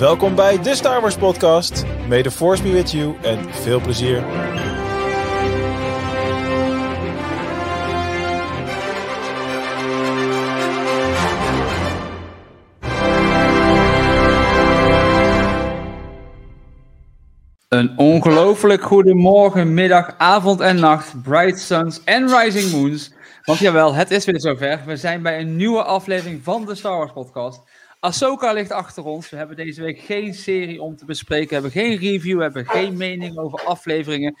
Welkom bij de Star Wars Podcast. May the Force be with you en veel plezier. Een ongelooflijk goede morgen, middag, avond en nacht, bright suns en rising moons. Want jawel, het is weer zover. We zijn bij een nieuwe aflevering van de Star Wars podcast. Ahsoka ligt achter ons. We hebben deze week geen serie om te bespreken. We hebben geen review, we hebben geen mening over afleveringen.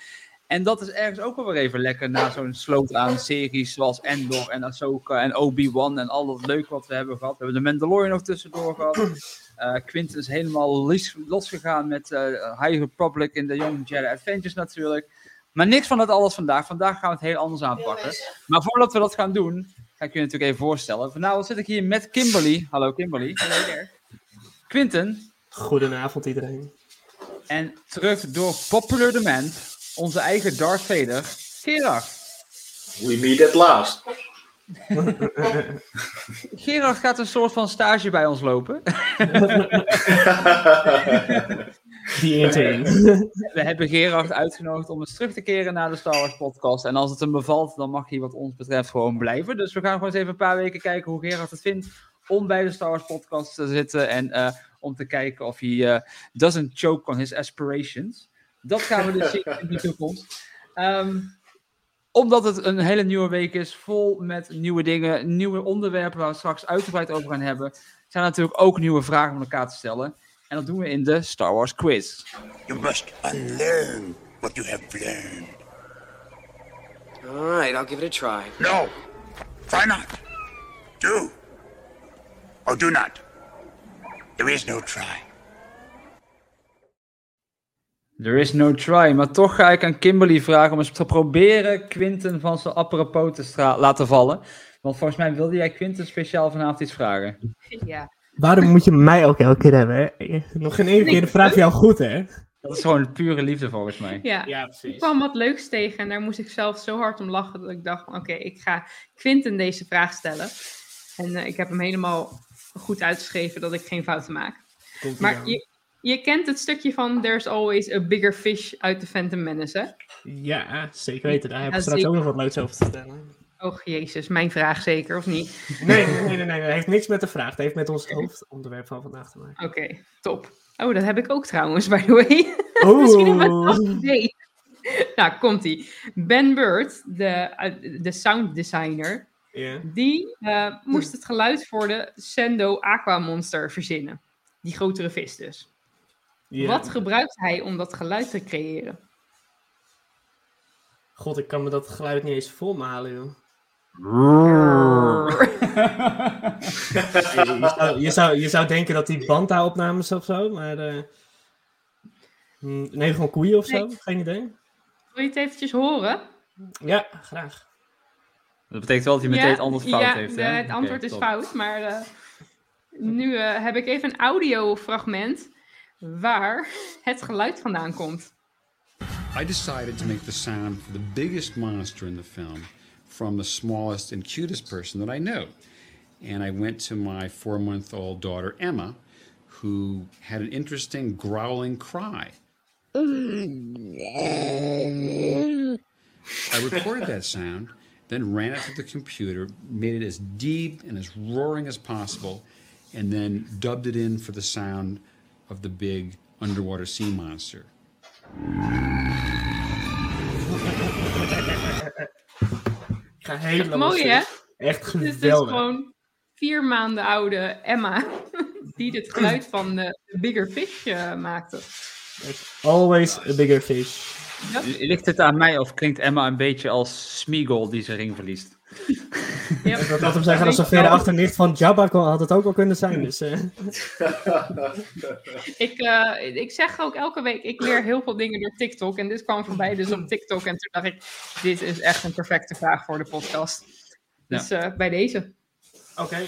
En dat is ergens ook wel weer even lekker na zo'n sloot aan series zoals Endor en Ahsoka en Obi-Wan en al dat leuk wat we hebben gehad. We hebben de Mandalorian nog tussendoor gehad. Uh, Quinten is helemaal los, losgegaan met uh, High Republic in de Young Jedi Adventures natuurlijk. Maar niks van dat alles vandaag. Vandaag gaan we het heel anders aanpakken. Maar voordat we dat gaan doen, ga ik je natuurlijk even voorstellen. Vanavond zit ik hier met Kimberly. Hallo Kimberly. Hallo there. Quinten. Goedenavond iedereen. En terug door popular demand, onze eigen Darth Vader, Gerard. We meet at last. Gerard gaat een soort van stage bij ons lopen. Die We hebben Gerard uitgenodigd om eens terug te keren naar de Star Wars podcast. En als het hem bevalt, dan mag hij wat ons betreft gewoon blijven. Dus we gaan gewoon eens even een paar weken kijken hoe Gerard het vindt om bij de Star Wars podcast te zitten. En uh, om te kijken of hij uh, doesn't choke on his aspirations. Dat gaan we dus zien in de toekomst. Um, omdat het een hele nieuwe week is, vol met nieuwe dingen, nieuwe onderwerpen waar we straks uitgebreid over gaan hebben, zijn natuurlijk ook nieuwe vragen om elkaar te stellen. En dat doen we in de Star Wars Quiz. You must unlearn what you have learned. All right, I'll give it a try. No, try not. Do. Or do not. There is no try. There is no try. Maar toch ga ik aan Kimberly vragen om eens te proberen Quinten van zijn apropos te laten vallen. Want volgens mij wilde jij Quinten speciaal vanavond iets vragen. Ja. Waarom moet je mij ook elke keer hebben? Hè? Nog geen één keer de vraag jou goed, hè? Dat is gewoon pure liefde volgens mij. Ja, Ja, precies. ik kwam wat leuks tegen en daar moest ik zelf zo hard om lachen dat ik dacht, oké, ik ga Quinten deze vraag stellen. En uh, ik heb hem helemaal goed uitgeschreven dat ik geen fouten maak. Komt Maar je, je kent het stukje van There's always a bigger fish uit de Phantom Menace, hè? Ja, zeker weten. Daar heb ik Ja, straks zeker. ook nog wat leuks over te vertellen. Och jezus, mijn vraag zeker, of niet? Nee, nee, nee, nee, nee. Dat heeft niks met de vraag. Dat heeft met ons hoofdonderwerp van vandaag te maken. Oké, top. Oh, dat heb ik ook trouwens, by the way. Misschien een wat idee. Nou, komt-ie. Ben Bird, de, uh, de sound designer, die uh, moest het geluid voor de Sendo Aqua Monster verzinnen. Die grotere vis dus. Wat gebruikt hij om dat geluid te creëren? God, ik kan me dat geluid niet eens volmalen, joh. Je, je zou, je, zou, je zou denken dat die banda-opnames of zo, maar... eh, hm, nee, gewoon koeien of zo? Nee. Geen idee. Wil je het eventjes horen? Ja, graag. Dat betekent wel dat hij meteen het antwoord fout ja, heeft. hè? het antwoord is top. fout, maar uh, nu uh, heb ik even een audiofragment waar het geluid vandaan komt. I decided to make the sound for the biggest monster in the film from the smallest and cutest person that I know. And I went to my four month old daughter, Emma, who had an interesting growling cry. I recorded that sound, then ran it to the computer, made it as deep and as roaring as possible, and then dubbed it in for the sound of the big underwater sea monster. Helemaal Mooi hè? Echt Dus het is geweldig. gewoon vier maanden oude Emma die het geluid van de Bigger Fish uh, maakte. Always a bigger fish. Ligt het aan mij of klinkt Emma een beetje als Smeagol die zijn ring verliest? Ja. Ik wil hem zeggen, als Sofia de achternicht van Jabba kon, had het ook wel kunnen zijn. Dus, eh. ik, uh, ik zeg ook elke week, ik leer heel veel dingen door TikTok. En dit kwam voorbij dus op TikTok. En toen dacht ik, dit is echt een perfecte vraag voor de podcast. Dus uh, bij deze. Oké, okay.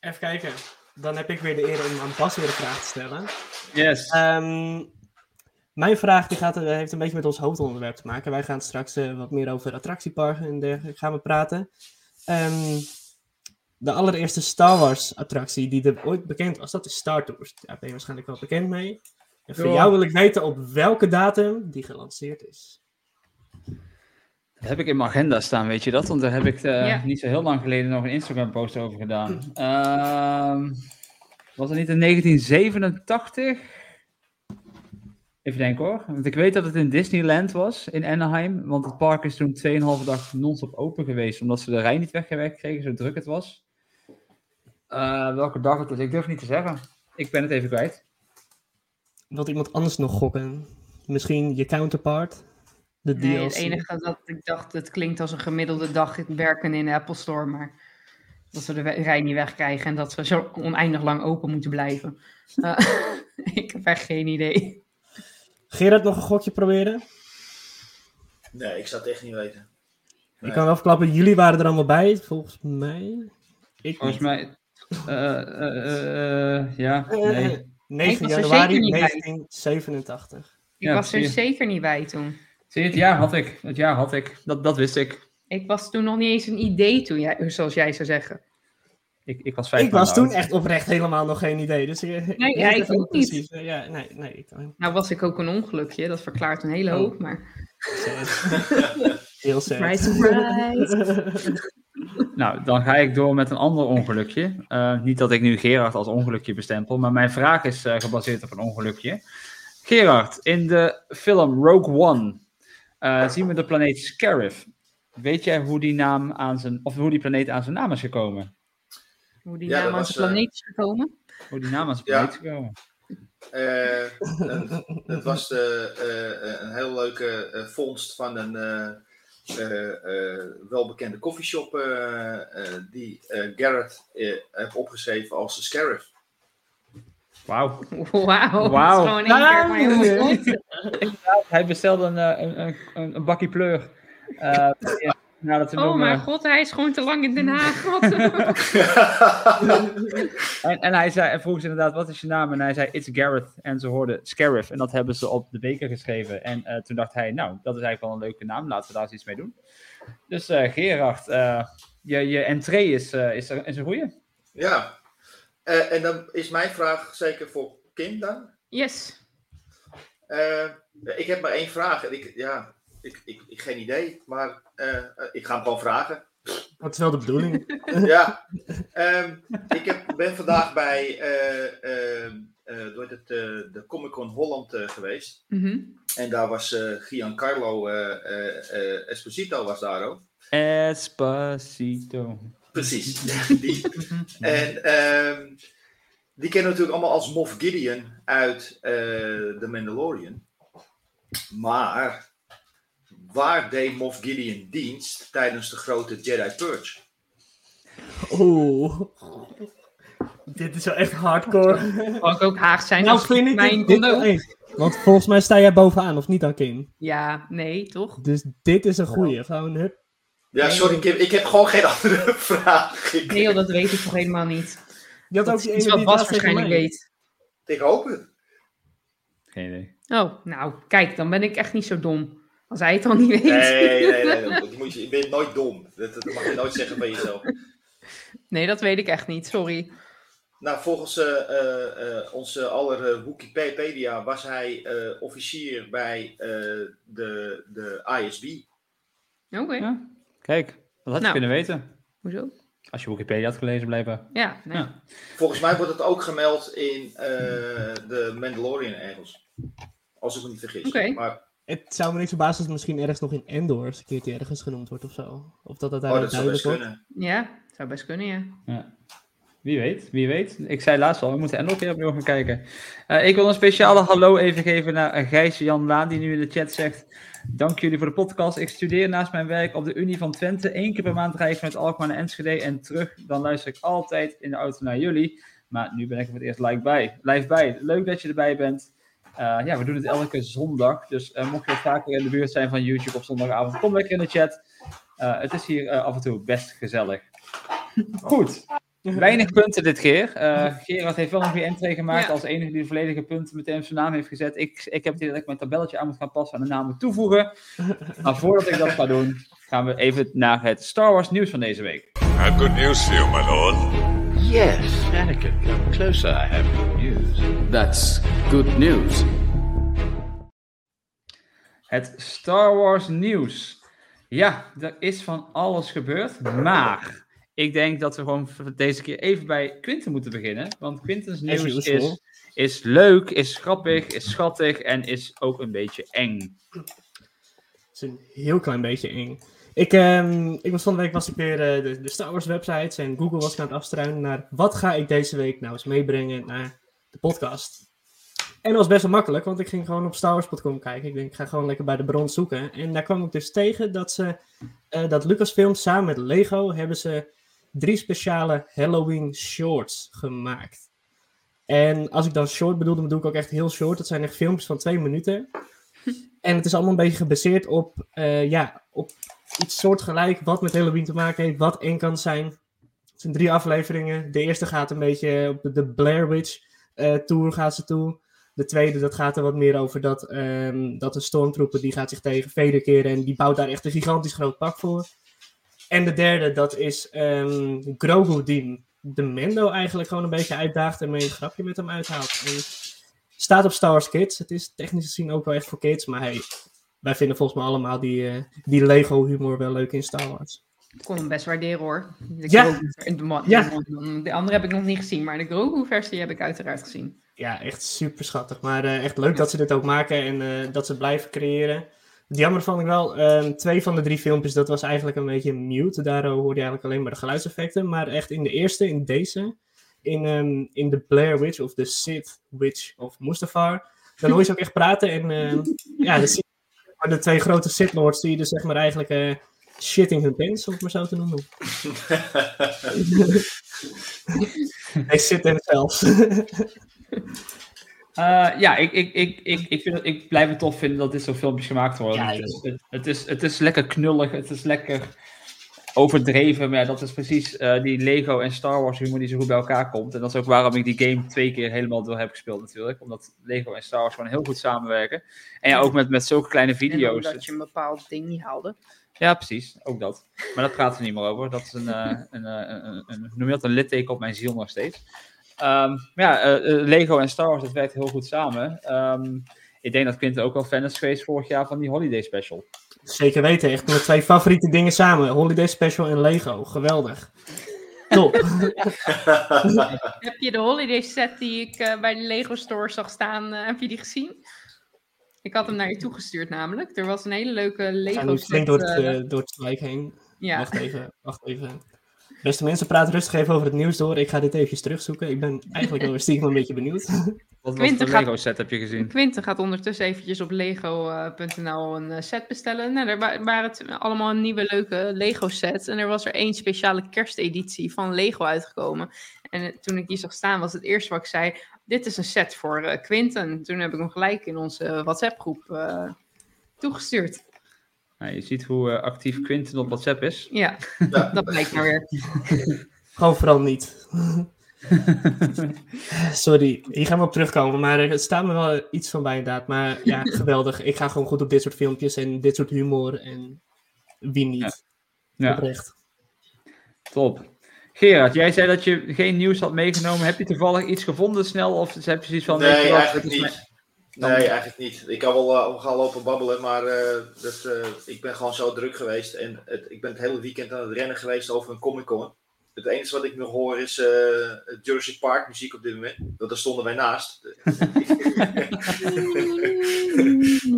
even kijken. Dan heb ik weer de eer om aan Bas weer een vraag te stellen. Yes. Um, mijn vraag die gaat, heeft een beetje met ons hoofdonderwerp te maken. Wij gaan straks uh, wat meer over attractieparken en dergelijke gaan we praten. Um, de allereerste Star Wars attractie die er ooit bekend was, dat is Star Tours. Daar ben je waarschijnlijk wel bekend mee. En voor jou wil ik weten op welke datum die gelanceerd is. Dat heb ik in mijn agenda staan, weet je dat? Want daar heb ik eh, Ja. niet zo heel lang geleden nog een Instagram-post over gedaan. Ehm, was het niet in 1987? Even denken hoor. Want ik weet dat het in Disneyland was, in Anaheim. Want het park is toen 2,5 dag non-stop open geweest. Omdat ze de rij niet weggewerkt kregen, zo druk het was. Eh, welke dag het was, ik durf niet te zeggen. Ik ben het even kwijt. Wilt iemand anders nog gokken? Misschien je counterpart? De Nee, DLC? het enige dat ik dacht, het klinkt als een gemiddelde dag werken in de Apple Store, maar dat we de rij niet wegkrijgen en dat we zo oneindig lang open moeten blijven. Eh, ik heb echt geen idee. Gerard, nog een gokje proberen? Nee, ik zou het echt niet weten. Ik kan wel verklappen, jullie waren er allemaal bij, volgens mij. Ik Volgens niet. mij... eh, eh, eh, eh, ja, nee. 9 Ik was er januari zeker niet bij. 1987. Ik Ja, was er zeker niet bij toen. Zie je, het jaar had ik. Het jaar had ik. Dat, dat wist ik. Ik was toen nog niet eens een idee toen, jij, zoals jij zou zeggen. Ik, ik was vijf Ik was toen oud. echt oprecht helemaal nog geen idee. Dus ik, Nee, ja, ik ook niet. precies. Eh, Ja, nee, nee. Ik, Nou was ik ook een ongelukje, dat verklaart een hele Oh. hoop, maar... heel sad. Surprise, surprise. Nou, dan ga ik door met een ander ongelukje. Eh, niet dat ik nu Gerard als ongelukje bestempel, maar mijn vraag is eh, gebaseerd op een ongelukje. Gerard, in de film Rogue One eh, zien we de planeet Scarif. Weet jij hoe die, naam aan zijn, of hoe die planeet aan zijn naam is gekomen? Hoe die Ja, naam aan zijn eh, planeet is gekomen? Hoe die naam aan zijn planeet is gekomen? Eh, het was eh, een heel leuke eh, vondst van een eh, eh, eh, welbekende koffieshop eh, eh, die eh, Garrett heeft opgeschreven als de Scarif. Wauw. Wauw, goed. Hij bestelde een, een, een, een, een bakkie pleur. Eh, ja, we Oh mijn god, hij is gewoon te lang in Den Haag. Wat- En, en hij zei, en vroeg ze inderdaad, wat is je naam? En hij zei, it's Gareth. En ze hoorden Scarif. En dat hebben ze op de beker geschreven. En eh, toen dacht hij, nou, dat is eigenlijk wel een leuke naam. Laten we daar eens iets mee doen. Dus eh, Gerard, eh, je, je entree is, eh, is, er- is een goeie. ja, Eh, en dan is mijn vraag zeker voor Kim dan. Yes. Eh, ik heb maar één vraag. En ik, ja, ik, ik, ik geen idee, maar eh, eh, ik ga hem gewoon vragen. Dat is wel de bedoeling. ja, ehm, ik heb, ben vandaag bij eh, eh, eh, door het, de Comic Con Holland eh, geweest. Mhm. En daar was eh, Giancarlo eh, eh, eh, Esposito was daar ook. Espacito. Precies. die. En ehm, die kennen we natuurlijk allemaal als Moff Gideon uit eh The Mandalorian. Maar waar deed Moff Gideon dienst tijdens de grote Jedi Purge? Oeh. Dit is wel echt hardcore. Mag ik ook Haag zijn nou als vind ik mijn dit. Want volgens mij sta jij bovenaan, of niet dan Kim? Ja, nee, toch? Dus dit is een goeie. Gewoon, hup. Ja, sorry Kim, ik heb gewoon geen andere vraag. Ik, Nee, joh, dat weet ik toch helemaal niet. Je had Dat ook is die ene waarschijnlijk weet. ik hoop het. Geen idee. Oh, nou, kijk, dan ben ik echt niet zo dom. Als hij het al niet weet. Nee, nee, nee. dat moet je, je bent nooit dom. Dat, dat mag je nooit zeggen van jezelf. Nee, dat weet ik echt niet, sorry. Nou, volgens eh, eh, eh, onze aller Wikipedia was hij eh, officier bij eh, de, de ISB. Oké, Ja, kijk, dat had je Nou. kunnen weten. hoezo? Als je Wikipedia had gelezen, blijkbaar. Ja, nee. Ja. Volgens mij wordt het ook gemeld in eh, de Mandalorian ergens. Als ik me niet vergis. Oké. Maar Het zou me niks verbazen als het misschien ergens nog in Endor eens een keertje ergens genoemd wordt of zo. Of dat oh, daar dat zou best duidelijk wordt. kunnen. Ja, zou best kunnen, ja. Ja. Wie weet, wie weet. Ik zei laatst al, we moeten er nog een keer opnieuw gaan kijken. Eh, ik wil een speciale hallo even geven naar eh, Gijs Jan Laan, die nu in de chat zegt... Dank jullie voor de podcast. Ik studeer naast mijn werk op de Unie van Twente. Eén keer per maand rijd ik vanuit Alkmaar naar Enschede en terug. Dan luister ik altijd in de auto naar jullie. Maar nu ben ik er voor het eerst live bij. Live bij. Leuk dat je erbij bent. Eh, ja, we doen het elke zondag. Dus eh, mocht je wat vaker in de buurt zijn van YouTube op zondagavond, kom lekker in de chat. Eh, het is hier af en toe best gezellig. Goed. Weinig punten dit keer. Eh, Gerard heeft wel nog weer entree gemaakt Ja. als enige die de volledige punten meteen op zijn naam heeft gezet. Ik, ik heb ik mijn tabelletje aan moet gaan passen en de namen toevoegen. Maar voordat ik dat ga doen, gaan we even naar het Star Wars nieuws van deze week. I have good news for you, my lord. Yes, Anakin, come closer. I have good news. That's good news. Het Star Wars nieuws. Ja, er is van alles gebeurd, maar ik denk dat we gewoon deze keer even bij Quinten moeten beginnen. Want Quintens nieuws is, is leuk, is grappig, is schattig en is ook een beetje eng. Het is een heel klein beetje eng. Ik, ehm, ik was van de week was ik weer eh, de, de Star Wars websites en Google was ik aan het afstruinen naar wat ga ik deze week nou eens meebrengen naar de podcast. En dat was best wel makkelijk, want ik ging gewoon op starwars.com kijken. Ik denk, ik ga gewoon lekker bij de bron zoeken. En daar kwam ik dus tegen dat ze, eh, dat Lucasfilm samen met Lego hebben ze drie speciale Halloween shorts gemaakt. En als ik dan short bedoel, dan bedoel ik ook echt heel short. Dat zijn echt filmpjes van twee minuten. En het is allemaal een beetje gebaseerd op, eh, ja, op iets soortgelijk wat met Halloween te maken heeft, wat eng kan zijn. Het zijn drie afleveringen. De eerste gaat een beetje op de, Blair Witch eh, Tour gaat ze toe. De tweede, dat gaat er wat meer over dat, ehm, dat een stormtrooper die gaat zich tegen Vader keren en die bouwt daar echt een gigantisch groot pak voor. En de derde, dat is ehm, Grogu die de Mendo eigenlijk gewoon een beetje uitdaagt en mee een grapje met hem uithaalt. En staat op Star Wars Kids. Het is technisch gezien ook wel echt voor kids, maar hey, wij vinden volgens mij allemaal die, eh, die Lego humor wel leuk in Star Wars. Ik kon hem best waarderen hoor. De Ja. Grogu- de, Ja. de andere heb ik nog niet gezien, maar de Grogu-versie heb ik uiteraard gezien. Ja, echt super schattig. Maar eh, echt leuk dat ze dit ook maken en eh, dat ze blijven creëren. Het jammer vond ik wel, ehm, twee van de drie filmpjes, dat was eigenlijk een beetje mute. Daar hoorde je eigenlijk alleen maar de geluidseffecten. Maar echt in de eerste, in deze, in, ehm, in de Blair Witch of de Sith Witch of Mustafar, dan hoor je ze ook echt praten. En ehm, ja, dan zie maar de twee grote Sith Lords die dus zeg maar eigenlijk eh, shitting hun pants, om het maar zo te noemen. They sit themselves. Eh, ja, ik, ik, ik, ik, ik, vind het, ik blijf het tof vinden dat dit soort filmpjes gemaakt worden. Ja, het, is, het, het is, het is lekker knullig, het is lekker overdreven. Maar ja, dat is precies eh, die Lego en Star Wars humor die zo goed bij elkaar komt. En dat is ook waarom ik die game twee keer helemaal door heb gespeeld natuurlijk. Omdat Lego en Star Wars gewoon heel goed samenwerken. En ja, ook met, met zulke kleine En video's. omdat je een bepaald ding niet haalde. Ja, precies. Ook dat. Maar dat praten we niet meer over. Dat is een, eh, een, eh, een, een, een, noem je dat? een litteken op mijn ziel nog steeds. Ehm, maar ja, Lego en Star Wars, dat werkt heel goed samen. Ehm, ik denk dat Quinten ook wel fan is geweest vorig jaar van die Holiday Special. Zeker weten, echt mijn twee favoriete dingen samen. Holiday Special en Lego. Geweldig. Top. Heb je de holiday set die ik eh, bij de Lego Store zag staan, eh, heb je die gezien? Ik had hem naar je toegestuurd namelijk. Er was een hele leuke Ik Lego set. flink door het, eh, door het gelijk heen. ja. Wacht even, wacht even. Beste mensen, praat rustig even over het nieuws door. Ik ga dit even terugzoeken. Ik ben eigenlijk wel stiekem een beetje benieuwd. Wat, gaat- Lego set heb je gezien? Quinten gaat ondertussen eventjes op lego.nl een eh, set bestellen. Nou, daar wa- waren het allemaal nieuwe leuke Lego sets. En er was er één speciale kersteditie van Lego uitgekomen. En eh, toen ik die zag staan, was het eerste wat ik zei... Dit is een set voor eh Quinten. Toen heb ik hem gelijk in onze WhatsApp-groep eh, toegestuurd. Nou, je ziet hoe eh, actief Quinten op WhatsApp is. Ja, Ja. dat blijkt maar weer. Gewoon vooral niet. Sorry, hier gaan we op terugkomen. Maar er staat me wel iets van bij inderdaad. Maar ja, geweldig. Ik ga gewoon goed op dit soort filmpjes en dit soort humor. En wie niet. Ja, Oprecht. top. Gerard, jij zei dat je geen nieuws had meegenomen. Heb je toevallig iets gevonden snel? Of heb je zoiets van... Nee, wat, eigenlijk niet. Nee, eigenlijk niet. Ik kan wel uh, gaan lopen babbelen, maar eh, dat, eh, ik ben gewoon zo druk geweest. En het, ik ben het hele weekend aan het rennen geweest over een Comic Con. Het enige wat ik nog hoor is eh Jersey Park muziek op dit moment. Want daar stonden wij naast.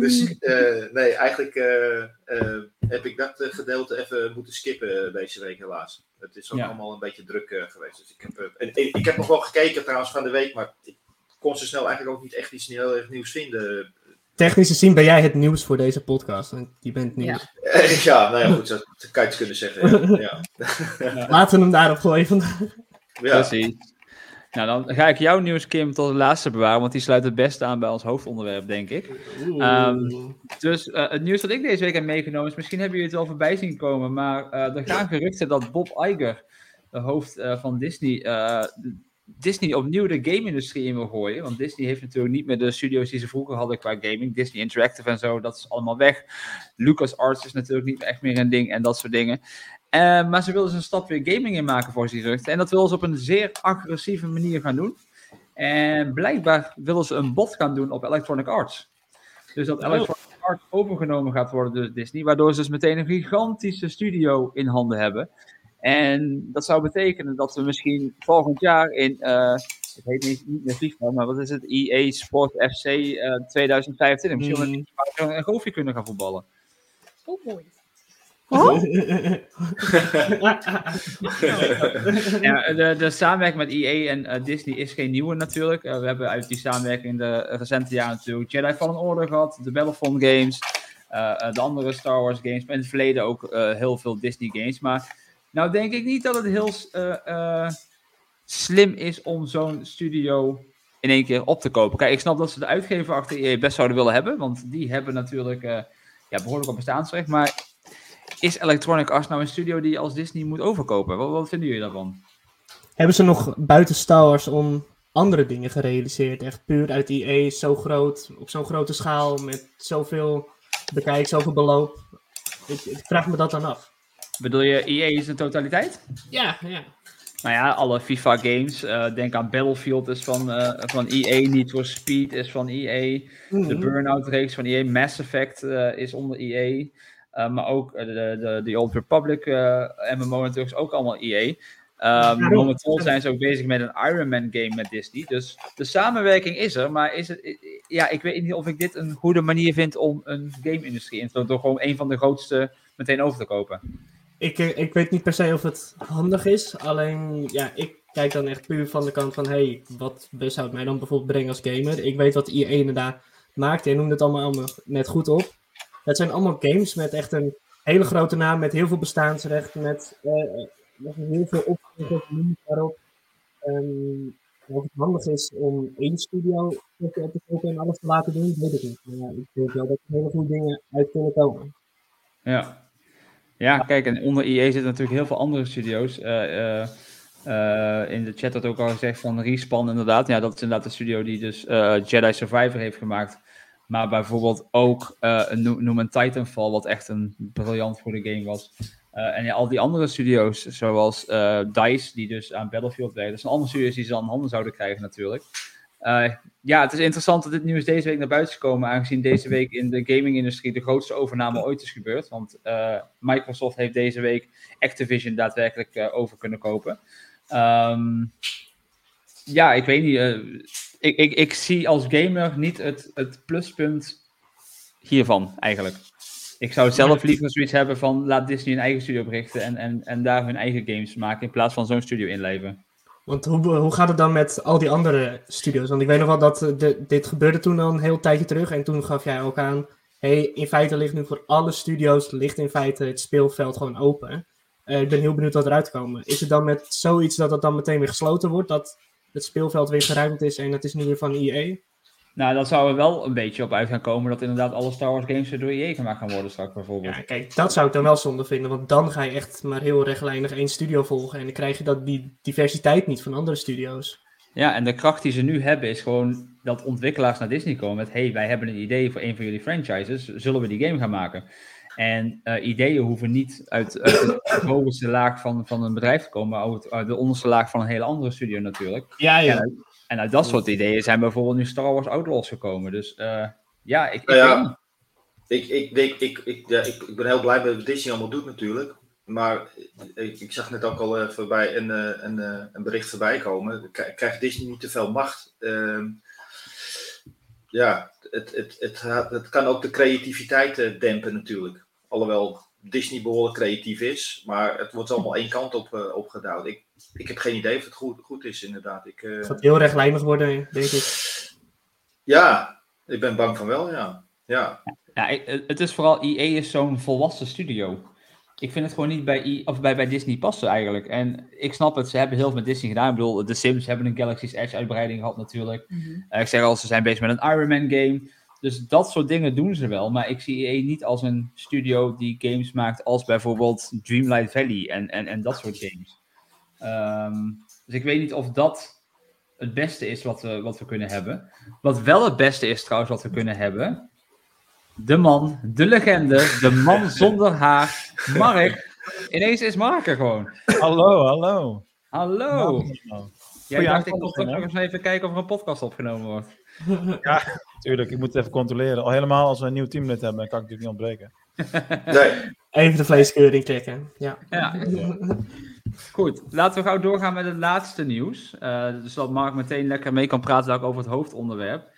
dus eh, nee, eigenlijk eh, heb ik dat gedeelte even moeten skippen deze week helaas. Het is ook Ja. allemaal een beetje druk geweest. Dus ik, heb, en ik heb nog wel gekeken trouwens van de week, maar ik kon zo snel eigenlijk ook niet echt iets heel erg nieuws vinden. Technisch gezien ben jij het nieuws voor deze podcast. Je bent nieuws. Eh, ja, nou ja, goed, zo kan je het kunnen zeggen. Ja, ja. Laten we hem daarop gooien vandaag. ja. Precies. Nou, dan ga ik jouw nieuws, Kim, tot de laatste bewaren, want die sluit het beste aan bij ons hoofdonderwerp, denk ik. Ehm, Dus eh, het nieuws dat ik deze week heb meegenomen is, misschien hebben jullie het wel voorbij zien komen, maar eh, er gaan geruchten dat Bob Iger, de hoofd eh, van Disney, eh, Disney opnieuw de game-industrie in wil gooien. Want Disney heeft natuurlijk niet meer de studio's die ze vroeger hadden qua gaming. Disney Interactive en zo, dat is allemaal weg. LucasArts is natuurlijk niet echt meer een ding en dat soort dingen. Eh, maar ze willen dus een stap weer gaming in maken voor Zurich. En dat willen ze op een zeer agressieve manier gaan doen. En blijkbaar willen ze een bot gaan doen op Electronic Arts. Dus dat Electronic Arts overgenomen gaat worden door Disney. Waardoor ze dus meteen een gigantische studio in handen hebben. En dat zou betekenen dat we misschien volgend jaar in, uh, ik weet niet, niet meer FIFA, maar wat is het, EA Sport FC uh, 2025, misschien Mm. een, een golfje kunnen gaan voetballen. Oh, mooi. Ja, de, de samenwerking met EA en eh, Disney is geen nieuwe natuurlijk. Eh, we hebben uit die samenwerking in de recente jaren natuurlijk Jedi Fallen Order gehad, de Battlefront games, eh, eh, de andere Star Wars games, maar in het verleden ook eh, heel veel Disney games. Maar nou denk ik niet dat het heel eh, eh, slim is om zo'n studio in één keer op te kopen. Kijk, ik snap dat ze de uitgever achter EA best zouden willen hebben, want die hebben natuurlijk eh, ja, behoorlijk op bestaansrecht. Maar is Electronic Arts nou een studio die je als Disney moet overkopen? Wat, vinden jullie daarvan? Hebben ze nog buiten Star Wars om andere dingen gerealiseerd? Echt puur uit EA, zo groot, op zo'n grote schaal, met zoveel bekijk, zoveel beloop. Ik, ik vraag me dat dan af. Bedoel je EA is een totaliteit? Ja, ja. Nou ja, alle FIFA games. eh, denk aan Battlefield is van, eh, van EA, Need for Speed is van EA. De Mhm. Burnout reeks van EA, Mass Effect eh, is onder EA. Maar ook de, de, de Old Republic MMO natuurlijk is ook allemaal EA. Um, Daarom. momenteel zijn ze ook bezig met een Iron Man game met Disney. Dus de samenwerking is er, maar is het, ja, ik weet niet of ik dit een goede manier vind om een game-industrie in te doen. Door gewoon een van de grootste meteen over te kopen. Ik, eh, ik weet niet per se of het handig is. Alleen, ja, ik kijk dan echt puur van de kant van... hey, wat zou het mij dan bijvoorbeeld brengen als gamer? Ik weet wat EA inderdaad maakt. Je noemde het allemaal, allemaal net goed op. Het zijn allemaal games met echt een hele grote naam... met heel veel bestaansrecht, met, met heel veel opvolgers, noem het maar op. Ehm, of het handig is om één studio te kopen en alles te laten doen, weet ik niet. Maar ja, ik denk wel dat er hele goede dingen uit kunnen komen. Ja. Ja, kijk, en onder EA zitten natuurlijk heel veel andere studio's. Eh, eh, eh, in de chat had ook al gezegd van Respawn inderdaad. Ja, dat is inderdaad de studio die dus Jedi Survivor heeft gemaakt. Maar bijvoorbeeld ook noem- een Titanfall, wat echt een briljant goede game was. En ja, al die andere studio's, zoals eh, DICE, die dus aan Battlefield werken. Dat zijn allemaal studio's die ze aan handen zouden krijgen natuurlijk. Eh, ja, het is interessant dat dit nieuws deze week naar buiten is gekomen, aangezien deze week in de gaming-industrie de grootste overname ooit is gebeurd. Want eh, Microsoft heeft deze week Activision daadwerkelijk eh, over kunnen kopen. Ehm, ja, ik weet niet. ik, ik, ik zie als gamer niet het, het pluspunt hiervan eigenlijk. Ik zou zelf liever zoiets hebben van laat Disney een eigen studio berichten en, en, en daar hun eigen games maken in plaats van zo'n studio inleveren. Want hoe, hoe gaat het dan met al die andere studio's? Want ik weet nog wel dat eh, de, dit gebeurde toen al een heel tijdje terug. En toen gaf jij ook aan, hey, in feite ligt nu voor alle studio's ligt in feite het speelveld gewoon open. Eh, ik ben heel benieuwd wat eruit komt. Is het dan met zoiets dat het dan meteen weer gesloten wordt? Dat het speelveld weer geruimd is en het is nu weer van EA? Nou, dan zou er wel een beetje op uit gaan komen dat inderdaad alle Star Wars games door EA gemaakt gaan worden straks bijvoorbeeld. Ja, kijk, dat zou ik dan wel zonde vinden. Want dan ga je echt maar heel rechtlijnig één studio volgen. En dan krijg je dat, die diversiteit niet van andere studio's. Ja, en de kracht die ze nu hebben is gewoon dat ontwikkelaars naar Disney komen met hey, wij hebben een idee voor een van jullie franchises, zullen we die game gaan maken? En eh, ideeën hoeven niet uit, uit de bovenste laag van, van een bedrijf te komen, maar uit, uit de onderste laag van een hele andere studio natuurlijk. Ja, En, uit, en uit dat soort ideeën zijn bijvoorbeeld nu Star Wars Outlaws gekomen. Dus eh, ja, ik, ik Nou ja. Ik, ik, ik, ik, ja, ik, ik ben heel blij met wat Disney allemaal doet natuurlijk. Maar ik, ik zag net ook al eh, voorbij een, eh, een, een bericht voorbij komen. Krijgt Disney niet te veel macht? Ehm, ja, het, het, het, kan ook de creativiteit dempen natuurlijk. Alhoewel Disney behoorlijk creatief is. Maar het wordt allemaal één kant op opgedouwd. Ik, ik heb geen idee of het goed, goed is inderdaad. Ik, eh, Het gaat heel rechtlijnig worden, denk ik. ja, ik ben bang van wel, ja. Ja, Ja, ik- het- is vooral, EA is zo'n volwassen studio. Ik vind het gewoon niet bij, EA of bij, bij Disney passen eigenlijk. En ik snap het, ze hebben heel veel met Disney gedaan. Ik bedoel, de Sims hebben een Galaxy's Edge uitbreiding gehad natuurlijk. Eh, ik zeg al, ze zijn bezig met een Iron Man game. Dus dat soort dingen doen ze wel. Maar ik zie EA niet als een studio die games maakt als bijvoorbeeld Dreamlight Valley en, en, en dat soort games. Ehm, dus ik weet niet of dat het beste is wat we, wat we kunnen hebben. Wat wel het beste is trouwens wat we kunnen hebben. De man, de legende, de man zonder haar, Mark. Ineens is Marker gewoon. Hallo, hallo. Hallo. Jij Goeie dacht, ik moet nog eens even kijken of er een podcast opgenomen wordt. Tuurlijk, ik moet het even controleren. Al helemaal als we een nieuw teamlid hebben, kan ik natuurlijk niet ontbreken. Nee. Even de vleeskeuring checken. Ja. Ja. Goed, laten we gauw doorgaan met het laatste nieuws. Eh, dus dat Mark meteen lekker mee kan praten ook over het hoofdonderwerp.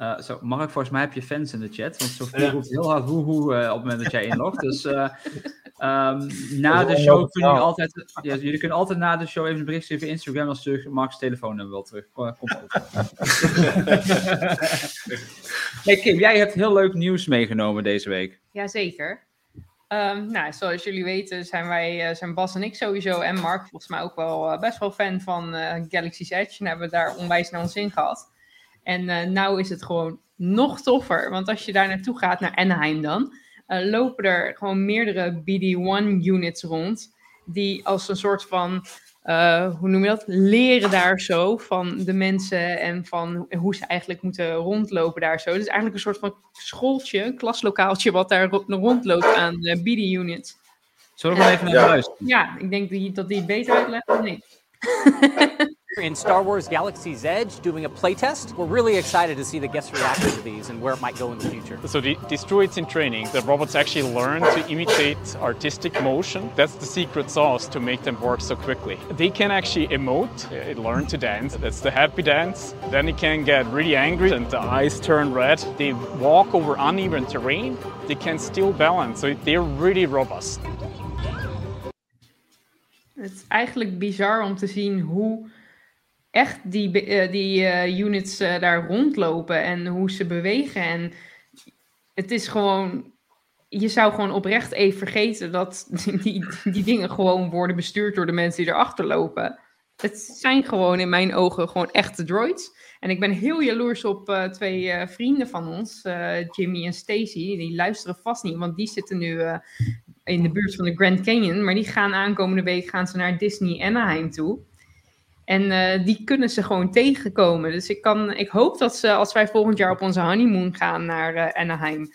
Eh, zo, Mark, volgens mij heb je fans in de chat. Want Sofie Ja. roept heel hard hoe hoe eh, op het moment dat jij inlogt. Dus eh, ehm, na de show kunnen jullie altijd, ja, jullie kunnen altijd na de show even een bericht sturen via Instagram. Dan stuur ik Mark's telefoonnummer wel terug. Hey Kim, jij hebt heel leuk nieuws meegenomen deze week. Jazeker. Ehm nou, zoals jullie weten zijn wij, eh, zijn Bas en ik sowieso en Mark volgens mij ook wel eh, best wel fan van eh, Galaxy's Edge. En hebben daar onwijs naar ons in gehad. En eh nou is het gewoon nog toffer, want als je daar naartoe gaat, naar Anaheim dan, eh, lopen er gewoon meerdere BD-1 units rond, die als een soort van, eh, hoe noem je dat, leren daar zo van de mensen en van hoe ze eigenlijk moeten rondlopen daar zo. Het is eigenlijk een soort van schooltje, een klaslokaaltje wat daar ro- rondloopt aan de BD-units. Zullen we gewoon even naar Ja. luisteren? Ja, ik denk die, dat die het beter uitlegt dan ik. In Star Wars Galaxy's Edge, doing a playtest. We're really excited to see the guest reaction to these and where it might go in the future. So the, these droids in training, the robots actually learn to imitate artistic motion. That's the secret sauce to make them work so quickly. They can actually emote, uh, learn to dance. That's the happy dance. Then they can get really angry and the eyes turn red. They walk over uneven terrain. They can still balance. So they're really robust. Het is eigenlijk bizar om te zien hoe echt die, eh, die eh, units eh, daar rondlopen en hoe ze bewegen. En het is gewoon, je zou gewoon oprecht even vergeten dat die, die dingen gewoon worden bestuurd door de mensen die erachter lopen. Het zijn gewoon in mijn ogen gewoon echte droids. En ik ben heel jaloers op twee vrienden van ons, Jimmy en Stacy. Die luisteren vast niet, want die zitten nu in de buurt van de Grand Canyon. Maar die gaan aankomende week gaan ze naar Disney Anaheim toe. En eh, die kunnen ze gewoon tegenkomen. Dus ik, kan, ik hoop dat ze, als wij volgend jaar op onze honeymoon gaan naar eh, Anaheim,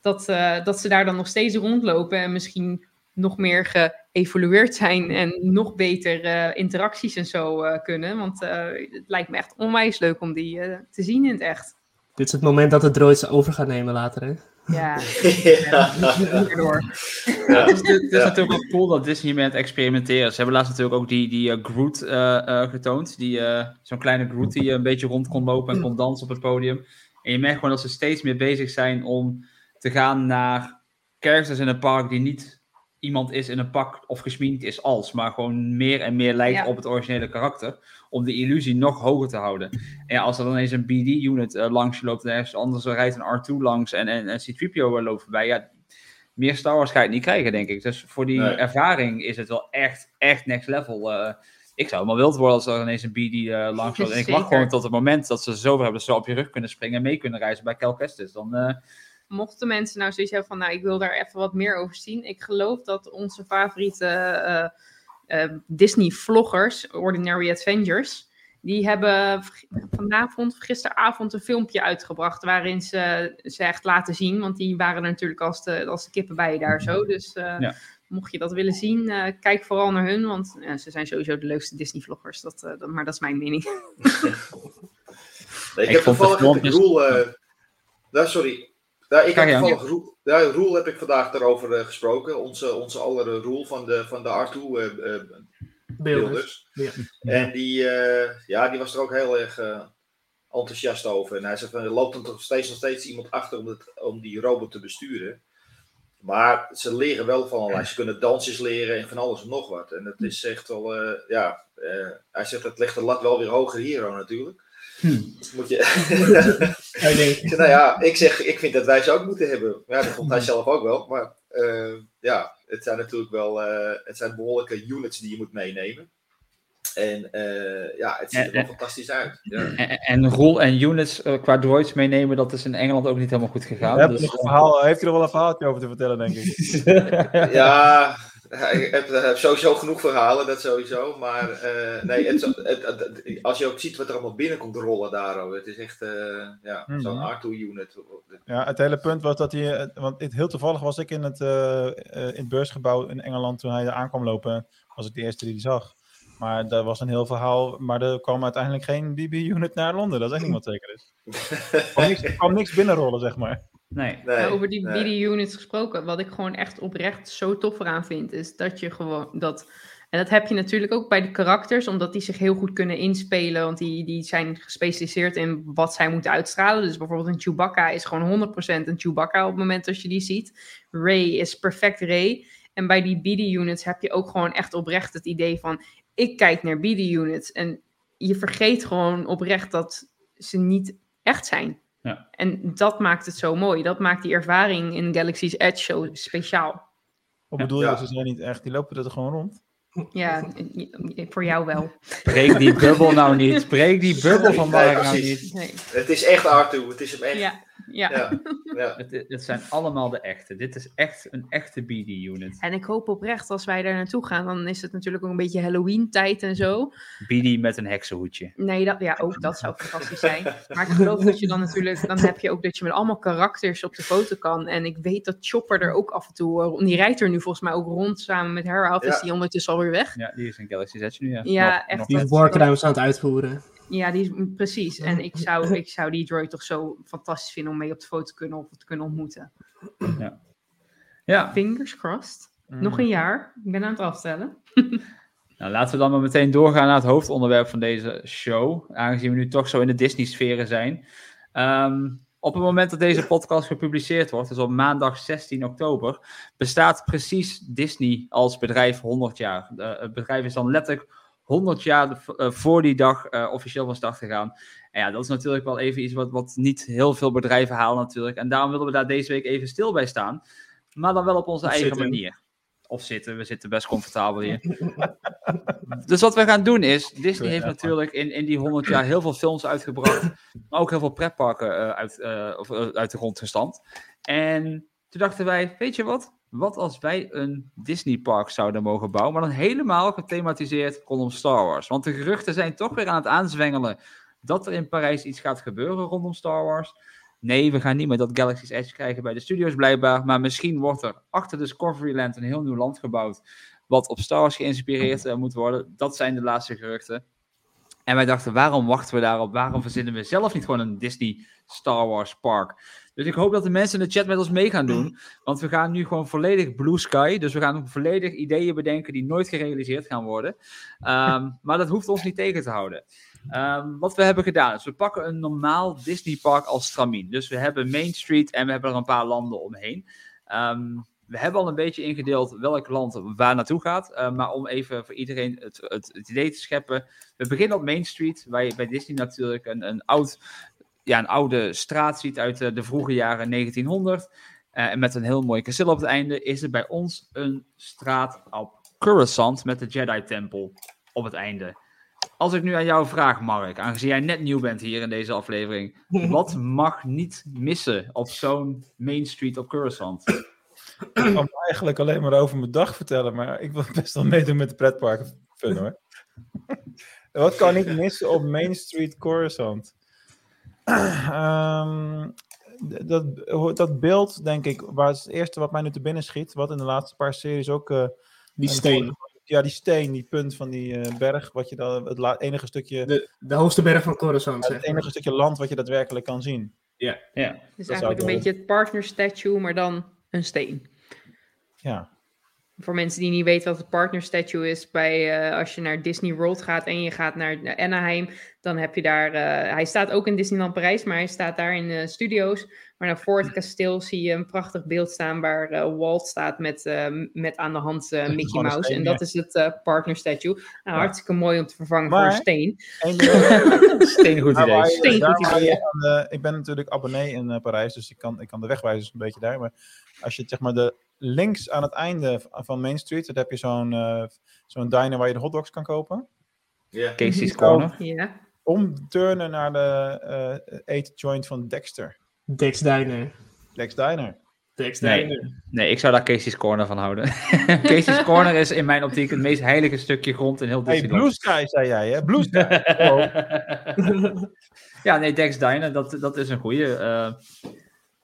dat, eh, dat ze daar dan nog steeds rondlopen en misschien nog meer geëvolueerd zijn en nog beter interacties en zo kunnen. Want het lijkt me echt onwijs leuk om die te zien in het echt. Dit is het moment dat de droids over gaan nemen later, hè? Ja, ja. daardoor. Ja, het is, het is natuurlijk wel cool dat Disney aan het experimenteren. Ze hebben laatst natuurlijk ook die, die eh, Groot eh, eh, getoond. Die, Zo'n kleine Groot die een beetje rond kon lopen en kon dansen op het podium. En je merkt gewoon dat ze steeds meer bezig zijn om te gaan naar characters in een park die niet iemand is in een pak of gesminkt is als, maar gewoon meer en meer lijkt Ja. op het originele karakter. Om de illusie nog hoger te houden. En ja, als er dan eens een BD-unit langs je loopt en ergens anders rijdt een R2 langs en, en, en C-3PO loopt voorbij, ja, meer Star Wars ga je het niet krijgen, denk ik. Dus voor die Nee. ervaring is het wel echt, echt next level. Eh, ik zou helemaal wild worden als er ineens een BD eh langs loopt. En ik wacht gewoon tot het moment dat ze zover hebben dat ze op je rug kunnen springen en mee kunnen reizen bij Cal Kestis. Dan, eh, mochten mensen nou zoiets hebben van, nou, ik wil daar even wat meer over zien. Ik geloof dat onze favoriete eh, eh, Disney-vloggers, Ordinary Adventures, die hebben vanavond, of gisteravond, een filmpje uitgebracht waarin ze, ze echt laten zien, want die waren er natuurlijk als de, als de kippen bij daar zo. Dus eh, Ja. mocht je dat willen zien, eh, kijk vooral naar hun, want ja, ze zijn sowieso de leukste Disney-vloggers. Dat, eh, dat, maar dat is mijn mening. Nee, ik, Ik heb de toevallig Roel. eh, nou, sorry. Nou, ik heb toevallig Roel, ja, Roel heb ik vandaag daarover eh, gesproken. Onze, onze aller Roel van de, van de R2 eh, eh, Beelders. Ja. En die, eh, ja, die was er ook heel erg eh, enthousiast over. En hij zegt van, er loopt dan toch steeds nog steeds iemand achter om, het, om die robot te besturen. Maar ze leren wel van allerlei. Ze kunnen dansjes leren en van alles en nog wat. En dat is echt wel, eh, ja, eh, hij zegt dat legt de lat wel weer hoger hier ook natuurlijk. Moet je... Nou ja, ik zeg, ik vind dat wij ze ook moeten hebben. Ja, dat vond hij zelf ook wel. Maar eh, ja, het zijn natuurlijk wel, eh, het zijn behoorlijke units die je moet meenemen. En eh, ja, het ziet er wel En- fantastisch uit. Ja. en, en rol en units qua droids meenemen, dat is in Engeland ook niet helemaal goed gegaan. Dus, een verhaal, heeft hij er wel een verhaaltje over te vertellen, denk ik. Ja, Heeft, hij heeft sowieso genoeg verhalen, dat sowieso. Maar eh, nee, het, het, het- als je ook ziet wat er allemaal binnenkomt rollen daar, het is echt eh, ja, Mhm. zo'n R2-unit. Ja, het hele punt was dat hij, eh, want het, heel toevallig was ik in het, eh, eh, in het beursgebouw in Engeland toen hij er aankwam lopen, was ik de eerste die die zag. Maar dat was een heel verhaal, maar er kwam uiteindelijk geen BB-unit naar Londen, dat is echt niet wat zeker is. Er kwam niks, er kwam niks binnenrollen, zeg maar. Nee. Maar over die BD-units gesproken, wat ik gewoon echt oprecht zo tof eraan vind, is dat je gewoon dat. En dat heb je natuurlijk ook bij de karakters, omdat die zich heel goed kunnen inspelen. Want die, die zijn gespecialiseerd in wat zij moeten uitstralen. Dus bijvoorbeeld een Chewbacca is gewoon 100% een Chewbacca op het moment dat je die ziet. Ray is perfect Ray. En bij die BD-units heb je ook gewoon echt oprecht het idee van... Ik kijk naar BD-units en je vergeet gewoon oprecht dat ze niet echt zijn. Ja. En dat maakt het zo mooi. Dat maakt die ervaring in Galaxy's Edge zo speciaal. Wat bedoel je, ze zijn niet echt, die lopen er gewoon rond. Ja, voor jou wel. Breek die bubbel nou niet. Breek die bubbel van Mark nou niet. Nee. Het is echt R2, het is hem echt. Ja, ja. Ja, ja. Het, het zijn allemaal de echte. Dit is echt een echte BD-unit. En ik hoop oprecht, als wij daar naartoe gaan, dan is het natuurlijk ook een beetje Halloween-tijd en zo. BD met een heksenhoedje. Nee, dat, ja, ook dat zou fantastisch zijn. Maar ik geloof dat je dan natuurlijk, dan heb je ook dat je met allemaal karakters op de foto kan. En ik weet dat Chopper er ook af en toe, eh, die rijdt er nu volgens mij ook rond samen met haar. Of is die ondertussen alweer weg? Ja, die is in Galaxy's Edge nu, ja. Ja, Nog- echt. nog- Die dat- warcrimes aan het uitvoeren. Ja, die is, mm, precies. En ik zou, ik zou die droid toch zo fantastisch vinden om mee op de foto te kunnen of te kunnen ontmoeten. Ja. ja. Fingers crossed. Nog een jaar. Ik ben aan het aftellen. Nou, laten we dan maar meteen doorgaan naar het hoofdonderwerp van deze show. Aangezien we nu toch zo in de Disney-sferen zijn. Ehm, op het moment dat deze podcast gepubliceerd wordt, dus op maandag 16 oktober, bestaat precies Disney als bedrijf 100 jaar. De- het bedrijf is dan letterlijk 100 jaar eh, voor die dag eh, officieel van start gegaan. En ja, dat is natuurlijk wel even iets wat, wat niet heel veel bedrijven halen natuurlijk. En daarom willen we daar deze week even stil bij staan. Maar dan wel op onze Of eigen zitten. manier. Of zitten, we zitten best comfortabel hier. Dus wat we gaan doen is, Disney heeft natuurlijk in, in die 100 jaar heel veel films uitgebracht, maar ook heel veel pretparken eh, uit, of, uit de grond gestampt. En toen dachten wij, weet je wat? Wat als wij een Disney park zouden mogen bouwen, maar dan helemaal gethematiseerd rondom Star Wars? Want de geruchten zijn toch weer aan het aanzwengelen dat er in Parijs iets gaat gebeuren rondom Star Wars. Nee, we gaan niet meer dat Galaxy's Edge krijgen bij de studios blijkbaar, maar misschien wordt er achter Discoveryland een heel nieuw land gebouwd wat op Star Wars geïnspireerd eh, moet worden. Dat zijn de laatste geruchten. En wij dachten, waarom wachten we daarop? Waarom verzinnen we zelf niet gewoon een Disney Star Wars park? Dus ik hoop dat de mensen in de chat met ons mee gaan doen. Want we gaan nu gewoon volledig blue sky. Dus we gaan volledig ideeën bedenken die nooit gerealiseerd gaan worden. Ehm, maar dat hoeft ons niet tegen te houden. Ehm, wat we hebben gedaan is, we pakken een normaal Disney park als stramien. Dus we hebben Main Street en we hebben er een paar landen omheen. Ehm, we hebben al een beetje ingedeeld welk land waar naartoe gaat. maar om even voor iedereen het, het, het idee te scheppen. We beginnen op Main Street, waar je bij Disney natuurlijk een, een, oud, ja, een oude straat ziet uit eh, de vroege jaren 1900. eh, en met een heel mooi kasteel op het einde. Is er bij ons een straat op Coruscant met de Jedi-tempel op het einde. Als ik nu aan jou vraag, Mark, aangezien jij net nieuw bent hier in deze aflevering. Wat mag niet missen op zo'n Main Street op Coruscant? Ik kan eigenlijk alleen maar over mijn dag vertellen, maar ik wil best wel meedoen met de pretparken fun hoor. Wat kan ik missen op Main Street Coruscant? Ehm, dat, dat beeld, denk ik, waar het eerste wat mij nu te binnen schiet, wat in de laatste paar series ook... eh, Die een- steen. Ja, die steen, die punt van die eh, berg, wat je dan, het la- enige stukje... De, de hoogste berg van Coruscant, het zeg enige stukje land wat je daadwerkelijk kan zien. Ja. ja. Het is Dat zou eigenlijk een beetje het partner statue, maar dan een steen. Ja. Voor mensen die niet weten wat het partner statue is, bij, eh, als je naar Disney World gaat en je gaat naar Anaheim, dan heb je daar, eh, hij staat ook in Disneyland Parijs, maar hij staat daar in de studio's. Maar dan voor het kasteel zie je een prachtig beeld staan waar eh, Walt staat met, eh, met aan de hand eh, Mickey Mouse. steen, En dat ja. is het eh, partner statue. Nou, Ja. hartstikke mooi om te vervangen Maar- voor een steen. Steen goed idee. Steen daar goed idee. ik ben natuurlijk abonnee in Parijs, dus ik kan, ik kan de wegwijzers een beetje daar. Maar als je zeg maar de links aan het einde van Main Street, dan heb je zo'n zo'n diner waar je de hotdogs kan kopen. Ja. Casey's Corner. Ja. Omturnen naar de eh eet joint van Dexter. Dex Diner. Dex Diner. Tex Nee. Diner. Nee, ik zou daar Casey's Corner van houden. Casey's Corner is in mijn optiek het meest heilige stukje grond in heel Hey, Disneyland. Blue Sky, zei jij, hè? Blue Sky. Oh. ja, nee, Dex Diner, dat, dat is een goeie. eh.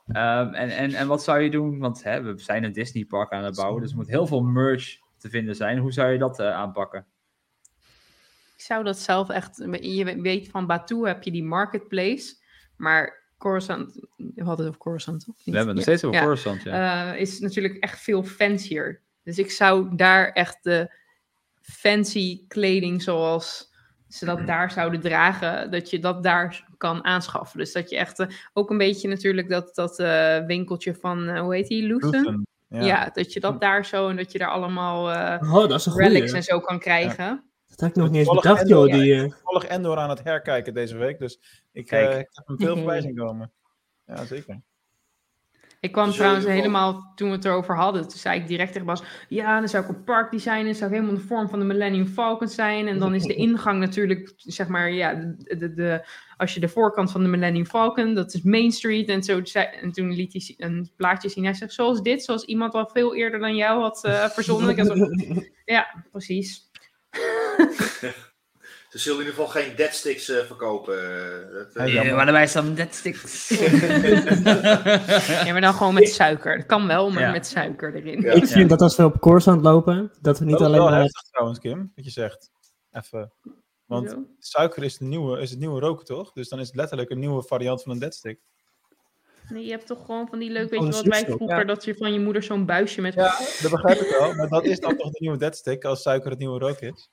Ehm, en, en, en wat zou je doen? Want hè, we zijn een Disney park aan het bouwen, dus er moet heel veel merch te vinden zijn. Hoe zou je dat eh, aanpakken? Ik zou dat zelf echt. Je weet van Batu heb je die marketplace. Maar Coruscant. We hadden het over Coruscant, toch? We hebben het nog steeds over Coruscant, ja. Eh, is natuurlijk echt veel fancier. Dus ik zou daar echt de fancy kleding zoals ze dat daar zouden dragen, dat je dat daar kan aanschaffen. Dus dat je echt eh, ook een beetje natuurlijk dat, dat eh, winkeltje van, hoe heet die, Luthen? Luthen, Ja. ja. dat je dat daar zo en dat je daar allemaal eh, Oh, dat is een goeie. relics en zo kan krijgen. Dat heb ik nog niet eens bedacht, Endor- joh. Die, eh, toevallig Endor aan het herkijken deze week, dus ik, Kijk. eh, ik heb hem veel voorbij zien komen. Ja, zeker. Ik kwam trouwens helemaal, toen we het erover hadden, toen zei ik direct tegen Bas, ja, dan zou ik een park designen, dan zou ik helemaal in de vorm van de Millennium Falcon zijn. En dan is de ingang natuurlijk, zeg maar, ja, de, de, de- als je de voorkant van de Millennium Falcon, dat is Main Street. En, zo, en toen liet hij een plaatje zien. Hij zegt, zoals dit, zoals iemand al veel eerder dan jou had eh, verzonnen. Ik had zo, ja, precies. Ze zullen in ieder geval geen deadsticks eh verkopen. eh, dat, eh, Ja, maar daarbij staan net sticks. Ja, maar dan gewoon met suiker. Dat kan wel, maar Ja. met suiker erin. Ja. ik vind dat als we op Coruscant lopen, dat we niet dat is alleen wel heftig trouwens, Kim, wat je zegt. Even. Want suiker is, de nieuwe, is het nieuwe roken, toch? Dus dan is het letterlijk een nieuwe variant van een deadstick. Nee, je hebt toch gewoon van die leuk, weet Gewoon je wat wij vroeger, ja. dat je van je moeder zo'n buisje met... Ja, dat begrijp ik wel. Maar dat is dan toch de nieuwe deadstick als suiker het nieuwe rook is?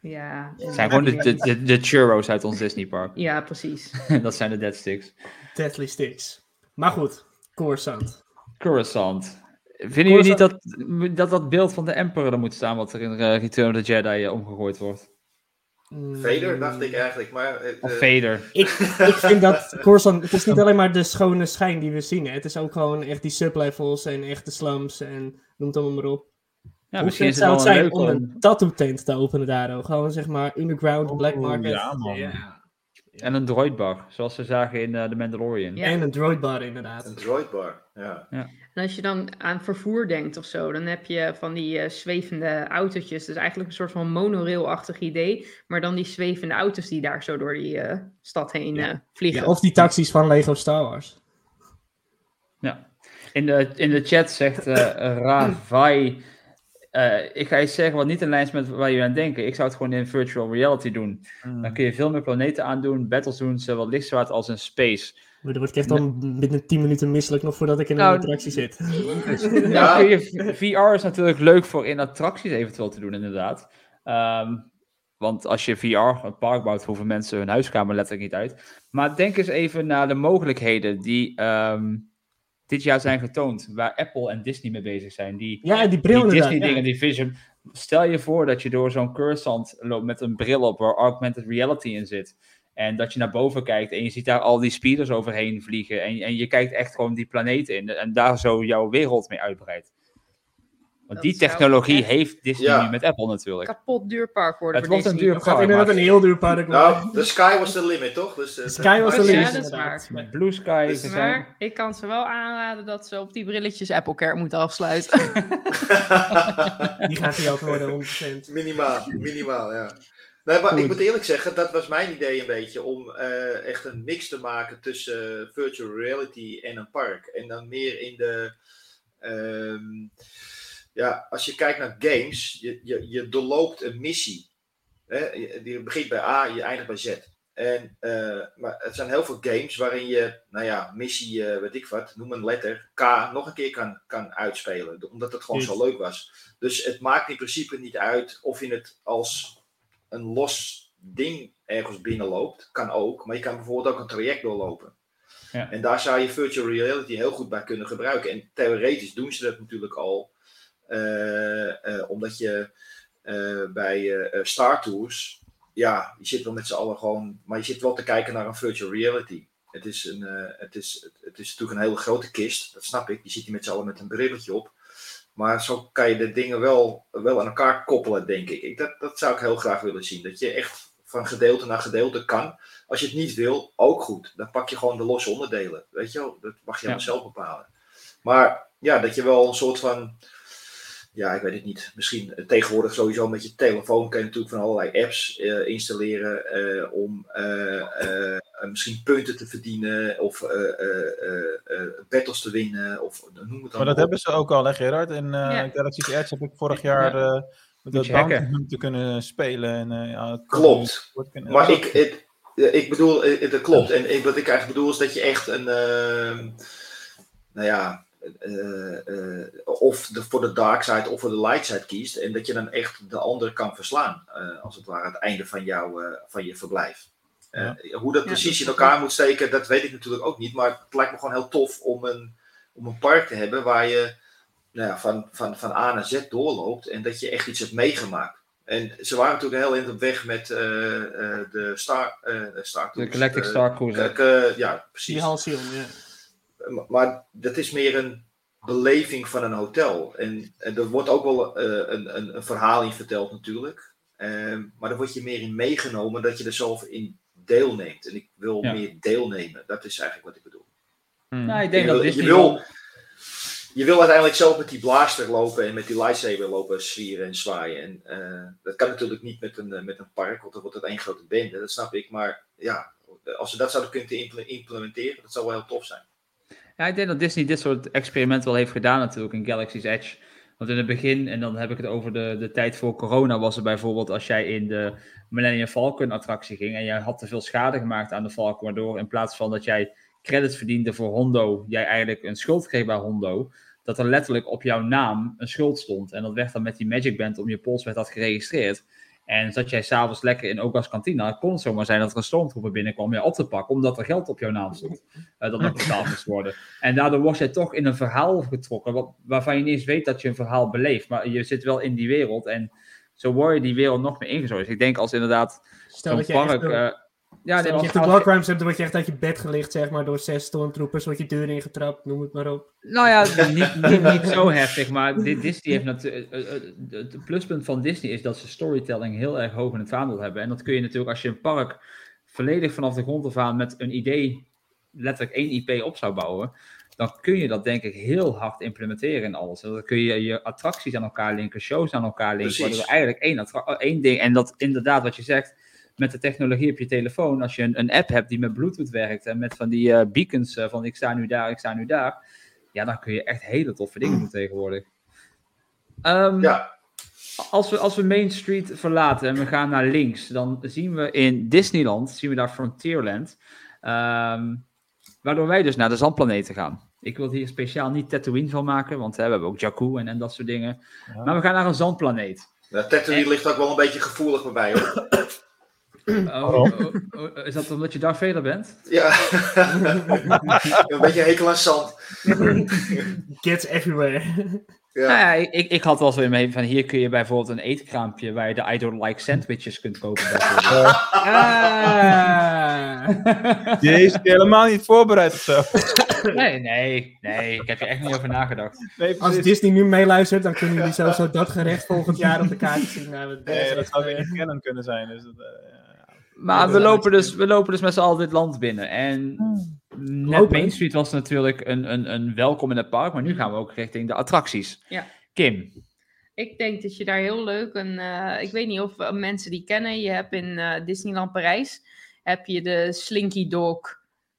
Ja, Het zijn gewoon de, de, de, de churros uit ons Disney park. Ja, precies. dat zijn de dead sticks. Deadly Sticks. Maar goed, Coruscant. Coruscant. Vinden jullie niet dat, dat dat beeld van de Emperor er moet staan, wat er in eh, Return of the Jedi eh, omgegooid wordt? Mm, Vader, dacht ik eigenlijk. Maar, eh, Of Vader. Ik, ik vind dat Coruscant, het is niet alleen maar de schone schijn die we zien. Hè. Het is ook gewoon echt die sublevels en echt de slums en noem het allemaal maar op. Ja, Hoe misschien zou het zijn om een tattoo tent te openen daar ook? Gewoon zeg maar underground, black Oeh, market. ja, man. Ja. En een droidbar, zoals we zagen in eh, The Mandalorian. Ja. En een droidbar inderdaad. Een droidbar, ja. En als je dan aan vervoer denkt of zo, dan heb je van die eh, zwevende autootjes. Dus eigenlijk een soort van monorail-achtig idee. Maar dan die zwevende auto's die daar zo door die eh, stad heen eh, vliegen. Ja, of die taxis van Lego Star Wars. Ja. In de, in de chat zegt eh Ravai. Eh, ik ga iets zeggen wat niet in lijn is met waar jullie aan denken. Ik zou het gewoon in virtual reality doen. Dan kun je veel meer planeten aandoen, battles doen, zowel lichtzwaard als in space. Maar dan word ik echt al binnen 10 minuten misselijk nog voordat ik in een Nou, attractie zit. Ja, je, VR is natuurlijk leuk voor in attracties eventueel te doen, inderdaad. Ehm, want als je VR een park bouwt, hoeven mensen hun huiskamer letterlijk niet uit. Maar denk eens even naar de mogelijkheden die ehm, dit jaar zijn getoond, waar Apple en Disney mee bezig zijn. Die, Ja, die bril die inderdaad, Disney ja. dingen, die Vision. Stel je voor dat je door zo'n Cursant loopt met een bril op waar augmented reality in zit. En dat je naar boven kijkt en je ziet daar al die speeders overheen vliegen. En, en je kijkt echt gewoon die planeet in. En daar zo jouw wereld mee uitbreidt. Want Dat die technologie echt heeft Disney Ja. nu met Apple natuurlijk. kapot duur park worden Het voor wordt een duur park, inderdaad maar een heel duur park. Nou, the sky was the limit, toch? Dus, eh, Sky was Oh, de ja, limit. dat is waar. Blue Sky. Dus- Maar ik kan ze wel aanraden dat ze op die brilletjes Apple Care moeten afsluiten. Die gaat hij ook worden, 100%. Minimaal, minimaal, ja. Nee, maar ik moet eerlijk zeggen, dat was mijn idee een beetje om eh, echt een mix te maken tussen eh, virtual reality en een park. En dan meer in de. ehm, ja, als je kijkt naar games, je, je, je doorloopt een missie. Hè? Je, je begint bij A, je eindigt bij Z. En, eh, maar het zijn heel veel games waarin je, nou ja, missie, eh weet ik wat, noem een letter, K, nog een keer kan, kan uitspelen. Omdat het gewoon zo leuk was. Dus het maakt in principe niet uit of je het als een los ding ergens binnenloopt. Kan ook, maar je kan bijvoorbeeld ook een traject doorlopen. Ja. En daar zou je virtual reality heel goed bij kunnen gebruiken. En theoretisch doen ze dat natuurlijk al. Eh, eh, omdat je eh, bij Star Tours, ja, je zit wel met z'n allen gewoon, maar je zit wel te kijken naar een virtual reality. Het is, een, het, is, het is natuurlijk een hele grote kist, dat snap ik. Je zit hier met z'n allen met een brilletje op. Maar zo kan je de dingen wel, wel aan elkaar koppelen, denk ik. ik dat, dat zou ik heel graag willen zien. Dat je echt van gedeelte naar gedeelte kan. Als je het niet wil, ook goed. Dan pak je gewoon de losse onderdelen. Weet je wel, dat mag je Ja. zelf bepalen. Maar ja, dat je wel een soort van, ja, ik weet het niet. Misschien eh, tegenwoordig sowieso met je telefoon kan je natuurlijk van allerlei apps eh, installeren eh, om eh, eh, eh, misschien punten te verdienen of eh, eh, eh, battles te winnen of noem het dan Maar dat op. hebben ze ook al, hè Gerard? In eh Ja. Galaxy's Edge heb ik vorig jaar eh met Moet dat bounty hunt te kunnen spelen. En, eh, ja, het- Klopt. het kunnen- Maar ik, het, ik bedoel, eh, dat klopt. En ik, wat ik eigenlijk bedoel is dat je echt een, ehm, nou ja, of de, voor de dark side of voor de light side kiest. En dat je dan echt de ander kan verslaan, eh, als het ware, aan het einde van, jouw, eh, van je verblijf. Eh, Hoe dat Ja, precies dat in elkaar moet steken, dat weet ik natuurlijk ook niet. Maar het lijkt me gewoon heel tof om een, om een park te hebben waar je nou ja, van, van, van A naar Z doorloopt en dat je echt iets hebt meegemaakt. En ze waren natuurlijk heel in op weg met eh, eh, de Star, eh Star De Galactic eh, Star Cruiser. eh, eh, ja, Die precies. Halcyon, ja. Maar- dat is meer een beleving van een hotel. En, en er wordt ook wel eh, een, een, een verhaal in verteld natuurlijk. Ehm, maar daar word je meer in meegenomen dat je er zelf in deelneemt. En ik wil Ja. meer deelnemen. Dat is eigenlijk wat ik bedoel. Nou, ik denk je, dat je, wil, je wil uiteindelijk zelf met die blaster lopen en met die lightsaber lopen zwieren en zwaaien. En eh, dat kan natuurlijk niet met een, eh, met een park, want dan wordt het één grote bende. Dat snap ik. Maar ja, als ze dat zouden kunnen imple- implementeren, dat zou wel heel tof zijn. Ja, ik denk dat Disney dit soort experimenten wel heeft gedaan natuurlijk in Galaxy's Edge. Want in het begin, en dan heb ik het over de, de tijd voor corona, was er bijvoorbeeld als jij in de Millennium Falcon attractie ging en jij had te veel schade gemaakt aan de Falcon, waardoor in plaats van dat jij credits verdiende voor Hondo, jij eigenlijk een schuld kreeg bij Hondo, dat er letterlijk op jouw naam een schuld stond. En dat werd dan met die Magic Band om je pols werd dat geregistreerd. En zat jij s'avonds lekker in Oga's kantina, dan kon het zomaar zijn dat er een stormtrooper binnenkwam om je op te pakken, omdat er geld op jouw naam stond. eh, dat nog betaald moest worden. En daardoor word je toch in een verhaal getrokken, wat, waarvan je niet eens weet dat je een verhaal beleeft. Maar je zit wel in die wereld en zo word je die wereld nog meer ingezogen. Dus ik denk als inderdaad Stel dat park... eh, eh, ja, nee, de hebt, dan word je echt uit je bed gelicht, zeg maar, door zes stormtroopers, word je deur ingetrapt, noem het maar op. Nou ja, niet, niet, niet zo heftig, maar di- Disney heeft natuurlijk. eh, eh, Het pluspunt van Disney is dat ze storytelling heel erg hoog in het vaandel hebben. En dat kun je natuurlijk als je een park volledig vanaf de grond af aan met een idee, letterlijk één IP op zou bouwen. Dan kun je dat denk ik heel hard implementeren in alles. En dan kun je je attracties aan elkaar linken, shows aan elkaar linken. Precies. Waardoor er eigenlijk één, eh, één ding. En dat inderdaad, wat je zegt, met de technologie op je telefoon. Als je een, een app hebt die met Bluetooth werkt en met van die eh, beacons eh, van ik sta nu daar, ik sta nu daar ja, dan kun je echt hele toffe dingen doen tegenwoordig. Ehm, Ja. als, we, als we Main Street verlaten en we gaan naar links, dan zien we in Disneyland, zien we daar Frontierland, ehm, waardoor wij dus naar de zandplaneten gaan. Ik wil hier speciaal niet Tatooine van maken, want hè, we hebben ook Jakku en, en dat soort dingen. Maar we gaan naar een zandplaneet. Nou, Tatooine ligt ook wel een beetje gevoelig bij mij hoor. Oh, oh, oh, oh, is dat omdat je Vader bent? Ja. een beetje hekel aan zand. Kids everywhere. Nou ja, ik, ik, had wel zo in mijn van hier kun je bijvoorbeeld een eetkraampje waar je de I don't like sandwiches kunt kopen. Ah. Die is helemaal niet voorbereid of zo. Nee, nee, nee, ik heb er echt niet over nagedacht. Nee, Als. Disney nu meeluistert, dan kunnen jullie sowieso dat gerecht volgend jaar op de kaart zien. Nou, Nee, dat zou weer eh, niet canon kunnen zijn. Dus dat, eh, ja. Maar we lopen, dus, we lopen dus met z'n allen dit land binnen. En net Lopen. Main Street was natuurlijk een, een, een welkom in het park, maar nu gaan we ook richting de attracties. Ja. Kim, Ik denk dat je daar heel leuk een. eh, ik weet niet of eh, mensen die kennen. Je hebt in eh, Disneyland Parijs heb je de Slinky Dog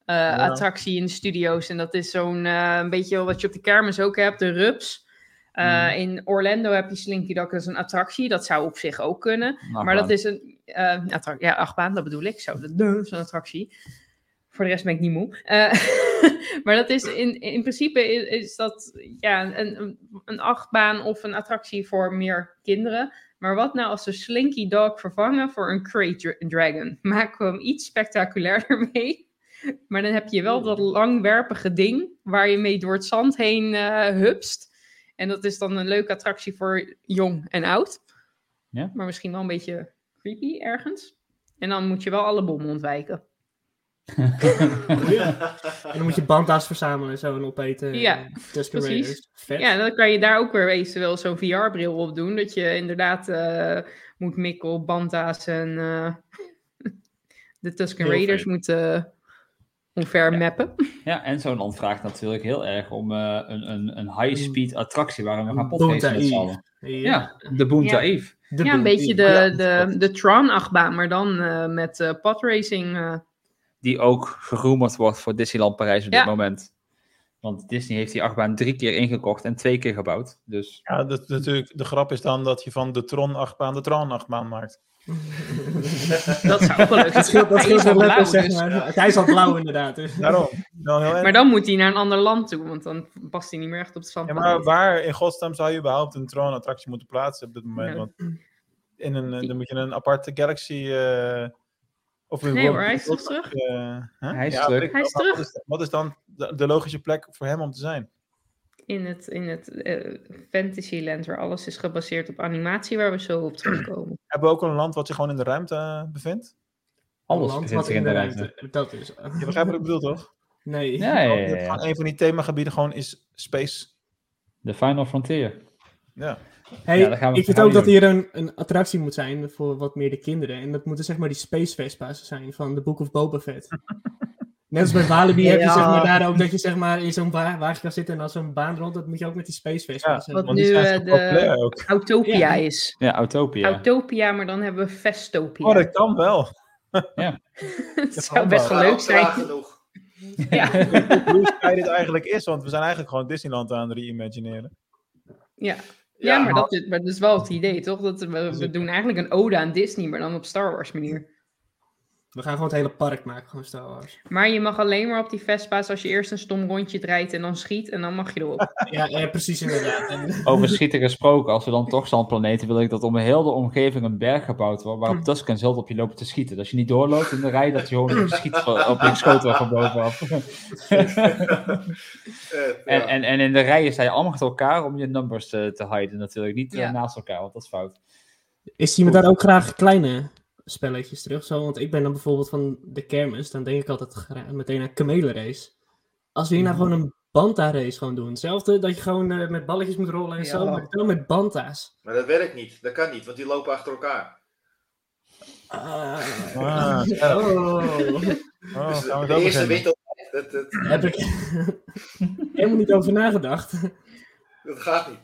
eh, attractie in de studio's. En dat is zo'n eh, een beetje wat je op de kermis ook hebt, de Rups. Eh, Hmm. In Orlando heb je Slinky Dog, dat is een attractie. Dat zou op zich ook kunnen. Achtbaan. Maar dat is een eh, attra- ja, achtbaan, dat bedoel ik. Zo, dat dat is een attractie. Voor de rest ben ik niet moe. Eh, maar dat is in, in principe is, is dat ja, een, een, achtbaan of een attractie voor meer kinderen. Maar wat nou als we Slinky Dog vervangen voor een Crate Dra- Dragon? Maken we hem iets spectaculairder mee. Maar dan heb je wel dat langwerpige ding waar je mee door het zand heen eh hupst. En dat is dan een leuke attractie voor jong en oud. Ja. Maar misschien wel een beetje creepy ergens. En dan moet je wel alle bommen ontwijken. En dan moet je banda's verzamelen en zo en opeten. Ja, En precies. Vet. Ja, dan kan je daar ook weer eventueel zo'n VR-bril op doen. Dat je inderdaad eh, moet mikken op Banta's en eh, de Tusken Heel Raiders vet. Omver mappen. Ja, en zo'n land vraagt natuurlijk heel erg om eh, een, een, een high-speed attractie waar we gaan podcasten met z'n allen. Ja. Ja, de Boonta Ja. Eve. De ja, een beetje de, de, de Tron-achtbaan, maar dan eh, met eh podracing. eh. Die ook geroemerd wordt voor Disneyland Parijs op dit Ja. moment. Want Disney heeft die achtbaan drie keer ingekocht en twee keer gebouwd. Dus Ja, dat, natuurlijk, de grap is dan dat je van de Tron-achtbaan de Tron-achtbaan maakt. dat zou ook wel leuk Dat scheelt, dat zijn. Hij scheelt wel blauw, zeg dus. maar. Hij is al blauw inderdaad. Dus. Daarom. Heel. Maar dan moet hij naar een ander land toe, want dan past hij niet meer echt op het Ja, zandpad. maar waar in godsnaam zou je überhaupt een Tron-attractie moeten plaatsen op dit moment? Want in een, eh, dan moet je een aparte Galaxy... eh of Nee World- hoor, hij is toch terug? eh, hè? Hij is Ja, terug. ik Hij is maar terug. Wat is, wat is dan de, de logische plek voor hem om te zijn? In het, in het eh, Fantasyland, waar alles is gebaseerd op animatie, waar we zo op terugkomen. Hebben we ook een land wat zich gewoon in de ruimte eh, bevindt? alles land wat zich in de ruimte. ruimte. Dat is. Je begrijpt wat ik bedoel, toch? Nee. Ja, ja, Een van die themagebieden gewoon is space. De Final Frontier. Ja. Hey, Ja, daar gaan we ik vind ook dat hier een, een attractie moet zijn voor wat meer de kinderen. En dat moeten zeg maar die Space Vespa's zijn van The Book of Boba Fett. Net als bij Walibi heb je Ja. zeg maar daar ook dat je zeg maar in zo'n wa- wagen kan zitten en als zo'n baan rond, dat moet je ook met die Space Vespa's Ja, hebben. Wat want die nu zijn eh, de. Autopia Ja. is. Ja, Autopia. Autopia, maar dan hebben we Festopia. Oh, dat kan wel. Het zou best wel leuk zijn. Ja, Hoe Sky dit eigenlijk is, want we zijn eigenlijk gewoon Disneyland aan het reimagineren. ja. Ja, ja maar, dat is, maar dat is wel het idee, toch? Dat we, we Zeker. doen eigenlijk een ode aan Disney, maar dan op Star Wars manier. We gaan gewoon het hele park maken, gewoon Star Wars. Maar je mag alleen maar op die Vespa's als je eerst een stom rondje draait en dan schiet en dan mag je erop. Ja, ja precies inderdaad. Over schieten gesproken, als we dan toch zandplaneten, wil ik dat om heel de omgeving een berg gebouwd wordt, waarop Tusken zult op je lopen te schieten. Dat je niet doorloopt in de rij, dat je gewoon schiet op je wordt van bovenaf. En, en, en in de rijen sta je allemaal achter elkaar om je numbers te, te hiden natuurlijk, niet eh, Ja. naast elkaar, want dat is fout. Is iemand daar ook graag kleine spelletjes terug? Zo, want ik ben dan bijvoorbeeld van de kermis, dan denk ik altijd meteen aan kamelenrace. Als we hier nou gewoon een Banta race gewoon doen. Hetzelfde dat je gewoon eh, met balletjes moet rollen en Ja. zo, maar dan met Banta's. Maar dat werkt niet. Dat kan niet, want die lopen achter elkaar. Ah. Ah, oh. Oh, dus de eerste beginnen. wint altijd. Dat, dat, Heb ik helemaal niet over nagedacht. dat gaat niet.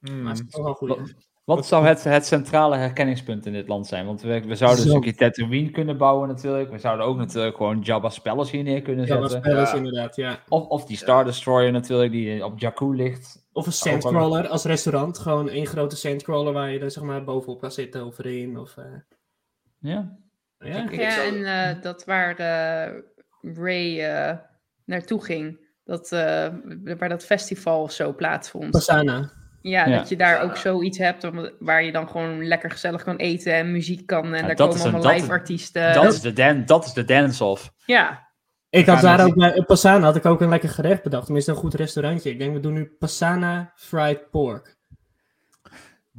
Hmm. Maar het is toch wel goed. Wat zou het, het centrale herkenningspunt in dit land zijn? Want we, we zouden een Zo. stukje Tatooine kunnen bouwen natuurlijk. We zouden ook natuurlijk gewoon Jabba's Palace hier neer kunnen zetten. spelers Ja. inderdaad, ja. Of, of die Star Destroyer natuurlijk, die op Jakku ligt. Of een sandcrawler als restaurant. Gewoon één grote sandcrawler waar je er zeg maar bovenop kan zitten of erin. Of, eh, Ja. ja. Ik Ja, zou- en eh, dat waar eh, Ray eh, naartoe ging, dat, eh, waar dat festival of zo plaatsvond. Pasana. Ja, Ja. dat je daar ook zoiets hebt waar je dan gewoon lekker gezellig kan eten en muziek kan. En Ja, daar dat komen allemaal dat- live artiesten. dat, is de dan, dat is de dance-off. Ja, Ik had daar ook bij in Pasana had ik ook een lekker gerecht bedacht. Tenminste, een goed restaurantje. Ik denk, we doen nu Pasana Fried Pork.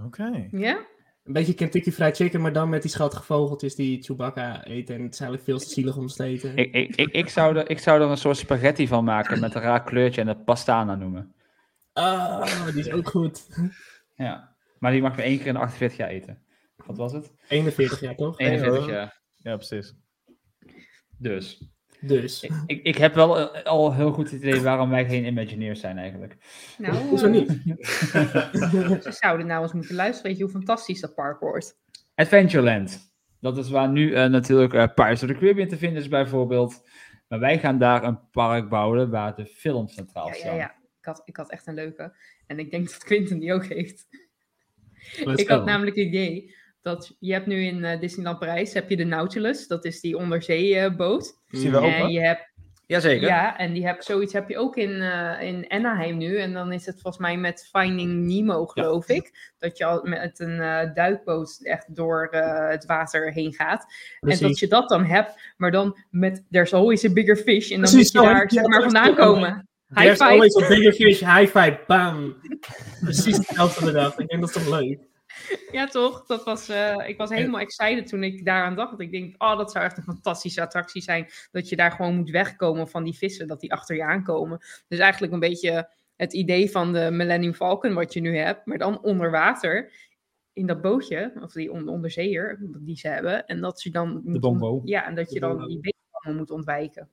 Oké. ja? Een beetje Kentucky Fried Chicken, maar dan met die schattige vogeltjes die Chewbacca eet. En het is eigenlijk veel te zielig om te eten. Ik, ik, ik, ik, zou er, ik zou er een soort spaghetti van maken met een raar kleurtje en het pastana noemen. Ah, die is ook goed. Ja. Maar die mag maar één keer in de 48 jaar eten. Wat was het? 41 jaar toch? 41 hoor. jaar. Ja, precies. Dus. Dus. Ik, ik, ik heb wel eh, al heel goed het idee waarom wij geen Imagineers zijn eigenlijk. Nou, Hoezo eh, niet? ze zouden nou eens moeten luisteren. Weet je hoe fantastisch dat park wordt? Adventureland. Dat is waar nu eh, natuurlijk eh Pirates of the Caribbean te vinden is bijvoorbeeld. Maar wij gaan daar een park bouwen waar de films centraal Ja, ja, staan. ja. Ik had, ik had echt een leuke. En ik denk dat Quinten die ook heeft. Let's ik go. had namelijk het idee dat je hebt nu in eh, Disneyland Parijs heb je de Nautilus. Dat is die onderzeeboot. Is die wel en open? je hebt Jazeker. Ja, en die heb, zoiets heb je ook in, eh, in Anaheim nu. En dan is het volgens mij met Finding Nemo, geloof ik. Dat je al met een eh, duikboot echt door het water heen gaat. En dat je dat dan hebt, maar dan met There's always a bigger fish. En dan Precies, moet je daar ja, zeg maar vandaan komen. High There's five. always a bigger fish. High five. Bam. Precies hetzelfde van de dag. Ik denk dat is toch leuk. Ja, toch? Dat was, eh, ik was helemaal excited toen ik daaraan dacht. Ik denk, oh, dat zou echt een fantastische attractie zijn. Dat je daar gewoon moet wegkomen van die vissen, dat die achter je aankomen. Dus eigenlijk een beetje het idee van de Millennium Falcon wat je nu hebt, maar dan onder water. In dat bootje, of die on- onderzeeër, die ze hebben. En dat je dan... moet Ja, en dat je dan die beesten allemaal moet ontwijken.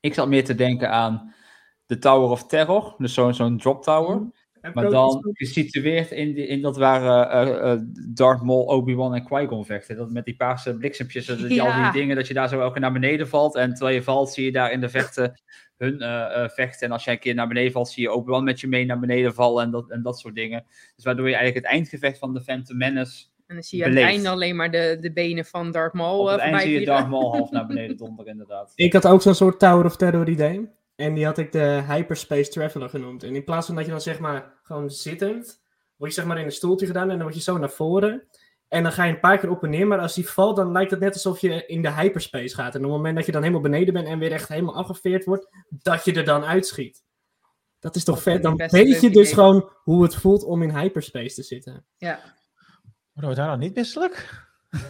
Ik zat meer te denken aan de Tower of Terror, dus zo'n zo'n drop tower. Ik Maar dan gesitueerd in, die, in dat waar eh, eh, Darth Maul, Obi-Wan en Qui-Gon vechten. Dat met die paarse bliksemtjes, dat die, al die dingen, dat je daar zo elke keer naar beneden valt. En terwijl je valt, zie je daar in de vechten hun eh, eh, vechten. En als jij een keer naar beneden valt, zie je Obi-Wan met je mee naar beneden vallen en dat, en dat soort dingen. Dus waardoor je eigenlijk het eindgevecht van de Phantom Menace... En dan zie je aan het beleeft. einde alleen maar de, de benen van Darth Maul Op het eind zie je. Darth Maul half naar beneden donderen, inderdaad. Ik had ook zo'n soort Tower of Terror idee. En die had ik de Hyperspace Traveler genoemd. En in plaats van dat je dan zeg maar gewoon zittend, word je zeg maar in een stoeltje gedaan en dan word je zo naar voren. En dan ga je een paar keer op en neer, maar als die valt, dan lijkt het net alsof je in de hyperspace gaat. En op het moment dat je dan helemaal beneden bent en weer echt helemaal afgeveerd wordt, dat je er dan uitschiet. Dat is toch vet? Dan weet je dus idee. gewoon hoe het voelt om in hyperspace te zitten. Ja. Worden we daar nou niet misselijk?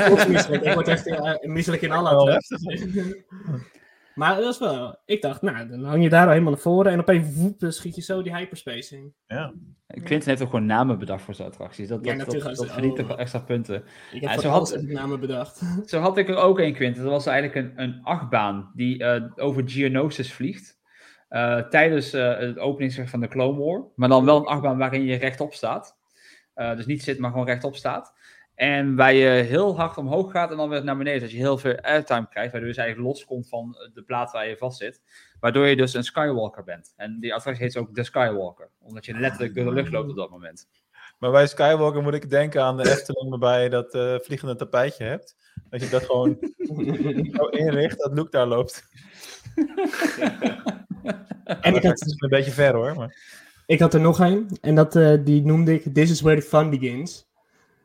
Ik word misselijk. Ik word echt eh, misselijk in alle. Maar dat is wel... Ik dacht, nou, dan hang je daar al helemaal naar voren en opeens woep, dan schiet je zo die hyperspace in. Ja. Quentin heeft ook gewoon namen bedacht voor zijn attracties. Dat, Ja, dat, dat, natuurlijk. dat verdient Oh. toch wel extra punten. Ik heb Ja, voor zo had- namen bedacht. Zo had ik er ook een, Quinten. Dat was eigenlijk een, een achtbaan die eh, over Geonosis vliegt. eh, tijdens eh, het openingsgevecht van de Clone War. Maar dan wel een achtbaan waarin je rechtop staat. Eh, dus niet zit, maar gewoon rechtop staat. En waar je heel hard omhoog gaat en dan weer naar beneden. Dat je heel veel airtime krijgt. Waardoor je dus eigenlijk loskomt van de plaat waar je vast zit. Waardoor je dus een Skywalker bent. En die attractie heet ook de Skywalker. Omdat je letterlijk door de lucht loopt op dat moment. Maar bij Skywalker moet ik denken aan de Efteling waarbij je dat eh, vliegende tapijtje hebt. Dat je dat gewoon zo inricht dat Luke daar loopt. En ik dat had, is een beetje ver hoor. Maar... ik had er nog een. En dat, eh, die noemde ik This is where the fun begins.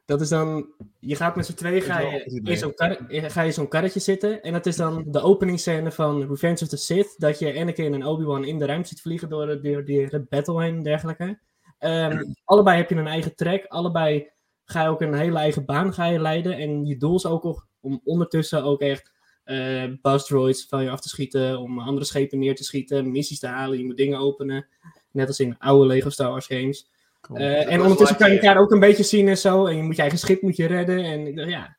Dat is dan, je gaat met z'n tweeën ga je in zo'n kar- ga je zo'n karretje zitten. En dat is dan de openingsscène van Revenge of the Sith. Dat je Anakin en Obi-Wan in de ruimte ziet vliegen door, de- door Red Battle heen en dergelijke. Ehm, allebei heb je een eigen track. Allebei ga je ook een hele eigen baan ga je leiden. En je doel is ook om ondertussen ook echt eh buzz droids van je af te schieten. Om andere schepen neer te schieten. Missies te halen. Je moet dingen openen. Net als in oude Lego Star Wars games. Eh, en ondertussen kan je elkaar ook een beetje zien en zo. En je moet je eigen schip moet je redden. En ik dacht, ja,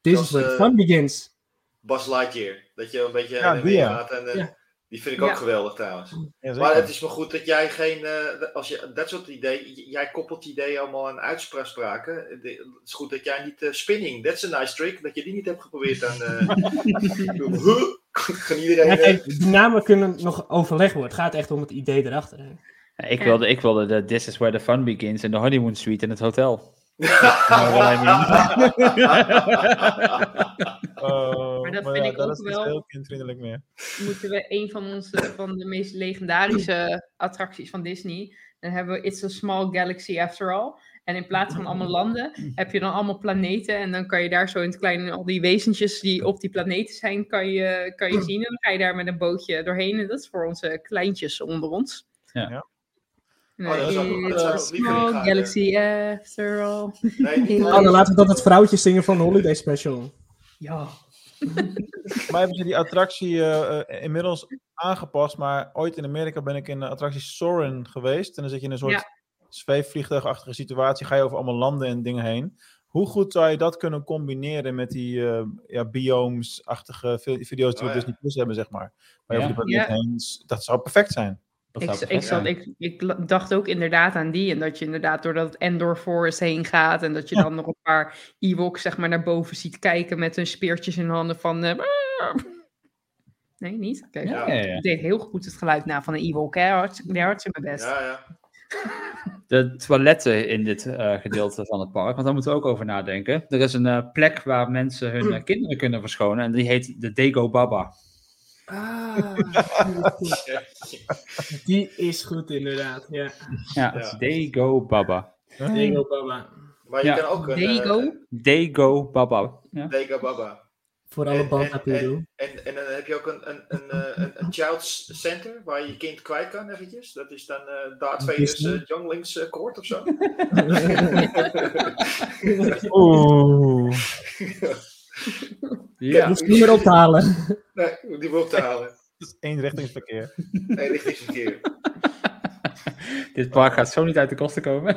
this is where the eh, fun begins. Bas Lightyear. Dat je een beetje Ja, en die, gaat. En, eh, Ja. Die vind ik ook Ja. geweldig trouwens. Ja, Maar het is maar goed dat jij geen, eh, als je dat soort ideeën, jij koppelt ideeën allemaal aan uitspraken. Het is goed dat jij niet spinning, that's a nice trick, dat je die niet hebt geprobeerd aan. eh huh? Kan iedereen. Ja, kijk, de namen kunnen nog overlegd worden. Het gaat echt om het idee erachter. Ik wilde, ik wilde de This is where the fun begins in de honeymoon suite in het hotel. know what I Oh, Maar dat maar vind ja, ik dat ook is niet wel- heel kindvriendelijk meer. moeten we een van onze van de meest legendarische attracties van Disney. Dan hebben we It's a Small Galaxy After All. En in plaats van allemaal landen, heb je dan allemaal planeten. En dan kan je daar zo in het kleine, al die wezentjes die op die planeten zijn, kan je, kan je zien. En dan ga je daar met een bootje doorheen. En dat is voor onze kleintjes onder ons. Ja. Ja. Oh, dat is ook- eh, small Galaxy After All. Nee, niet Oh, dan laten we dat het vrouwtje zingen van de Holiday Special. Ja. Maar hebben ze die attractie eh, eh, inmiddels aangepast? Maar ooit in Amerika ben ik in de attractie Soarin geweest. En dan zit je in een soort Ja. zweefvliegtuigachtige situatie. Ga je over allemaal landen en dingen heen. Hoe goed zou je dat kunnen combineren met die eh, ja, biomes-achtige vi- video's die we Oh, ja. Disney Plus hebben, zeg maar. Waar je Ja. over die planeet Ja. heen... Dat zou perfect zijn. Ik, ik, zat, ik, ik dacht ook inderdaad aan die. En dat je inderdaad door dat Endor Forest heen gaat. En dat je dan nog een paar Ewoks zeg maar, naar boven ziet kijken met hun speertjes in handen van... eh, nee, niet? Oké. Ja, ja, ja. Ik deed heel goed het geluid na van een Ewok. Hè? Hartstikke, deed hartstikke mijn best. Ja, ja. De toiletten in dit eh, gedeelte van het park, want daar moeten we ook over nadenken. Er is een eh, plek waar mensen hun kinderen kunnen verschonen en die heet de Dego Baba. Ah, die is goed inderdaad. Ja. Ja, Ja. Dego Baba. Dingo Baba. Maar je Ja. kan ook een. eh, Dego. Dego Baba. Ja. Dega Baba. Voor alle En- en, bandapuro. en, en dan heb je ook een, een, een, eh, een, een child's center waar je je kind kwijt kan eventjes. Dat is dan eh Darth Vader's eh, Younglings eh, Court of zo. Oeh. Ja. Hoeft niet meer op te halen. nee, die wil op te halen. Dat is eenrichtingsverkeer. Nee, richtingsverkeer. Dit park gaat zo niet uit de kosten komen.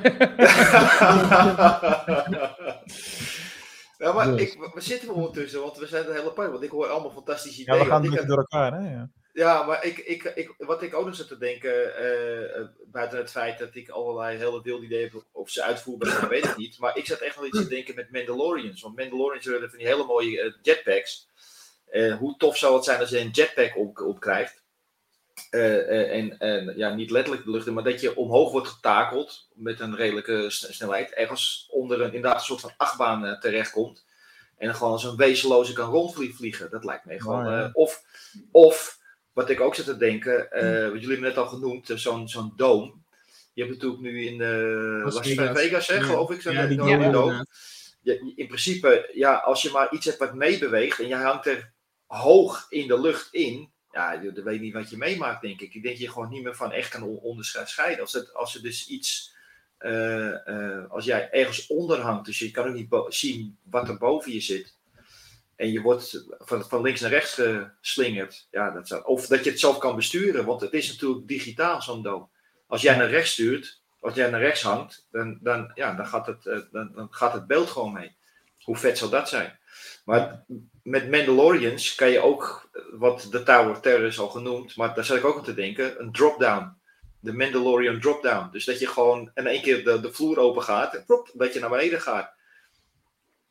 Ja, maar Dus. ik, we zitten ondertussen, want we zijn de hele paar. Want ik hoor allemaal fantastische Ja, ideeën. we gaan door elkaar, hè? Ja. Ja, maar ik, ik, ik, wat ik ook nog zat te denken, eh, eh, buiten het feit dat ik allerlei hele wilde ideeën heb of ze uitvoerbaar zijn, weet ik niet. Maar ik zat echt wel iets te denken met Mandalorians. Want Mandalorians hebben van die hele mooie eh, jetpacks. Eh, hoe tof zou het zijn als je een jetpack op, op krijgt? En, en ja, niet letterlijk de lucht in, maar dat je omhoog wordt getakeld met een redelijke snelheid. Ergens onder een, inderdaad een soort van achtbaan terechtkomt. En dan gewoon als een wezenloze kan rondvliegen. Dat lijkt me gewoon. Oh, ja. of, of, wat ik ook zit te denken, eh, wat jullie hebben net al genoemd, eh, zo'n zo'n dome. Je hebt natuurlijk nu in eh, Las Vegas. Vegas, hè, Ja. geloof ik. zo'n Ja, die dome. Ja, in principe, ja, als je maar iets hebt wat meebeweegt en je hangt er hoog in de lucht in, ja, je- dan weet je niet wat je meemaakt, denk ik. Ik denk dat je gewoon niet meer van echt kan on- onderscheiden. Als, het, als er dus iets, als jij ergens onder hangt, dus je kan ook niet zien wat er boven je zit. En je wordt van, van links naar rechts geslingerd. Ja, dat zou, of dat je het zelf kan besturen, want het is natuurlijk digitaal, zo'n doom. Als jij naar rechts stuurt, als jij naar rechts hangt, dan, dan, ja, dan, gaat het, eh, dan, dan gaat het beeld gewoon mee. Hoe vet zal dat zijn? Maar met Mandalorians kan je ook, eh, wat de Tower of Terror is al genoemd, maar daar zat ik ook aan te denken, een drop-down. De Mandalorian drop-down. Dus dat je gewoon in één keer de, de vloer open gaat en dat je naar beneden gaat.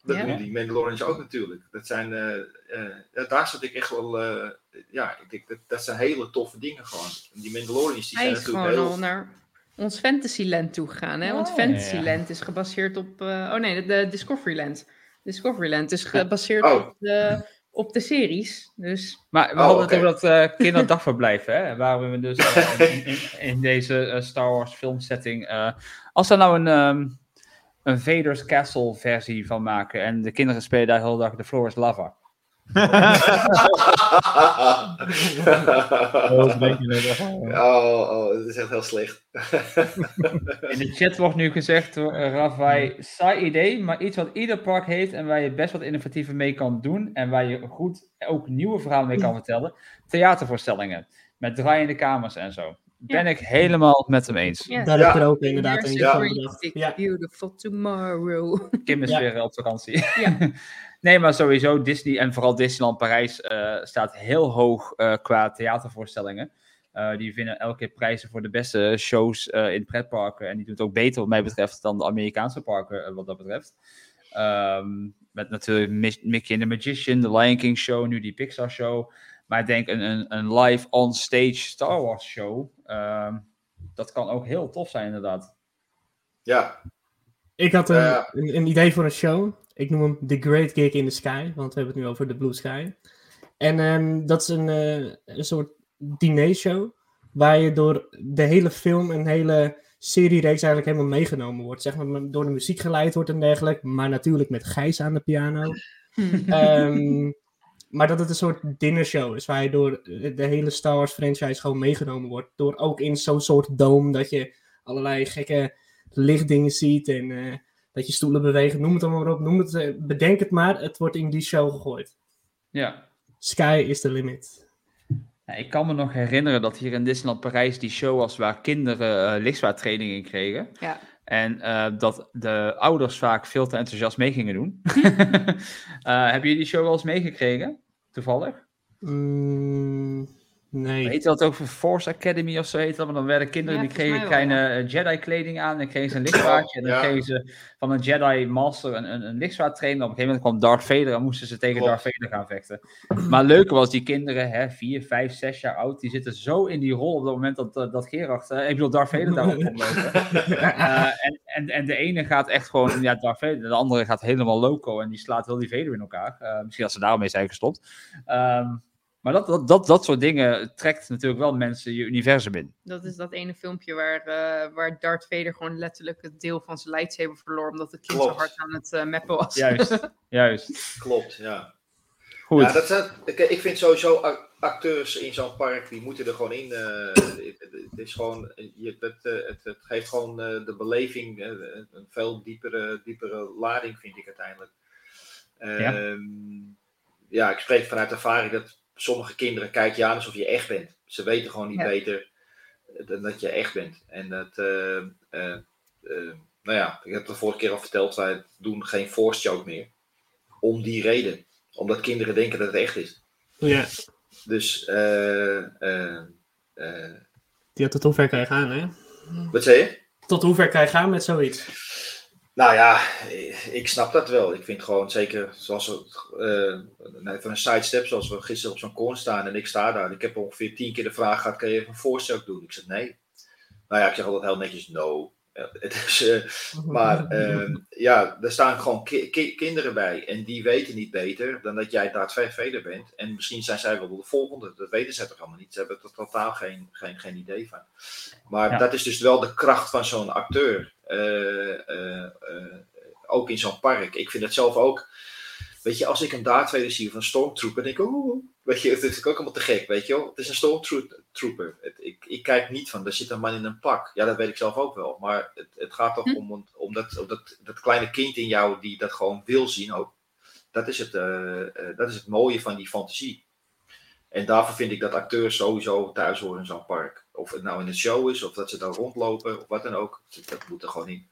Dat Ja. doen die Mandalorians ook natuurlijk. Dat zijn, eh, eh, daar zat ik echt wel, eh, ja, ik denk dat, dat zijn hele toffe dingen gewoon. Die Mandalorians die Hij zijn is natuurlijk gewoon heel... al naar ons Fantasyland toe gegaan. Hè? Want Oh, Fantasyland is gebaseerd op... eh, oh nee, de, de Discoveryland. Discoveryland is gebaseerd Oh. op, de, op de series. Dus Maar we Oh, hadden het over dat eh kinderdagverblijf, hè? Waar we dus in, in, in deze Star Wars filmsetting. eh, als er nou een, ehm, een Vader's Castle versie van maken en de kinderen spelen daar de hele dag de floor is lava. Oh, oh, oh, dat is echt heel slecht. In de chat wordt nu gezegd door uh, Rafai, saai idee, maar iets wat ieder park heeft en waar je best wat innovatiever mee kan doen en waar je goed ook nieuwe verhalen mee kan vertellen. Theatervoorstellingen met draaiende kamers en zo. Ben ik helemaal met hem eens. ja. Daar Ja. heb ik er ook inderdaad een van Ja. beautiful tomorrow. Kim is Ja. weer op vakantie. Ja. nee, maar sowieso Disney en vooral Disneyland Parijs eh, staat heel hoog eh, qua theatervoorstellingen. Eh, die winnen elke keer prijzen voor de beste shows eh, in pretparken. En die doet het ook beter wat mij betreft dan de Amerikaanse parken wat dat betreft. Ehm, met natuurlijk Mi- Mickey and the Magician, de Lion King show, nu die Pixar show. Maar ik denk een, een, een live on-stage Star Wars show, ehm, dat kan ook heel tof zijn inderdaad. Ja, Ik had een, Ja. een, een idee voor een show. Ik noem hem The Great Gig in the Sky, want we hebben het nu over de Blue Sky. En ehm, dat is een, eh, een soort dinershow, waar je door de hele film en hele seriereeks eigenlijk helemaal meegenomen wordt. Zeg maar door de muziek geleid wordt en dergelijke, maar natuurlijk met Gijs aan de piano. Ehm, maar dat het een soort dinnershow is, waar je door de hele Star Wars franchise gewoon meegenomen wordt. Door ook in zo'n soort dome dat je allerlei gekke lichtdingen ziet en eh, dat je stoelen bewegen. Noem het allemaal maar op, noem het, eh, bedenk het maar, het wordt in die show gegooid. Ja. Sky is the limit. Ja, ik kan me nog herinneren dat hier in Disneyland Parijs die show was waar kinderen uh, in kregen. Ja. En uh, dat de ouders vaak veel te enthousiast mee gingen doen. uh, hebben jullie die show wel eens meegekregen? Toevallig? Mm, nee. Heet dat ook Force Academy of zo heet dat? Maar dan werden kinderen Ja, die kregen wel, kleine Jedi-kleding aan. En kregen ze een lichtzwaardje. En dan Ja. kregen ze van een Jedi Master een, een, een lichtzwaard trainen. Op een gegeven moment kwam Darth Vader en moesten ze tegen Klopt. Darth Vader gaan vechten. Maar het leuke was, die kinderen, hè, vier, vijf, zes jaar oud, die zitten zo in die rol op het moment dat, dat, dat Gerard, eh, ik bedoel Darth Vader daarop komt lopen. Eh, en, en, en de ene gaat echt gewoon, ja, Darth Vader, de andere gaat helemaal loco en die slaat heel die Vader in elkaar. Eh, misschien dat ze daarmee zijn gestopt. Ehm, maar dat, dat, dat, dat soort dingen trekt natuurlijk wel mensen je universum in. Dat is dat ene filmpje waar, eh, waar Darth Vader gewoon letterlijk het deel van zijn lightsaber verloor. Omdat het kind zo hard aan het eh mappen was. Juist, juist. klopt, ja. Goed. Ja, dat zijn, ik, ik vind sowieso ac- acteurs in zo'n park, die moeten er gewoon in. eh, het, is gewoon, je, het, het, het geeft gewoon eh, de beleving een veel diepere, diepere lading, vind ik uiteindelijk. Ja. Ehm, ja, ik spreek vanuit ervaring dat sommige kinderen kijken je aan alsof je echt bent. Ze weten gewoon niet Ja. beter dan dat je echt bent. En dat, eh, eh, eh, nou ja, ik heb het de vorige keer al verteld, wij doen geen force choke meer. om die reden. Omdat kinderen denken dat het echt is. Ja, Dus, eh, eh, eh, ja, tot hoe ver kan je gaan, hè? wat zei je? Tot hoe ver kan je gaan met zoiets? Nou ja, ik snap dat wel. Ik vind gewoon zeker, zoals we, nou, even een sidestep, zoals we gisteren op zo'n corn staan en ik sta daar. Ik heb ongeveer tien keer de vraag gehad, kan je even een voorstel doen? Ik zeg nee. Nou ja, ik zeg altijd heel netjes no. Eh, maar eh, ja, er staan gewoon ki- ki- kinderen bij en die weten niet beter dan dat jij Vader bent. En misschien zijn zij wel de volgende, dat weten zij toch allemaal niet. Ze hebben er totaal geen, geen, geen idee van. Maar Ja. dat is dus wel de kracht van zo'n acteur. Eh, eh, ook in zo'n park. Ik vind het zelf ook. Weet je, als ik een Darth Vader zie of een Stormtrooper, denk ik, oeh, weet je, het is ook allemaal te gek, weet je wel. Het is een Stormtrooper. Het, ik, ik kijk niet van, er zit een man in een pak. Ja, dat weet ik zelf ook wel. Maar het, het gaat toch om, om, om, dat, om dat, dat kleine kind in jou die dat gewoon wil zien ook. Dat is het, eh, eh, dat is het mooie van die fantasie. En daarvoor vind ik dat acteurs sowieso thuis horen in zo'n park. Of het nou in een show is, of dat ze daar rondlopen, of wat dan ook. Dat moet er gewoon in.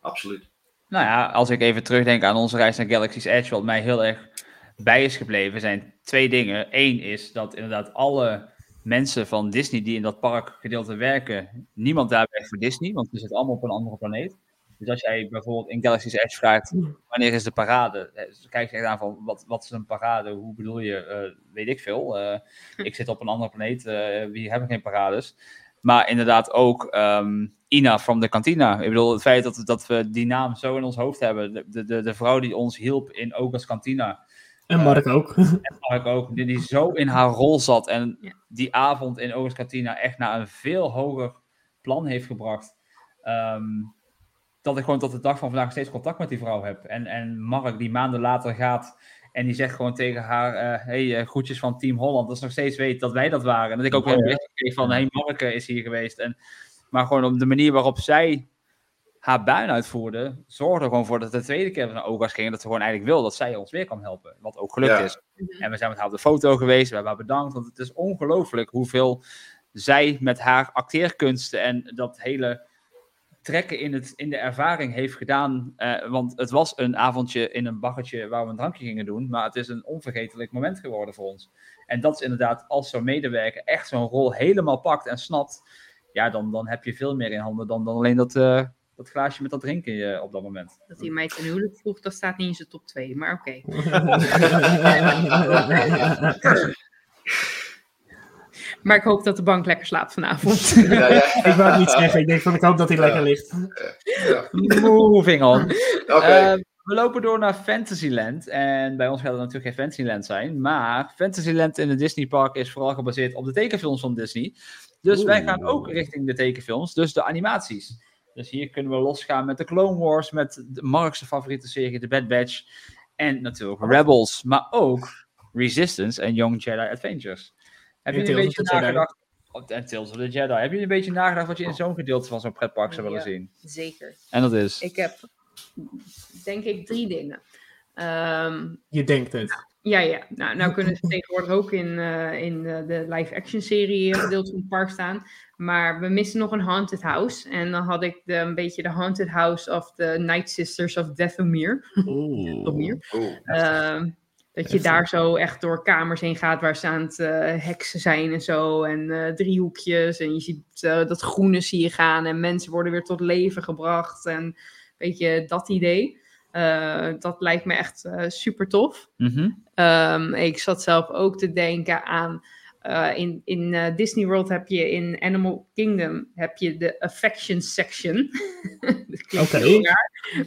Absoluut. Nou ja, als ik even terugdenk aan onze reis naar Galaxy's Edge, wat mij heel erg bij is gebleven, zijn twee dingen. Eén is dat inderdaad alle mensen van Disney die in dat parkgedeelte werken, niemand daar werkt voor Disney, want we zitten allemaal op een andere planeet. Dus als jij bijvoorbeeld in Galaxy's Edge vraagt, wanneer is de parade? Eh, ze kijken echt aan van, wat, wat is een parade? Hoe bedoel je? Eh, weet ik veel. Eh, ik zit op een andere planeet, eh wie hebben geen parades? Maar inderdaad ook ehm, Ina from the Cantina. Ik bedoel, het feit dat, dat we die naam zo in ons hoofd hebben. De, de, de vrouw die ons hielp in Oga's Cantina. En Mark ook. En Mark ook. Die, die zo in haar rol zat. En die avond in Oga's Cantina echt naar een veel hoger plan heeft gebracht. Ehm, dat ik gewoon tot de dag van vandaag steeds contact met die vrouw heb. En, en Mark die maanden later gaat en die zegt gewoon tegen haar, eh hey, eh, groetjes van Team Holland. Dat ze nog steeds weet dat wij dat waren. En dat ik ook weer een bericht kreeg van, hey, Mark eh, is hier geweest. En, maar gewoon op de manier waarop zij haar buin uitvoerde, zorgde er gewoon voor dat de tweede keer naar Ogas ging, dat ze gewoon eigenlijk wil dat zij ons weer kan helpen. Wat ook gelukt Ja. is. En we zijn met haar op de foto geweest, we hebben haar bedankt, want het is ongelooflijk hoeveel zij met haar acteerkunsten en dat hele trekken in, het, in de ervaring heeft gedaan. Eh, want het was een avondje in een baggetje waar we een drankje gingen doen, maar het is een onvergetelijk moment geworden voor ons. En dat is inderdaad, als zo'n medewerker echt zo'n rol helemaal pakt en snapt, ja, dan, dan heb je veel meer in handen dan, dan alleen dat, eh, dat glaasje met dat drinken op dat moment. Dat hij mij ten huwelijk vroeg, dat staat niet in zijn top 2, maar oké. Maar ik hoop dat de bank lekker slaapt vanavond. Ja, ja. ik wou het niet zeggen. Ik denk van, ik hoop dat hij lekker ligt. Ja. Moving on. Oké. Eh, we lopen door naar Fantasyland. En bij ons gaat het natuurlijk geen Fantasyland zijn. Maar Fantasyland in het Disney Park is vooral gebaseerd op de tekenfilms van Disney. Dus wij gaan ook richting de tekenfilms, dus de animaties. Dus hier kunnen we losgaan met de Clone Wars, met de Mark's favoriete serie, The Bad Batch. En natuurlijk Rebels, maar ook Resistance en Young Jedi Adventures. Heb En je een Tales beetje of the Jedi. nagedacht... oh, En Tales of the Jedi. Heb je een beetje nagedacht wat je in zo'n gedeelte van zo'n pretpark zou willen Ja. zien? Zeker. En dat is... Ik heb, denk ik, drie dingen. Ehm, Je denkt het. ja, ja. Nou, nou kunnen ze tegenwoordig ook in, eh, in de, de live-action serie gedeelte van het park staan. Maar we missen nog een haunted house. En dan had ik de, een beetje de haunted house of the Night Sisters of Dathomir. Dathomir. Oeh. Ehm, dat je daar zo echt door kamers heen gaat waar ze aan het eh, heksen zijn en zo. En eh, driehoekjes. En je ziet eh, dat groene zie je gaan. En mensen worden weer tot leven gebracht. En weet je, dat idee. Dat lijkt me echt super tof. Mhm. Ehm, ik zat zelf ook te denken aan. in in Disney World heb je in Animal Kingdom heb je de affection section. Oké.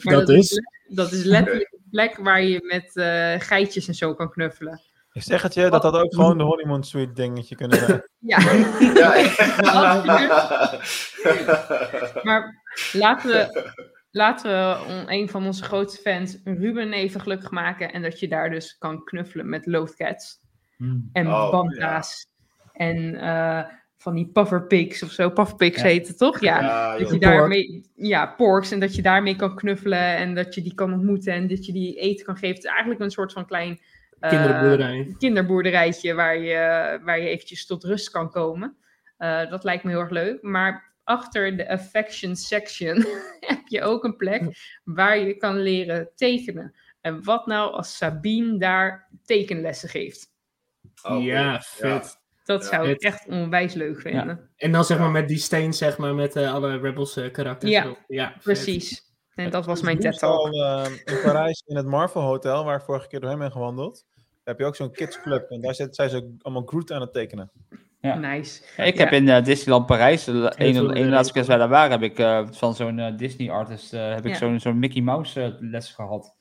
Dat is, dat is letterlijk plek waar je met eh, geitjes en zo kan knuffelen. Ik zeg het je, dat had ook gewoon de honeymoon suite dingetje kunnen zijn. Ja, maar laten we, laten we een van onze grootste fans, Ruben, even gelukkig maken. En dat je daar dus kan knuffelen met loadcats. En Oh, banda's. En eh, van die pufferpigs of zo. Pufferpigs Ja. heet het toch? Ja. Ja, dat je daarmee, ja, porks. En dat je daarmee kan knuffelen. En dat je die kan ontmoeten. En dat je die eten kan geven. Het is eigenlijk een soort van klein eh, Kinderboerderij. kinderboerderijtje. Waar je, waar je eventjes tot rust kan komen. Eh, dat lijkt me heel erg leuk. Maar achter de affection section heb je ook een plek waar je kan leren tekenen. En wat nou als Sabine daar tekenlessen geeft? Oh, ja, vet. Dat Ja. zou ik echt onwijs leuk vinden. En dan zeg maar met die steen, zeg maar, met eh, alle Rebels eh, karakters. Ja, erop. ja vet. Precies. En dat was mijn Ik TED al Talk. eh, in Parijs in het Marvel Hotel, waar ik vorige keer doorheen ben gewandeld. Daar heb je ook zo'n kids club. En daar zit- zijn ze allemaal Groot aan het tekenen. Ja. Nice. Ja, ik heb Ja. in eh, Disneyland Parijs, ene eh, laatste keer dat wij daar waren, heb ik eh, van zo'n eh, Disney artist eh, heb ik Ja. zo'n zo'n Mickey Mouse les gehad.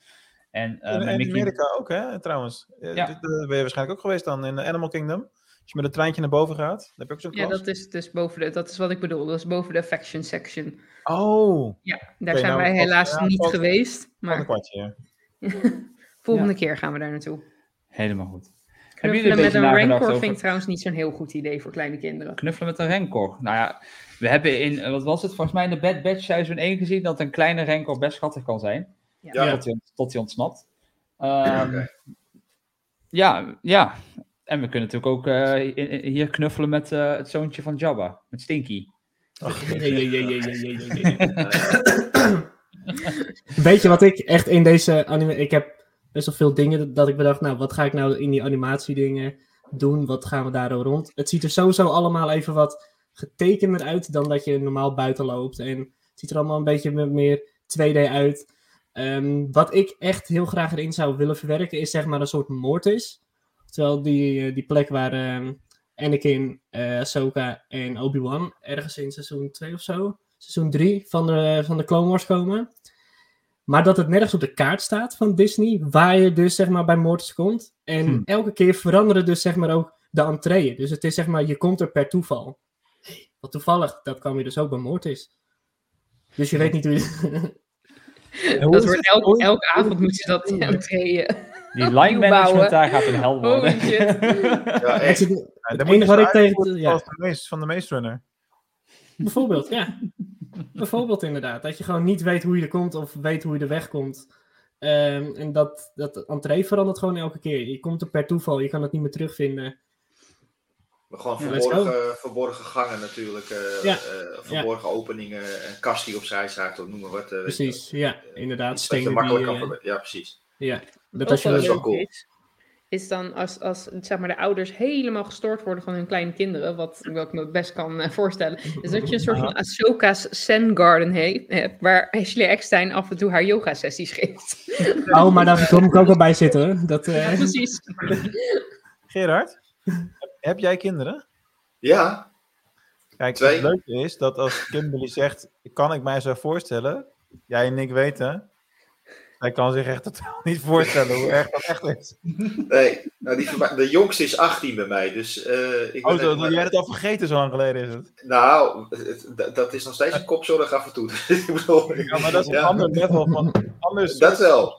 En, eh, in, Mickey... Amerika ook, hè, trouwens. Ja. eh, ben je waarschijnlijk ook geweest dan in Animal Kingdom. Als je met een treintje naar boven gaat, dan heb je ook zo'n Ja, klas. dat is dus boven de, dat is wat ik bedoel. Dat is boven de faction section. Oh, Ja, daar zijn nou, wij helaas ja, niet valt- geweest. maar... Een kwartje. ja. volgende keer gaan we daar naartoe. Helemaal goed. Hebben jullie Knuffelen met een rancor over- vind ik trouwens niet zo'n heel goed idee voor kleine kinderen. Knuffelen met een renkor. Nou ja, we hebben in, eh, wat was het, volgens mij in de Bad Batch seizoen 1 gezien dat een kleine renkor best schattig kan zijn. Ja. Tot, hij, tot hij ontsnapt. Ehm. Ja, ja. En we kunnen natuurlijk ook eh, in- in- hier knuffelen met eh, het zoontje van Jabba, met Stinky. Weet je wat ik echt in deze anime... Ik heb best wel veel dingen dat- ik bedacht, nou, wat ga ik nou in die animatiedingen doen? Wat gaan we daar rond? Het ziet er sowieso allemaal even wat getekender uit dan dat je normaal buiten loopt. En het ziet er allemaal een beetje me- meer 2D uit. Ehm, wat ik echt heel graag erin zou willen verwerken is zeg maar een soort Mortis. Terwijl die, eh, die plek waar ehm, Anakin, eh Ahsoka en Obi-Wan ergens in seizoen 2 of zo, seizoen 3 van de, van de Clone Wars komen. Maar dat het nergens op de kaart staat van Disney, waar je dus zeg maar bij Mortis komt. En Hmm. elke keer veranderen dus zeg maar ook de entreeën. Dus het is zeg maar, je komt er per toeval. Wat toevallig, dat kan je dus ook bij Mortis. Dus je weet niet hoe je... Dat wordt elk, elke avond moeten ze dat entree. Die line management daar gaat een hel worden. Shit. Ja, echt. het enige je wat ik tegen... Ja. als de meest- van de Maze Runner. Bijvoorbeeld, ja. Bijvoorbeeld inderdaad. Dat je gewoon niet weet hoe je er komt of weet hoe je er wegkomt. Ehm, en dat, dat entree verandert gewoon elke keer. Je komt er per toeval, je kan het niet meer terugvinden. Maar gewoon Ja, verborgen, verborgen gangen natuurlijk. eh, Ja. eh, verborgen openingen, een kast die opzij staat, of noem maar wat. eh, Precies, ja, inderdaad. iets wat je Stenen makkelijk die, kan eh, verwerken. Ja, precies. Ja, dat Ook als je wel dat is wel leuk cool. is, is dan als, als zeg maar, de ouders helemaal gestoord worden van hun kleine kinderen, wat, wat ik me best kan eh, voorstellen, is dat je een soort van Ahsoka's Zen Garden he- hebt, waar Ashley Eckstein af en toe haar yoga-sessies geeft. Oh, maar daar kom ik ook wel bij zitten. Dat, eh, Ja, precies. Gerard, heb, heb jij kinderen? Ja, Kijk, Twee. het leuke is dat als Kimberly zegt, kan ik mij zo voorstellen, jij en ik weten, hij kan zich echt totaal niet voorstellen hoe erg dat echt is. nee. Nou, die, de jongste is 18 bij mij, dus eh, ik Oh, dat, dat jij het al vergeten, zo lang geleden is het. Nou, het- dat- is nog steeds een kopzorg af en toe. ik bedoel, Ja, maar dat is een ja, ander level van, anders Dat wel.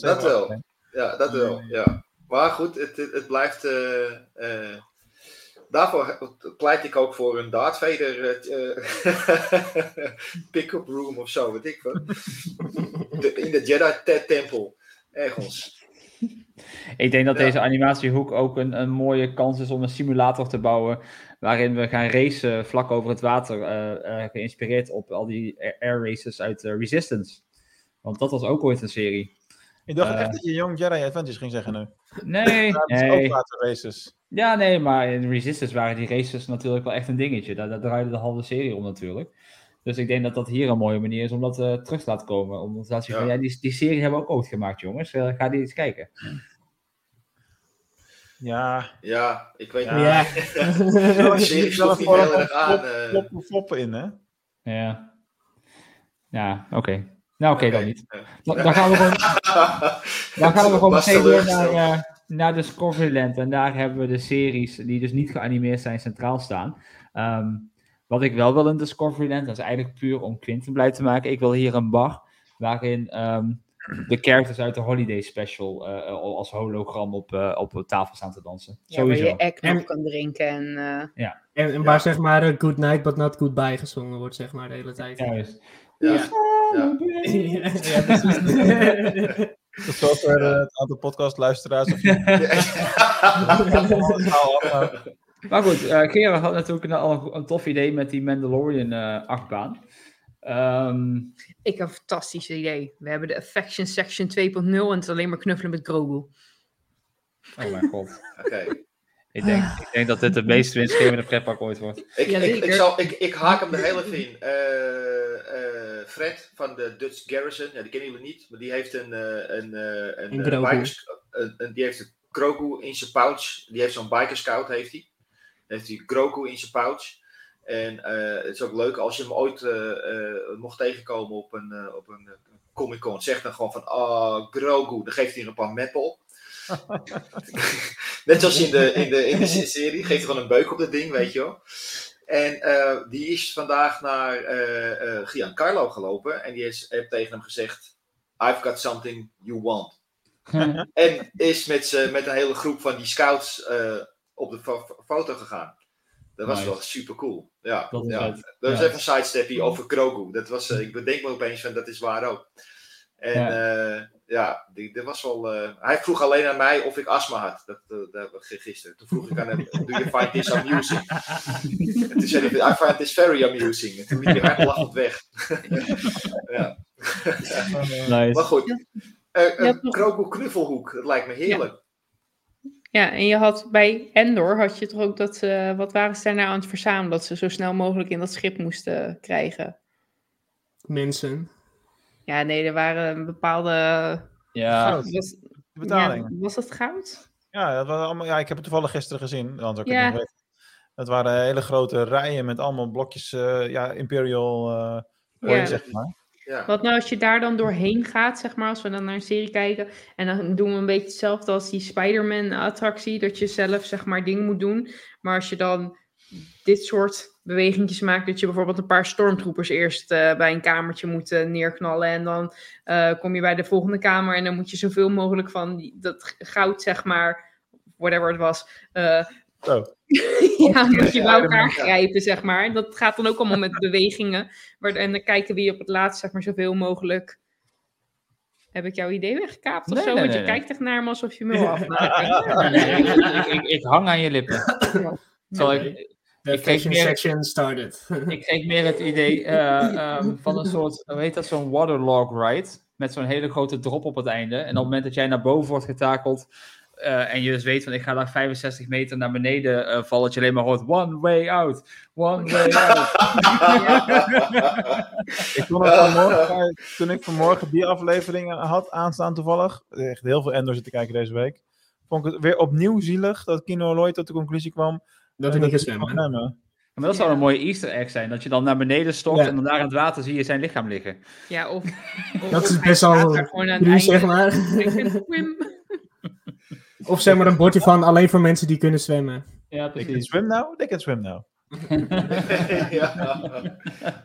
Dat wel. Ja, dat wel. Ja. Maar goed, het, het, het blijft. eh, eh, daarvoor pleit ik ook voor een Darth Vader eh, eh, pick-up room of zo, weet ik wat. De- in de Jedi-tempel. Ergens. Ik denk dat Ja. deze animatiehoek ook een, een mooie kans is om een simulator te bouwen. Waarin we gaan racen vlak over het water. eh, geïnspireerd op al die air- races uit Resistance. Want dat was ook ooit een serie. Ik dacht Eh. echt dat je Young Jedi Adventures ging zeggen nu. Nee, Ja, dat is nee. ook waterraces. Ja, nee, maar in Resistance waren die races natuurlijk wel echt een dingetje. Daar, daar draaide de halve serie om natuurlijk. Dus ik denk dat dat hier een mooie manier is om dat eh, terug te laten komen. Om te laten zien van, Ja. ja, die, die serie hebben we ook ooit gemaakt, jongens. Eh, ga die eens kijken. Ja, Ja, ik weet Ja. niet. ja. De serie sloeg niet heel erg aan. eh. floppen, floppen in, hè? Ja, ja oké. Nou, oké, dan niet. Dan, dan gaan we gewoon, dan gaan we gewoon meteen door naar, eh, naar Discoveryland. En daar hebben we de series die dus niet geanimeerd zijn centraal staan. Ehm, wat ik wel wil in Discoveryland, dat is eigenlijk puur om Quinten blij te maken. Ik wil hier een bar waarin ehm, de characters uit de Holiday Special eh, als hologram op, eh, op tafel staan te dansen. Ja, waar Sowieso. je eggnog En- kan drinken en... eh, En, en waar zeg maar eh, good night but not goodbye gezongen wordt, zeg maar, de hele tijd. Juist. Ja. Ja. Ja. ja, precies. Dat is zoals er eh, het aantal podcastluisteraars. Of Maar goed, eh Gerard had natuurlijk een, al een, een tof idee met die Mandalorian eh achtbaan. Ehm, Ik heb een fantastisch idee. We hebben de Affection Section 2.0 en het is alleen maar knuffelen met Grogu. oh mijn god. Oké. Ik denk, ik denk dat dit de meest winstgevende pretpark ooit wordt. Ik, Ja, ik, ik, zal, ik, ik haak hem er heel even in. Eh, eh, Fred van de Dutch Garrison, ja, die kennen jullie niet, maar die heeft een, eh, een, eh, een, Een eh, Grogu. bikers- een- een- die heeft een Grogu in zijn pouch. Die heeft zo'n biker scout, heeft hij. Heeft hij Grogu in zijn pouch. En het is ook leuk als je hem ooit mocht tegenkomen op een, op een Comic Con. Zeg dan gewoon van, ah, Grogu. Dan geeft hij er een paar meppel. Net zoals in de, in de, in de serie. Geeft hij gewoon een beuk op dat ding, weet je wel. En eh, die is vandaag naar eh, Giancarlo gelopen. En die is, heeft tegen hem gezegd: I've got something you want. en is met, met een hele groep van die scouts op de fo- foto gegaan. Dat was Nice. wel super cool. Ja, Dat is ja. vet. dat was Ja. even een sidestepje over Grogu. Dat was, ik bedenk me opeens van dat is waar ook. En ja, ja die, dat was wel. eh, hij vroeg alleen aan mij of ik astma had. Dat, eh, dat, gisteren. Toen vroeg ik aan hem: Do you find this amusing? en toen zei hij: I find this very amusing. En toen liep hij hard lachend weg. ja. Nice. Maar goed. Eh Ja, een. Grogu knuffelhoek, dat lijkt me heerlijk. Ja, en je had bij Endor had je toch ook dat ze, wat waren ze daar nou aan het verzamelen? Dat ze zo snel mogelijk in dat schip moesten krijgen. Mensen. Ja, nee, er waren een bepaalde... Ja, Goud. Was, De betaling. ja, was dat goud? Ja, dat was allemaal, ja, ik heb het toevallig gisteren gezien, ik Ja. het niet weten. Het waren hele grote rijen met allemaal blokjes eh, ja, Imperial eh Ja. zeg maar. Ja. Wat nou als je daar dan doorheen gaat, zeg maar, als we dan naar een serie kijken. En dan doen we een beetje hetzelfde als die Spider-Man-attractie. Dat je zelf, zeg maar, dingen moet doen. Maar als je dan dit soort bewegingjes maakt. Dat je bijvoorbeeld een paar stormtroopers eerst eh, bij een kamertje moet eh, neerknallen. En dan eh, kom je bij de volgende kamer. En dan moet je zoveel mogelijk van die, dat goud, zeg maar, whatever het was. eh, Zo. ja, moet je bij elkaar Ja. grijpen, zeg maar. Dat gaat dan ook allemaal met bewegingen. En dan kijken wie op het laatst, zeg maar, zoveel mogelijk... Heb ik jouw idee weggekaapt of Nee, zo? nee, Want je nee. kijkt echt naar me alsof je me wil afmaken. Ik, ik hang aan je lippen. Zal ik, The Ik kreeg fashion meer- section started. ik kreeg meer het idee eh, ehm, van een soort, hoe heet dat, zo'n waterlog ride. Met zo'n hele grote drop op het einde. En op het moment dat jij naar boven wordt getakeld. eh, en je dus weet van ik ga daar 65 meter naar beneden eh, vallen. Dat je alleen maar hoort one way out. One way out. Ik vond het vanmorgen, toen ik vanmorgen die aflevering had aanstaan toevallig, echt heel veel Endor zitten kijken deze week, vond ik het weer opnieuw zielig dat Kino Lloyd tot de conclusie kwam Dat hij niet zwemmen. zwemmen. Maar dat zou een mooie easter egg zijn. Dat je dan naar beneden stort Ja. en dan daar in het water zie je zijn lichaam liggen. Ja, of, of- Dat is best wel einde. zeg maar. Of zeg maar een bordje van alleen voor mensen die kunnen zwemmen. Ja, can swim now, they can swim now. ja.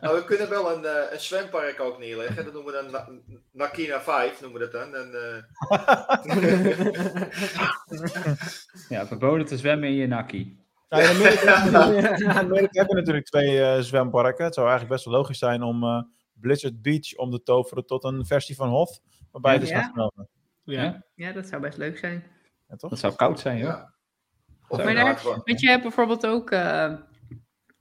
Nou, we kunnen wel een, eh, een zwempark ook neerleggen. Dat noemen we dan Na- Nakina 5, noemen we dat dan. En, eh, Ja, verboden te zwemmen in je nakkie. Nou, in Amerika, in Amerika hebben we natuurlijk twee eh, zwemparken. Het zou eigenlijk best wel logisch zijn om eh, Blizzard Beach om te toveren tot een versie van Hoth, waarbij je dus Ja. gaat. Ja. Ja, dat zou best leuk zijn. Ja, toch? Dat zou koud zijn, ja. Of Maar daar- Want je hebt bijvoorbeeld ook eh,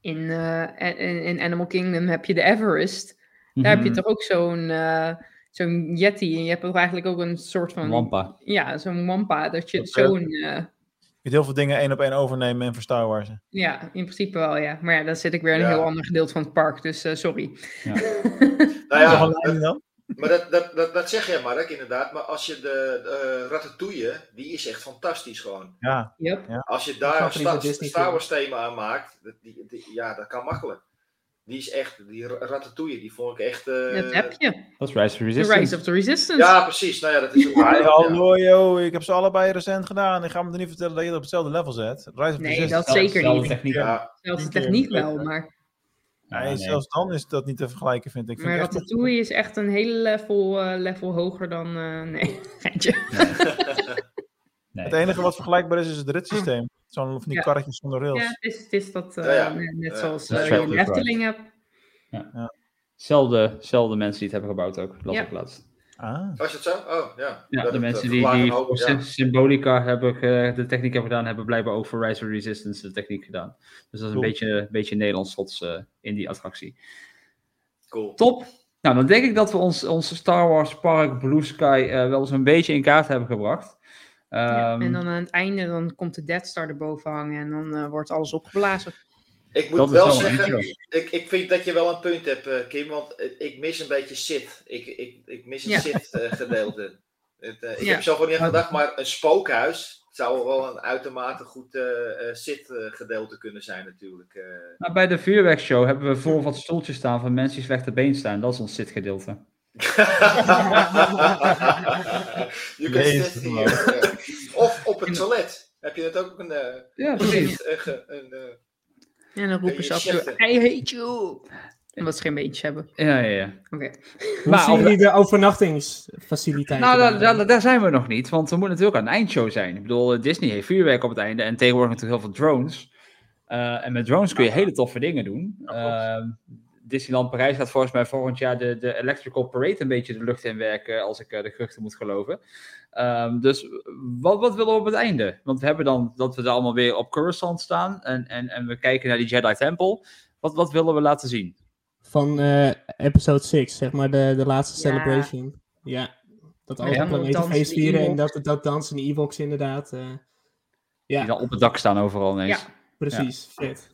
in, eh, in, in Animal Kingdom heb je de Everest. Daar heb je Mhm. toch ook zo'n eh, zo'n Yeti. En je hebt ook eigenlijk ook een soort van... Wampa. Ja, zo'n Wampa. Dat je zo'n... eh, kunt heel veel dingen één op één overnemen en Star Wars. ja, in principe wel, ja. Maar ja, dan zit ik weer in een Ja. heel ander gedeelte van het park. Dus eh, sorry. Nou ja, een lijn dan? maar dat, dat, dat, dat zeg jij Mark, inderdaad. Maar als je de, de Ratatouille, die is echt fantastisch gewoon. Ja, Yep. Als je daar een Star. Wars thema aan maakt, dat, die, die- ja, dat kan makkelijk. Die is echt, die Ra- Ratatouille, die vond ik echt... eh, Dat heb je. Dat is Rise of The Resistance. Rise of the Resistance. Ja, precies. Nou ja, dat is ook... Ja. hallo yo, ik heb ze allebei recent gedaan. Ik ga me er niet vertellen dat je het op hetzelfde level zet. Rise of Nee, Resistance. dat Zelfde- zeker zelfde niet. techniek. Ja, Zelfs de Niet, eh, techniek wel, maar... Nee, Ja, nee. zelfs dan is dat niet te vergelijken, vind ik. Vind Maar het echt Ratatouille is echt een hele level, eh, level hoger dan... eh, nee, geintje. Nee. Het enige wat vergelijkbaar is, is het ritssysteem. Zo'n van die Ja. karretjes zonder rails. Ja, het is, het is dat eh, Ja, ja. net Ja. zoals eh, je een with Efteling hebt. Zelfde, zelfde mensen die het hebben gebouwd ook, las Ja. ik laatst. Ah. was het zo? Oh, ja. Ja, de het, mensen eh, die, die ja. Symbolica hebben ge- de techniek hebben gedaan, hebben blijkbaar ook voor Rise of Resistance de techniek gedaan. Dus dat is een beetje, een beetje Nederlands trots eh, in die attractie. Cool. Top. Nou, dan denk ik dat we ons, ons Star Wars Park Blue Sky eh, wel eens een beetje in kaart hebben gebracht. Ja, Ehm, en dan aan het einde dan komt de Death Star erboven hangen en dan eh, wordt alles opgeblazen. Ik moet Dat wel zeggen, ik, ik vind dat je wel een punt hebt, eh, Kim, want eh, ik mis een beetje Sith. Ik, ik, ik mis een Ja. Sith-gedeelte. ik Ja. heb zo gewoon niet aan gedacht, maar een spookhuis zou wel een uitermate goed eh, eh, Sith-gedeelte kunnen zijn natuurlijk. nou, bij de vuurwerkshow hebben we voor wat stoeltjes staan van mensen die slechte been staan. Dat is ons zitgedeelte. je kunt hier, eh, Of op het toilet. Heb je dat ook een... eh, Ja, precies. Een, een, eh, En dan roepen ze af en toe, cheffen. I hate you. Omdat ze geen beentjes hebben. Ja, ja, ja. Oké. Hoe Maar zien jullie de overnachtingsfaciliteiten? Nou, daar, daar? daar, daar zijn we nog niet, want we moeten natuurlijk aan een eindshow zijn. Ik bedoel, Disney heeft vuurwerk op het einde en tegenwoordig natuurlijk heel veel drones. Eh, en met drones kun je hele toffe dingen doen. Eh, Disneyland Parijs gaat volgens mij volgend jaar de, de Electrical Parade een beetje de lucht in werken, als ik eh, de geruchten moet geloven. Ehm, dus wat, wat willen we op het einde? Want we hebben dan dat we er allemaal weer op Coruscant staan en, en, en we kijken naar die Jedi Temple. Wat, wat willen we laten zien? Van eh, episode 6, zeg maar, de, de laatste Ja. celebration. Ja, dat alle Ja. planeten Dansen feest de vieren en dat, dat dansen de Ewoks inderdaad. eh. Die ja, dan op het dak staan overal ineens. Ja. precies. Vet.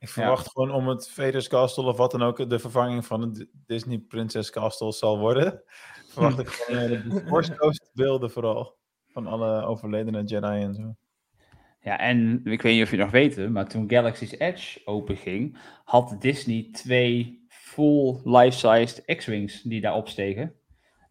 Ik verwacht gewoon om het Vader's Castle of wat dan ook de vervanging van het Disney Princess Castle zal worden. Verwacht ik gewoon eh, de Force Ghost beelden vooral. Van alle overledene Jedi en zo. Ja, en ik weet niet of je het nog weet, maar toen Galaxy's Edge openging, had Disney twee full life-sized X-Wings die daar opstegen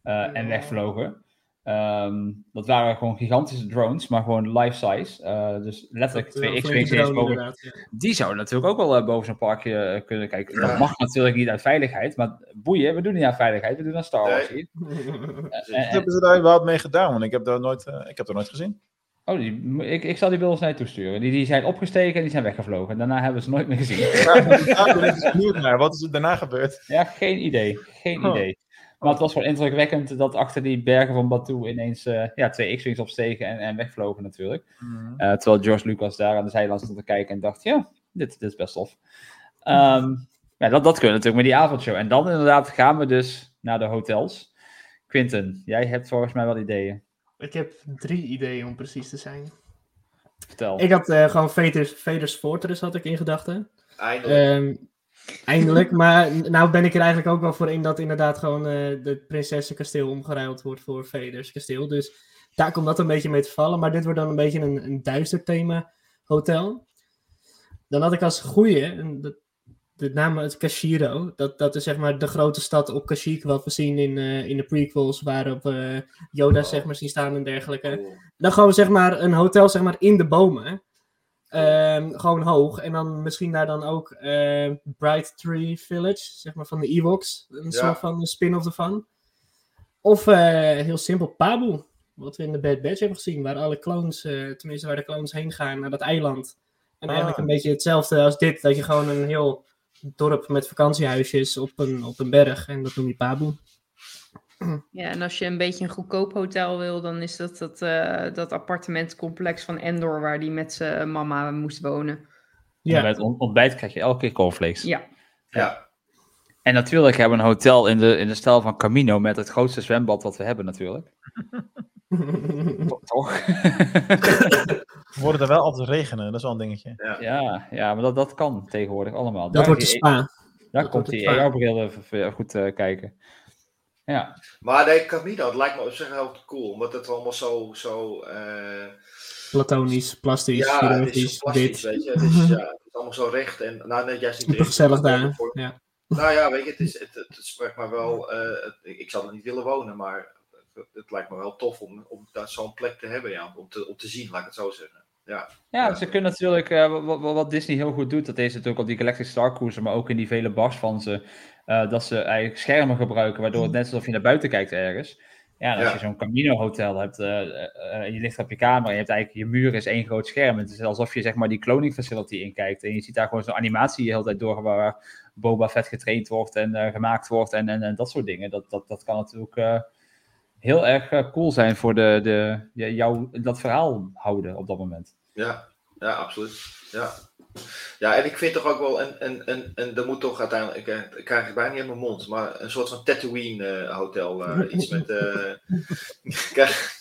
eh, en wegvlogen. Ehm, dat waren gewoon gigantische drones, maar gewoon life-size. Eh, dus letterlijk Dat, eh, twee flinke X-Wings boven. ja. Die zouden natuurlijk ook wel eh, boven zo'n parkje eh, kunnen kijken. Ja. Dat mag natuurlijk niet uit veiligheid, maar boeien, we doen niet aan veiligheid, we doen aan Star Wars Nee. Wat hebben ze daar überhaupt mee gedaan? Want ik heb dat nooit, eh, ik heb dat nooit gezien. oh, die, ik, ik zal die beelden naar je toesturen. Die, die zijn opgestegen en die zijn weggevlogen. Daarna hebben we ze nooit meer gezien. Daar ben ik benieuwd naar. Wat is er daarna gebeurd? Ja, geen idee. Geen Oh. idee. Maar het was wel indrukwekkend dat achter die bergen van Batuu ineens eh, ja, twee X-Wings opstegen en, en wegvlogen natuurlijk. Eh, terwijl George Lucas daar aan de zijlijn stond te kijken en dacht, ja, dit, dit is best tof. Ehm, ja, dat, dat kunnen we natuurlijk met die avondshow. En dan inderdaad gaan we dus naar de hotels. Quinten, jij hebt volgens mij wel ideeën. Ik heb drie ideeën om precies te zijn. Vertel. Ik had eh, gewoon Vader's, Vader's Fortress had ik in gedachten. Eindelijk. Eindelijk, maar nou ben ik er eigenlijk ook wel voor in dat inderdaad gewoon eh de prinsessenkasteel omgeruild wordt voor Vader's kasteel. Dus daar komt dat een beetje mee te vallen. Maar dit wordt dan een beetje een, een duister thema hotel. Dan had ik als goeie, dat, de naam het Kashiro. Dat, dat is zeg maar de grote stad op Kashyyyk wat we zien in, eh, in de prequels. Waarop eh Yoda zeg maar zien staan en dergelijke. Cool. Dan gewoon zeg maar een hotel zeg maar in de bomen. Ehm, gewoon hoog. En dan misschien daar dan ook eh, Bright Tree Village, zeg maar van de Ewoks. Een Ja. soort van spin-off ervan. Of eh, heel simpel Pabu. Wat we in de Bad Batch hebben gezien. Waar alle clones, eh, tenminste waar de clones heen gaan naar dat eiland. En Ah. eigenlijk een beetje hetzelfde als dit. Dat je gewoon een heel dorp met vakantiehuisjes op een, op een berg. En dat noem je Pabu. Ja, en als je een beetje een goedkoop hotel wil, dan is dat dat, eh, dat appartementcomplex van Endor waar die met zijn mama moest wonen. En Ja. Bij het on- ontbijt krijg je elke keer cornflakes. Ja. Ja. En natuurlijk hebben we een hotel in de, in de stijl van Camino met het grootste zwembad wat we hebben natuurlijk. To- Toch? Worden er wel altijd regenen, dat is wel een dingetje. Ja. ja, ja, maar dat, dat kan tegenwoordig allemaal. dat Daar wordt de spa. Daar dat komt die. AR-bril even even goed eh, kijken. Ja, Maar nee, Camino, het lijkt me op zich heel cool. Omdat het allemaal zo... zo eh, Platonisch, plastisch, ja, het is chirurgisch, zo plastisch, dit. weet je. Het is, ja, het is allemaal zo recht. En, nou, nee, juist niet gezellig maar daar. voor- Ja. Nou ja, weet je, het, is, het, het, het spreekt me wel... eh, het- ik zou er niet willen wonen, maar het, het lijkt me wel tof om, om daar zo'n plek te hebben, ja. Om te, om te zien, laat ik het zo zeggen. Ja, ja ze kunnen natuurlijk, eh, wat, wat- wat Disney heel goed doet, dat is natuurlijk op die Galactic Star Cruiser, maar ook in die vele bars van ze, eh, dat ze eigenlijk schermen gebruiken, waardoor het net alsof je naar buiten kijkt ergens. Ja, als Ja. je zo'n Camino hotel hebt, en je ligt op je kamer en je hebt eigenlijk, je muur is één groot scherm. Het is alsof je zeg maar die cloning facility inkijkt en je ziet daar gewoon zo'n animatie de hele tijd door waar Boba Fett getraind wordt en gemaakt wordt en, en, en dat soort dingen. Dat, dat, dat kan natuurlijk heel erg cool zijn voor de, de, jou, dat verhaal houden op dat moment. ja. Ja, absoluut. Ja. ja, en ik vind toch ook wel, een, een, een, een, er moet toch uiteindelijk, ik, ik krijg het bijna niet in mijn mond, maar een soort van Tatooine eh, hotel. eh, iets met. eh kijk,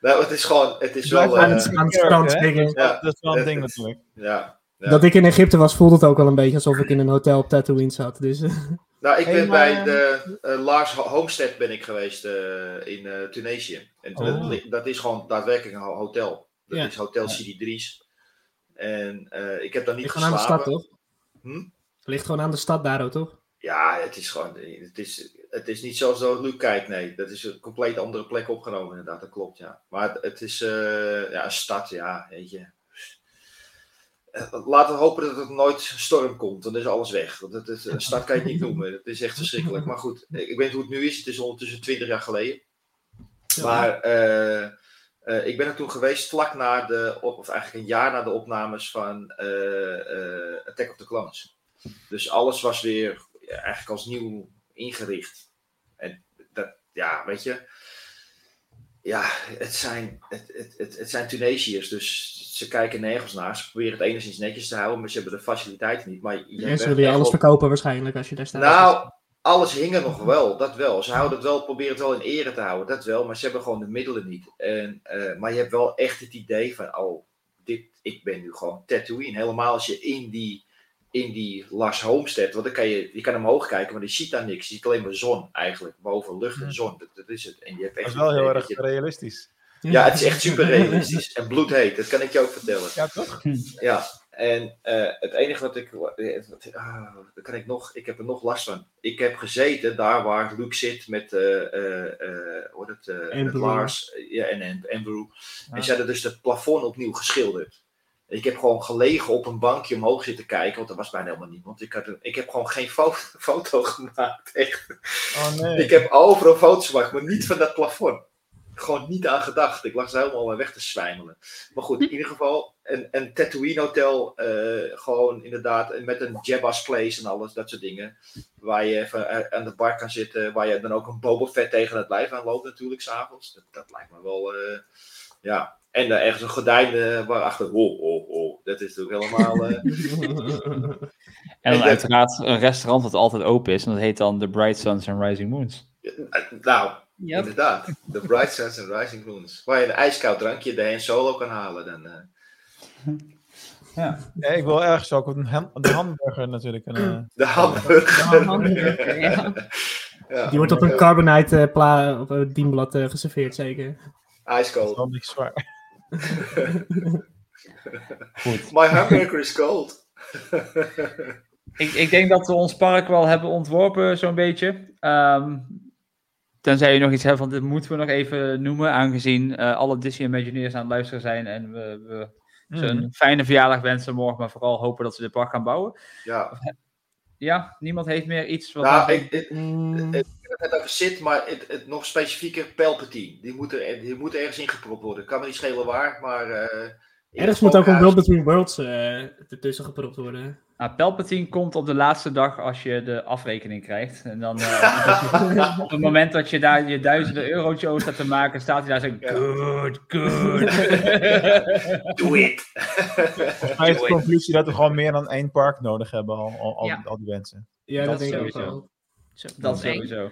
nou, het is gewoon, het is wel. Aan het, aan het strand hè? liggen. ja, Dat is wel een ding natuurlijk. Ja. ja. Dat ik in Egypte was, voelde het ook wel een beetje alsof ik in een hotel op Tatooine zat. Dus, Nou, ik Hey, ben maar, bij de eh, Lars Ho- Homestead ben ik geweest eh, in eh, Tunesië. En Oh. dat, dat is gewoon daadwerkelijk een ho- hotel. Dat Ja. is Hotel Sidi Dries. En eh, ik heb daar niet ligt gewoon aan de geslapen. stad, toch? Hm? Ligt gewoon aan de stad daar, toch? Ja, het is gewoon, het is, het is niet zoals dat Luc kijkt, nee. Dat is een compleet andere plek opgenomen, inderdaad, dat klopt, ja. Maar het, het is eh, ja, een stad, ja, weet je. Eh, Laten we hopen dat er nooit storm komt, dan is alles weg. Want het, het, een stad kan je het niet noemen, het is echt verschrikkelijk. Maar goed, ik weet hoe het nu is, het is ondertussen 20 jaar geleden. Maar eh, ik ben er toen geweest vlak na de, op- of eigenlijk een jaar na de opnames van eh, eh, Attack of the Clones. Dus alles was weer ja, eigenlijk als nieuw ingericht. En dat, ja, weet je. Ja, het zijn, het, het, het, het zijn Tunesiërs, dus ze kijken nergens naar. Ze proberen het enigszins netjes te houden, maar ze hebben de faciliteiten niet. Maar je ze willen je alles verkopen waarschijnlijk als je daar staat. nou, alles hing er nog wel, dat wel. Ze houden het wel, proberen het wel in ere te houden, dat wel. Maar ze hebben gewoon de middelen niet. En, eh, maar je hebt wel echt het idee van, oh, dit, ik ben nu gewoon Tatooine. Helemaal als je in die, in die Lars Homestead, want dan kan je, je kan omhoog kijken, maar je ziet daar niks. Je ziet alleen maar zon eigenlijk, boven lucht en zon. Dat, dat is het. En je hebt Dat echt is wel heel erg dat je- realistisch. ja, het is echt super realistisch. En bloedheet, dat kan ik je ook vertellen. Ja, toch? Ja, en eh, het enige wat ik. eh, wat- ah, kan ik nog. Ik heb er nog last van. Ik heb gezeten daar waar Luke zit met. hoe heet het? met. Lars ja, en, en Andrew. Ja. En ze hadden dus het plafond opnieuw geschilderd. Ik heb gewoon gelegen op een bankje omhoog zitten kijken, want er was bijna helemaal niemand. Ik, had, ik heb gewoon geen fo- foto gemaakt. Echt. Oh nee. Ik heb overal foto's gemaakt, maar niet van dat plafond. Gewoon niet aan gedacht. Ik lag ze helemaal weg te zwijmelen. Maar goed, in ieder geval een, een Tatooine hotel. eh, gewoon inderdaad met een Jabba's Place en alles, dat soort dingen. Waar je even eh, aan de bar kan zitten. Waar je dan ook een Boba Fett tegen het lijf aan loopt natuurlijk, s'avonds. Dat, dat lijkt me wel, eh, ja. En daar ergens een gordijn eh, waarachter, oh, oh, oh. Dat is natuurlijk helemaal... eh, En En dan dat- uiteraard een restaurant dat altijd open is. En dat heet dan The Bright Suns and Rising Moons. nou, Yep. inderdaad. The Bright Suns and Rising Moons. Waar je een ijskoud drankje, de Han Solo kan halen. Dan, eh. Ja. Ja, ik wil ergens ook een ham- de hamburger natuurlijk. Een, eh, De hamburger. De hamburger, ja. Ja, Die wordt op een carbonite eh, pla op een dienblad eh, geserveerd, zeker. dat is zwaar. Goed. My hamburger is cold. Ik, ik denk dat we ons park wel hebben ontworpen, zo'n beetje. Ehm, tenzij je nog iets hebt, want dit moeten we nog even noemen, aangezien eh, alle Disney Imagineers aan het luisteren zijn en we, we ze een fijne verjaardag wensen morgen, maar vooral hopen dat ze dit park gaan bouwen. Ja, Ja, niemand heeft meer iets wat... nou, ik, ik, Mm, ik heb het over zit, maar het, het nog specifieker Palpatine. Die moet, er, die moet ergens ingepropt worden. Kan me niet schelen waar, maar... eh, ergens moet ook een World Between Worlds eh ertussen gepropt worden. Nou, Palpatine komt op de laatste dag als je de afrekening krijgt. En dan eh, op het moment dat je daar je duizenden eurotje over staat te maken, staat hij daar zo... Good, good. Do it! Maar is de conclusie dat we gewoon meer dan één park nodig hebben, al, al, al, Ja. al die wensen. Ja, Dat dat, denk ik ook sowieso. wel. Zo, Dat sowieso.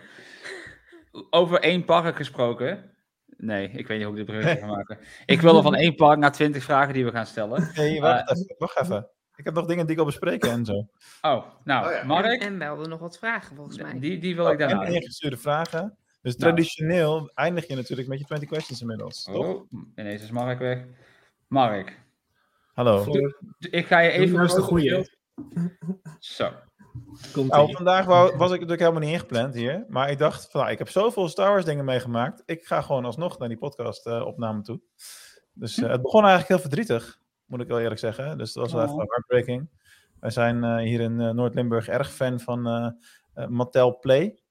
Over één park gesproken. Nee, ik weet niet hoe ik dit bruggetje ga maken. Ik wil er van één park naar twintig vragen die we gaan stellen. Nee, wacht, even, wacht even. Ik heb nog dingen die ik wil bespreken en zo. Oh, nou, Oh ja. Mark, En we hadden nog wat vragen volgens mij. die, die wil ik daarna. En ingestuurde vragen. Dus Nou. traditioneel eindig je natuurlijk met je 20 questions inmiddels. Toch? Oh, ineens is Mark weg. Mark, Hallo. Ik ga je even... eens de beeld- Zo. Komt Nou, vandaag wou- was ik natuurlijk helemaal niet ingepland hier. Maar ik dacht, van, nou, ik heb zoveel Star Wars dingen meegemaakt. Ik ga gewoon alsnog naar die podcast eh, opname toe. Dus eh, het begon eigenlijk heel verdrietig, moet ik wel eerlijk zeggen. Dus dat was wel Oh. even heartbreaking. Wij zijn eh, hier in eh, Noord-Limburg erg fan van eh Mattel Play.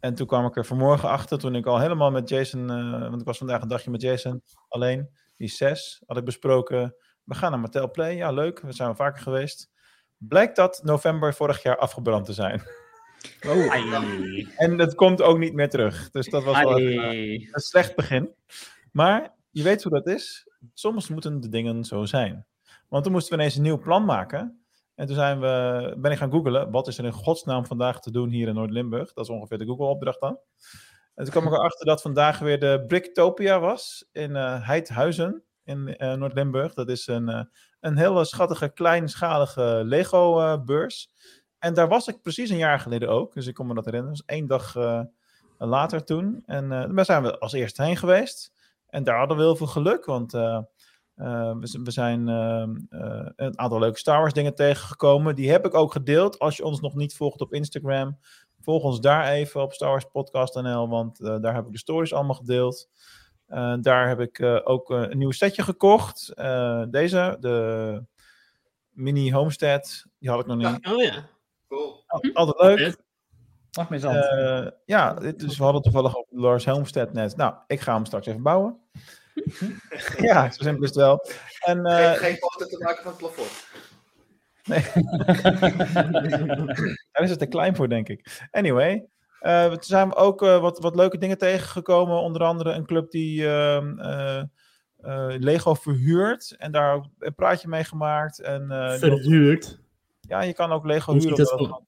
En toen kwam ik er vanmorgen achter, toen ik al helemaal met Jason, eh, want ik was vandaag een dagje met Jason alleen, die zes, had ik besproken. We gaan naar Mattel Play, ja leuk, we zijn wel vaker geweest. Blijkt dat november vorig jaar afgebrand te zijn. Oh, Ai. En het komt ook niet meer terug. Dus dat was wel Ai. een slecht begin. Maar je weet hoe dat is. Soms moeten de dingen zo zijn. Want toen moesten we ineens een nieuw plan maken. En toen zijn we, ben ik gaan googlen, wat is er in godsnaam vandaag te doen hier in Noord-Limburg? Dat is ongeveer de Google-opdracht dan. En toen kwam ik erachter dat vandaag weer de Bricktopia was in uh, Heidhuizen in uh, Noord-Limburg. Dat is een, uh, een hele schattige, kleinschalige Lego-beurs. en daar was ik precies een jaar geleden ook, dus ik kon me dat herinneren. Dat was één dag later toen. En daar zijn we als eerste heen geweest. En daar hadden we heel veel geluk, want we, we, zijn een aantal leuke Star Wars dingen tegengekomen. Die heb ik ook gedeeld. Als je ons nog niet volgt op Instagram, volg ons daar even op Star Wars Podcast.nl, want uh, daar heb ik de stories allemaal gedeeld. Uh, daar heb ik uh, ook een nieuw setje gekocht. deze, de mini homestead, die had ik nog niet. Oh ja, cool. Altijd leuk. Mag meer zand. ja, dus we hadden toevallig ook Lars Homestead net. Nou, ik ga hem straks even bouwen. ja, zo simpel is het wel. En, geen, geen foto te maken van het plafond. Nee. Daar is het te klein voor, denk ik. Anyway, uh, toen zijn we ook uh, wat, wat leuke dingen tegengekomen. Onder andere een club die uh, Lego verhuurt. En daar ook een praatje mee gemaakt. En, verhuurt? Ja, je kan ook Lego huren. Dat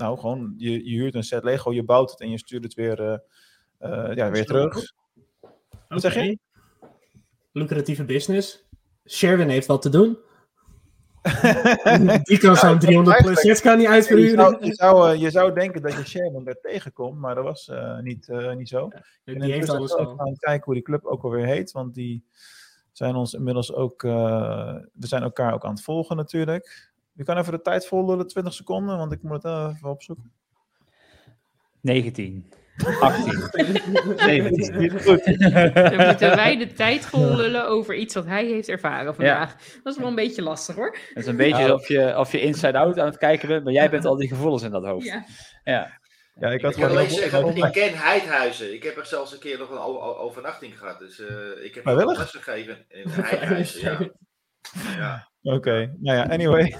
nou, gewoon, je, je huurt een set Lego, je bouwt het en je stuurt het weer, ja, weer terug. Wat zeg je? Lucratieve business. Sherwin heeft wat te doen. Die kan zo'n 300 plus sets kan niet uitverhuren. Je zou, je, zou, uh, je zou denken dat je Sherman er tegenkomt, maar dat was uh, niet, uh, niet zo. Ja, die heeft alles al. gaan kijken hoe die club ook alweer heet, want die zijn ons inmiddels ook... we zijn elkaar ook aan het volgen natuurlijk. Je kan even de tijd volgen, 20 seconden, want ik moet het even opzoeken. 19. 18. 17. Goed. Dan moeten wij de tijd vol lullen over iets wat hij heeft ervaren vandaag. Ja. Dat is wel een beetje lastig hoor. Het is een beetje nou. of, je, of je inside-out aan het kijken bent, maar jij bent al die gevoelens in dat hoofd. Ja. ja. Ja, ik, had ik kan alleen zeggen, ik ken Heidhuizen. Ik heb er zelfs een keer nog een overnachting gehad. Dus uh, ik heb wel les gegeven in Heidhuizen. ja. ja. Oké, okay. nou ja, anyway.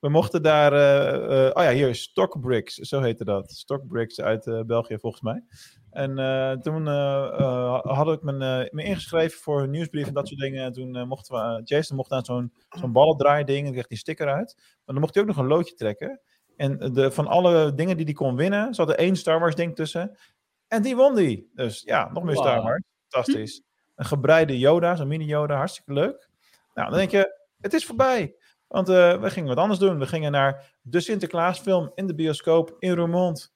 We mochten daar, uh, uh, oh ja, hier, Stockbricks, zo heette dat. Stockbricks uit uh, België volgens mij. En toen had ik me, me, ingeschreven voor een nieuwsbrief en dat soort dingen. En toen mochten we, Jason mocht aan zo'n zo'n ballendraai ding en kreeg die sticker uit. Maar dan mocht hij ook nog een loodje trekken. En de, van alle dingen die hij kon winnen, zat er één Star Wars ding tussen. En die won die. Dus ja, nog meer wow. Star Wars. Fantastisch. Een gebreide Yoda, zo'n mini Yoda, hartstikke leuk. Nou, dan denk je, het is voorbij. Want uh, we gingen wat anders doen. We gingen naar de Sinterklaasfilm in de bioscoop in Roermond.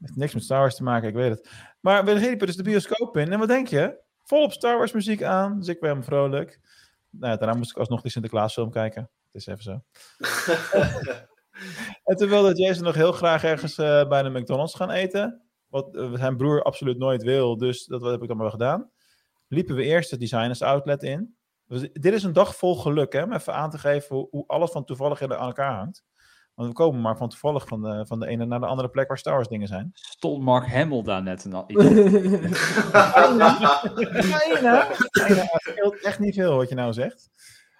Heeft niks met Star Wars te maken, ik weet het. Maar we riepen dus de bioscoop in. En wat denk je? Volop Star Wars muziek aan. Dus ik ben vrolijk. Nou, ja, daarna moest ik alsnog die Sinterklaasfilm kijken. Het is even zo. en toen wilde Jason nog heel graag ergens uh, bij de McDonald's gaan eten. Wat uh, zijn broer absoluut nooit wil. Dus dat heb ik dan maar gedaan. Liepen we eerst de Designers Outlet in. Dus dit is een dag vol geluk, hè? om even aan te geven hoe, hoe alles van toevallig aan elkaar hangt. Want we komen maar van toevallig van de, van de ene naar de andere plek waar Star Wars dingen zijn. Stond Mark Hamill daar net een Bijna. Het scheelt echt niet veel wat je nou zegt.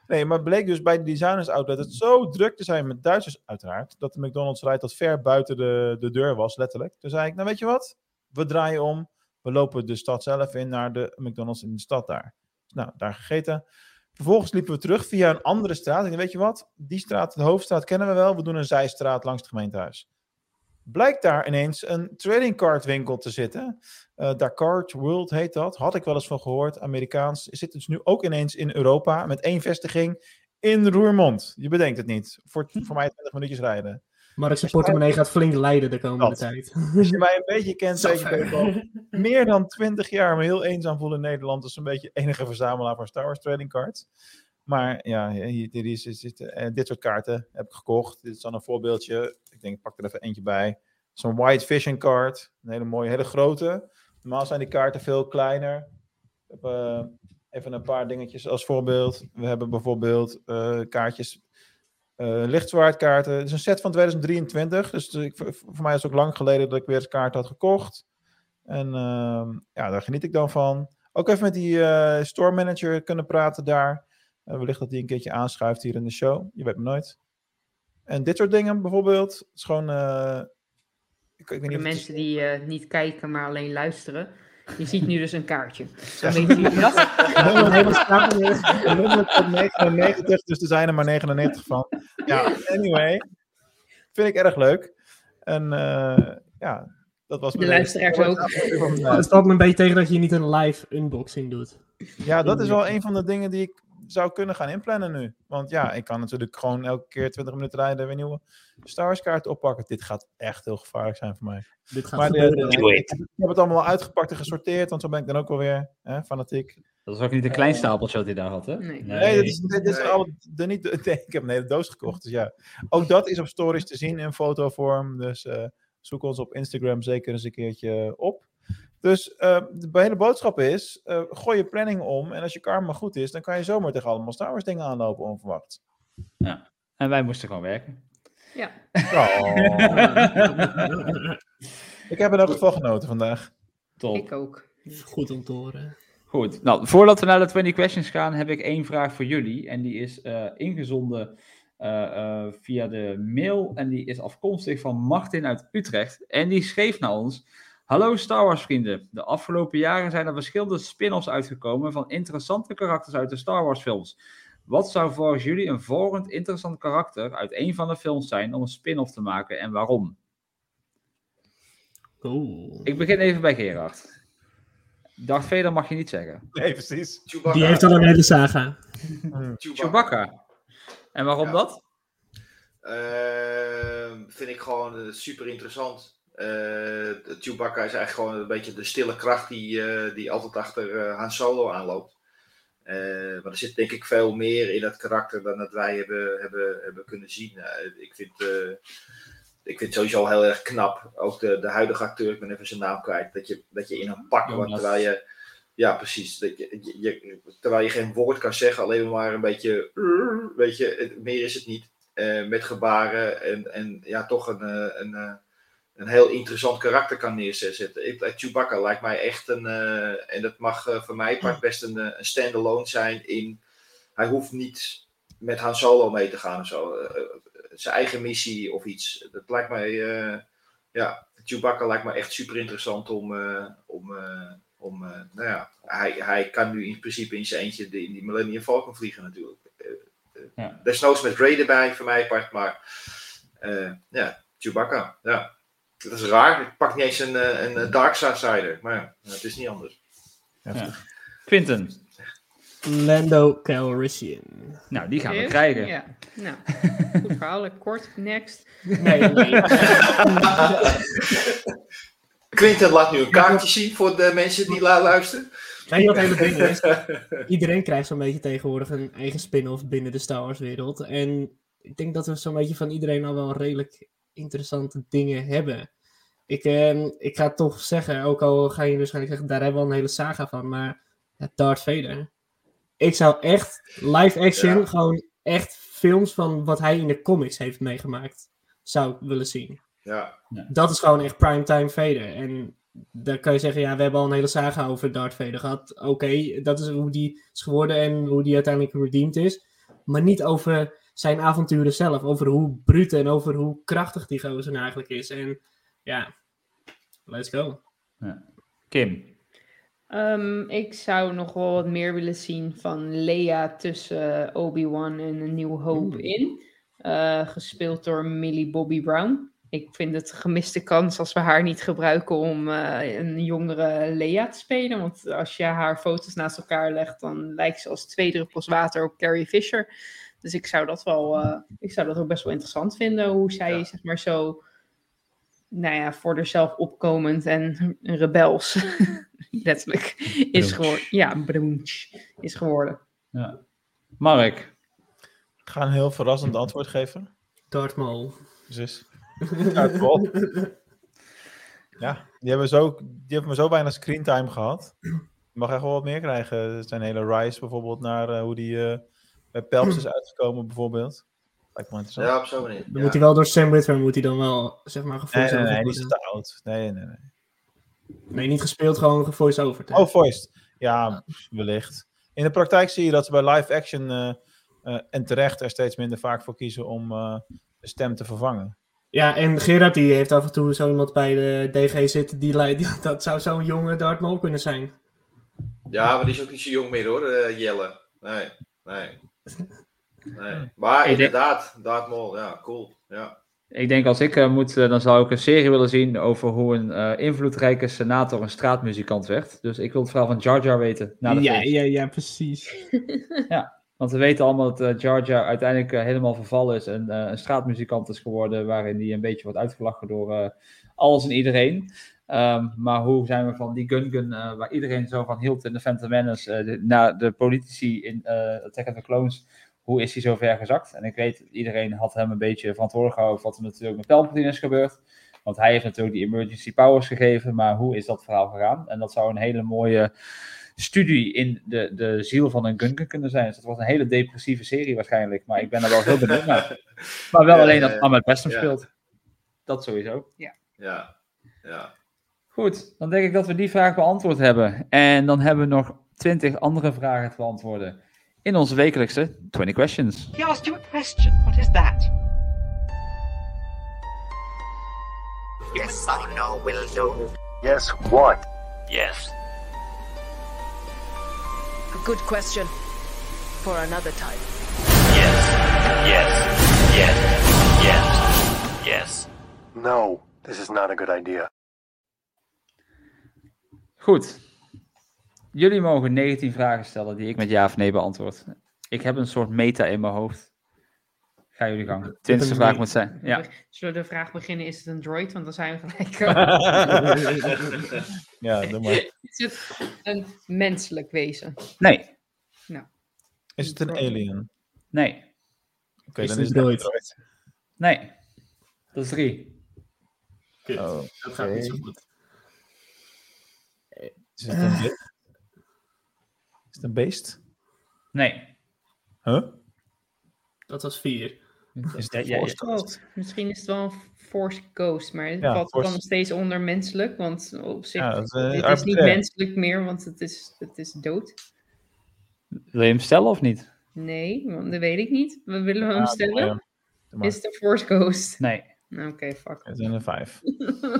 Nee, maar het bleek dus bij de designers outlet het zo druk te zijn met Duitsers uiteraard, dat de McDonald's rijdt dat ver buiten de, de deur was, letterlijk. Toen zei ik, nou weet je wat, we draaien om, we lopen de stad zelf in naar de McDonald's in de stad daar. Nou, daar gegeten. Vervolgens liepen we terug via een andere straat. En weet je wat? Die straat, de hoofdstraat, kennen we wel. We doen een zijstraat langs het gemeentehuis. Blijkt daar ineens een trading card winkel te zitten. Uh, Dakar World heet dat. Had ik wel eens van gehoord. Amerikaans. Zit dus nu ook ineens in Europa. Met één vestiging in Roermond. Je bedenkt het niet. Voor, voor mij 20 minuutjes rijden. Maar zijn portemonnee gaat flink leiden de komende dat. tijd. Als je mij een beetje kent, zeg ik al meer dan 20 jaar me heel eenzaam voel in Nederland. Dus een beetje enige verzamelaar van Star Wars trading cards. Maar ja, dit, is, dit, uh, dit soort kaarten heb ik gekocht. Dit is dan een voorbeeldje. Ik denk, ik pak er even eentje bij. Zo'n White Vision card. Een hele mooie, hele grote. Normaal zijn die kaarten veel kleiner. Ik heb uh, even een paar dingetjes als voorbeeld. We hebben bijvoorbeeld uh, kaartjes lichtzwaardkaarten. Het is een set van 2023. Dus ik, voor mij is het ook lang geleden dat ik weer eens kaart had gekocht. En uh, ja, daar geniet ik dan van. Ook even met die uh, store manager kunnen praten daar. Uh, wellicht dat hij een keertje aanschuift hier in de show. Je weet me nooit. En dit soort dingen bijvoorbeeld. Het is gewoon. Ik, ik weet niet Voor mensen die niet kijken, maar alleen luisteren. Je ziet nu dus een kaartje. Dan weten jullie dat. Helemaal- helemaal staan we weer. Een nummer tot 99, dus er zijn er maar 99 van. Ja, anyway. Vind ik erg leuk. En eh, ja, dat was De mijn- luisteraars ook. Het valt me een beetje tegen dat je niet een live unboxing doet. Ja, dat is wel een van de dingen die ik zou kunnen gaan inplannen nu. Want ja, ik kan natuurlijk gewoon elke keer 20 minuten rijden weer nieuwe Star Wars kaarten oppakken. Dit gaat echt heel gevaarlijk zijn voor mij. Dit gaat maar de- gebeuren. ik, heb het allemaal uitgepakt en gesorteerd, want zo ben ik dan ook wel weer hè, fanatiek. Dat is ook niet een klein stapeltje wat hij daar had, hè? Nee. Nee, dit is, dit is al de niet, nee, ik heb een hele doos gekocht. Dus ja, ook dat is op stories te zien in fotovorm. Dus eh, zoek ons op Instagram zeker eens een keertje op. Dus eh, de hele boodschap is, eh, gooi je planning om. En als je karma goed is, dan kan je zomaar tegen allemaal Star Wars dingen aanlopen onverwacht. Ja. En wij moesten gewoon werken. Ja. ik heb in elk geval genoten vandaag. Top. Ik ook. Goed om te horen. Goed, nou, voordat we naar de 20 questions gaan, heb ik één vraag voor jullie. En die is eh, ingezonden eh, eh, via de mail. En die is afkomstig van Martin uit Utrecht. En die schreef naar ons. Hallo Star Wars vrienden. De afgelopen jaren zijn er verschillende spin-offs uitgekomen van interessante karakters uit de Star Wars films. Wat zou volgens jullie een volgend interessant karakter uit een van de films zijn om een spin-off te maken en waarom? Ik begin even bij Gerard. Darth Vader mag je niet zeggen. Nee, precies. Die heeft al een hele saga. Chewbacca. En waarom dat? Ehm, vind ik gewoon eh, super interessant. Eh Chewbacca is eigenlijk gewoon een beetje de stille kracht die, eh, die altijd achter eh, Han Solo aanloopt. Eh, maar er zit denk ik veel meer in dat karakter dan dat wij hebben, hebben, hebben kunnen zien. Eh, ik, vind, eh, ik vind het sowieso heel erg knap. Ook de, de huidige acteur, ik ben even zijn naam kwijt. Dat je, dat je in een pak wordt terwijl je... Ja, precies. Dat je, je, terwijl je geen woord kan zeggen, alleen maar een beetje... Weet je, meer is het niet. Met gebaren en, en ja, toch een, een, een heel interessant karakter kan neerzetten. Ik, eh, Chewbacca lijkt mij echt een, eh, en dat mag eh, voor mij part best een, een standalone zijn in, hij hoeft niet met Han Solo mee te gaan of zo. Zijn eigen missie of iets. Dat lijkt mij, ja, Chewbacca lijkt me echt super interessant om, om, om nou ja, hij, hij kan nu in principe in zijn eentje de, in die Millennium Falcon vliegen natuurlijk. Ja. Desnoods met Ray erbij, voor mij apart, maar ja, Chewbacca, ja. Dat is raar. Ik pak niet eens een, eh, een, een Dark Sider, maar ja, het is niet anders. Ja. Quinten. Lando Calrissian. Nou, die gaan we krijgen. Ja. Nou, goed verhaal. Kort, next. Nee, nee. Quinten laat nu een kaartje zien voor de mensen die luisteren. Het hele ding is? Iedereen krijgt zo'n beetje tegenwoordig een eigen spin-off binnen de Star Wars wereld. En ik denk dat we zo'n beetje van iedereen al wel redelijk interessante dingen hebben. Ik, ehm, ik ga toch zeggen, ook al ga je waarschijnlijk zeggen, daar hebben we al een hele saga van, maar ja, Darth Vader. Ik zou echt live action, Ja. gewoon echt films van wat hij in de comics heeft meegemaakt, zou ik willen zien. Ja, Dat is gewoon echt primetime Vader. En dan kan je zeggen, ja, we hebben al een hele saga over Darth Vader gehad. Oké, dat is hoe die is geworden en hoe die uiteindelijk redeemed is. Maar niet over zijn avonturen zelf. Over hoe bruut en over hoe krachtig die gozer nou eigenlijk is. En ja, let's go. Kim. Ehm, ik zou nog wel wat meer willen zien van Leia tussen eh, Obi-Wan en een New Hope in. Eh, gespeeld door Millie Bobby Brown. Ik vind het een gemiste kans als we haar niet gebruiken om eh, een jongere Leia te spelen. Want als je haar foto's naast elkaar legt, dan lijkt ze als twee druppels water op Carrie Fisher. Dus ik zou dat wel, eh, ik zou dat ook best wel interessant vinden. Hoe zij, zeg maar, zo, nou ja, voor zichzelf opkomend en rebels, letterlijk, is geworden. Ja, broench is geworden. Ja. Mark. Ik ga een heel verrassend antwoord geven. Darth Maul. Precies. Darth Maul. Ja, die hebben, zo, die hebben maar zo weinig screentime gehad. Je mag echt wel wat meer krijgen. Er zijn hele rise bijvoorbeeld naar eh, hoe die eh, bij Pelps is uitgekomen bijvoorbeeld. Lijkt me interessant. ja op zo'n manier. Dan Ja. moet hij wel door Sam Witwer, moet hij dan wel, zeg maar, Nee, nee, over nee, worden. te oud. Nee, nee, nee. Nee, niet gespeeld, gewoon gevoice over. Oh, voiced. Ja, wellicht. In de praktijk zie je dat ze bij live action eh, eh, en terecht er steeds minder vaak voor kiezen om eh, de stem te vervangen. Ja, en Gerard die heeft af en toe zo iemand bij de DG zitten. Die, leidt- die- dat zou zo'n jonge Darth Maul kunnen zijn. Ja, maar die is ook niet zo jong meer hoor, eh, Jelle. Nee, nee. Nee. Maar denk- inderdaad, Darth Maul, ja, cool. Ja. Ik denk als ik eh, moet, eh, dan zou ik een serie willen zien over hoe een eh, invloedrijke senator een straatmuzikant werd. Dus ik wil het verhaal van Jar Jar weten. Na de ja, film. ja, ja, precies. Want we weten allemaal dat Jar Jar uiteindelijk helemaal vervallen is en eh, een straatmuzikant is geworden, waarin hij een beetje wordt uitgelachen door eh, alles en iedereen. Ehm, maar hoe zijn we van die Gun-Gun, eh, waar iedereen zo van hield in de Phantom Menace, eh, de- naar de politici in eh Attack of the Clones, hoe is hij zo ver gezakt? En ik weet, iedereen had hem een beetje verantwoordelijk gehouden voor wat er natuurlijk met Palpatine is gebeurd. Want hij heeft natuurlijk die emergency powers gegeven, maar hoe is dat verhaal gegaan? En dat zou een hele mooie studie in de, de ziel van een Gungan kunnen zijn. Dus het wordt een hele depressieve serie waarschijnlijk, maar ik ben er wel heel benieuwd naar. Maar wel Ja, alleen ja, dat Ahmed Best hem ja. speelt. Dat sowieso. Ja. Ja, ja. Goed, dan denk ik dat we die vraag beantwoord hebben. En dan hebben we nog twintig andere vragen te beantwoorden in onze wekelijkse 20 Questions. He asked you a question. What is that? Yes or no will do. Yes, what? Yes. A good question. For another time. Yes. Yes. Yes. Yes. Yes. No, this is not a good idea. Goed. Jullie mogen 19 vragen stellen die ik met ja of nee beantwoord. Ik heb een soort meta in mijn hoofd. Ga jullie gang. Twintigste vraag moet zijn. Ja. Zullen we de vraag beginnen, is het een droid? Want dan zijn we gelijk... Ja, doe maar. Is het een menselijk wezen? Nee. Nou. Is het een alien? Nee. Oké, Is dan is een het een droid? Nee. Dat is drie. Kut. Oh, Dat gaat niet zo goed. Is het een het een beest? Nee. Huh? Dat was vier. Is het Ja, ghost? Oh, misschien is het wel een Force Ghost, maar het Ja, valt Force- dan nog steeds onder menselijk, want op zich Ja, dat is, eh, het is niet menselijk meer, want het is, het is dood. Wil je hem stellen of niet? Nee, want dat weet ik niet. We willen we hem Ja, doe stellen? Is het een Force Ghost? Nee. Oké, fuck. Het zijn er vijf.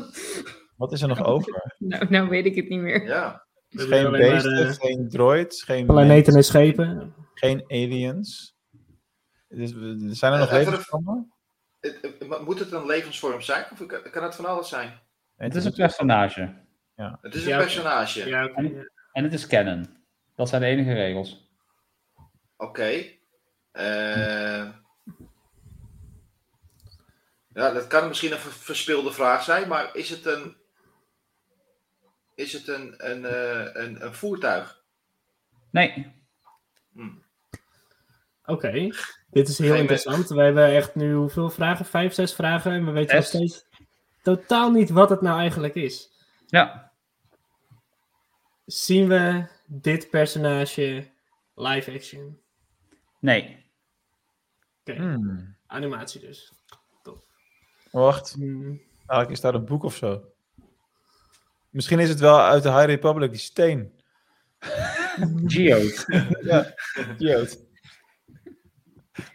Wat is er nog over? nou, nou weet ik het niet meer. Ja. Geen maar, beesten, eh, geen droids, geen Planeten en schepen. geen aliens. Dus, zijn er nog Eh, even levensvormen? Maar Moet het een levensvorm zijn? Of kan, kan het van alles zijn? Het is een personage. Ja. Het is een Ja, personage. Ja. En, en het is canon. Dat zijn de enige regels. Oké. Eh, ja, dat kan misschien een ver- verspilde vraag zijn, maar is het een, is het een, een, eh, een, een voertuig? Nee. Oké, dit is heel Geen interessant. We hebben echt nu hoeveel vragen? Vijf, zes vragen. En we weten nog steeds totaal niet wat het nou eigenlijk is. Ja. Zien we dit personage live action? Nee. Oké, Hmm. animatie dus. Wacht, Hmm. eigenlijk is daar een boek of zo. Misschien is het wel uit de High Republic, die steen. Geode. ja, Geode.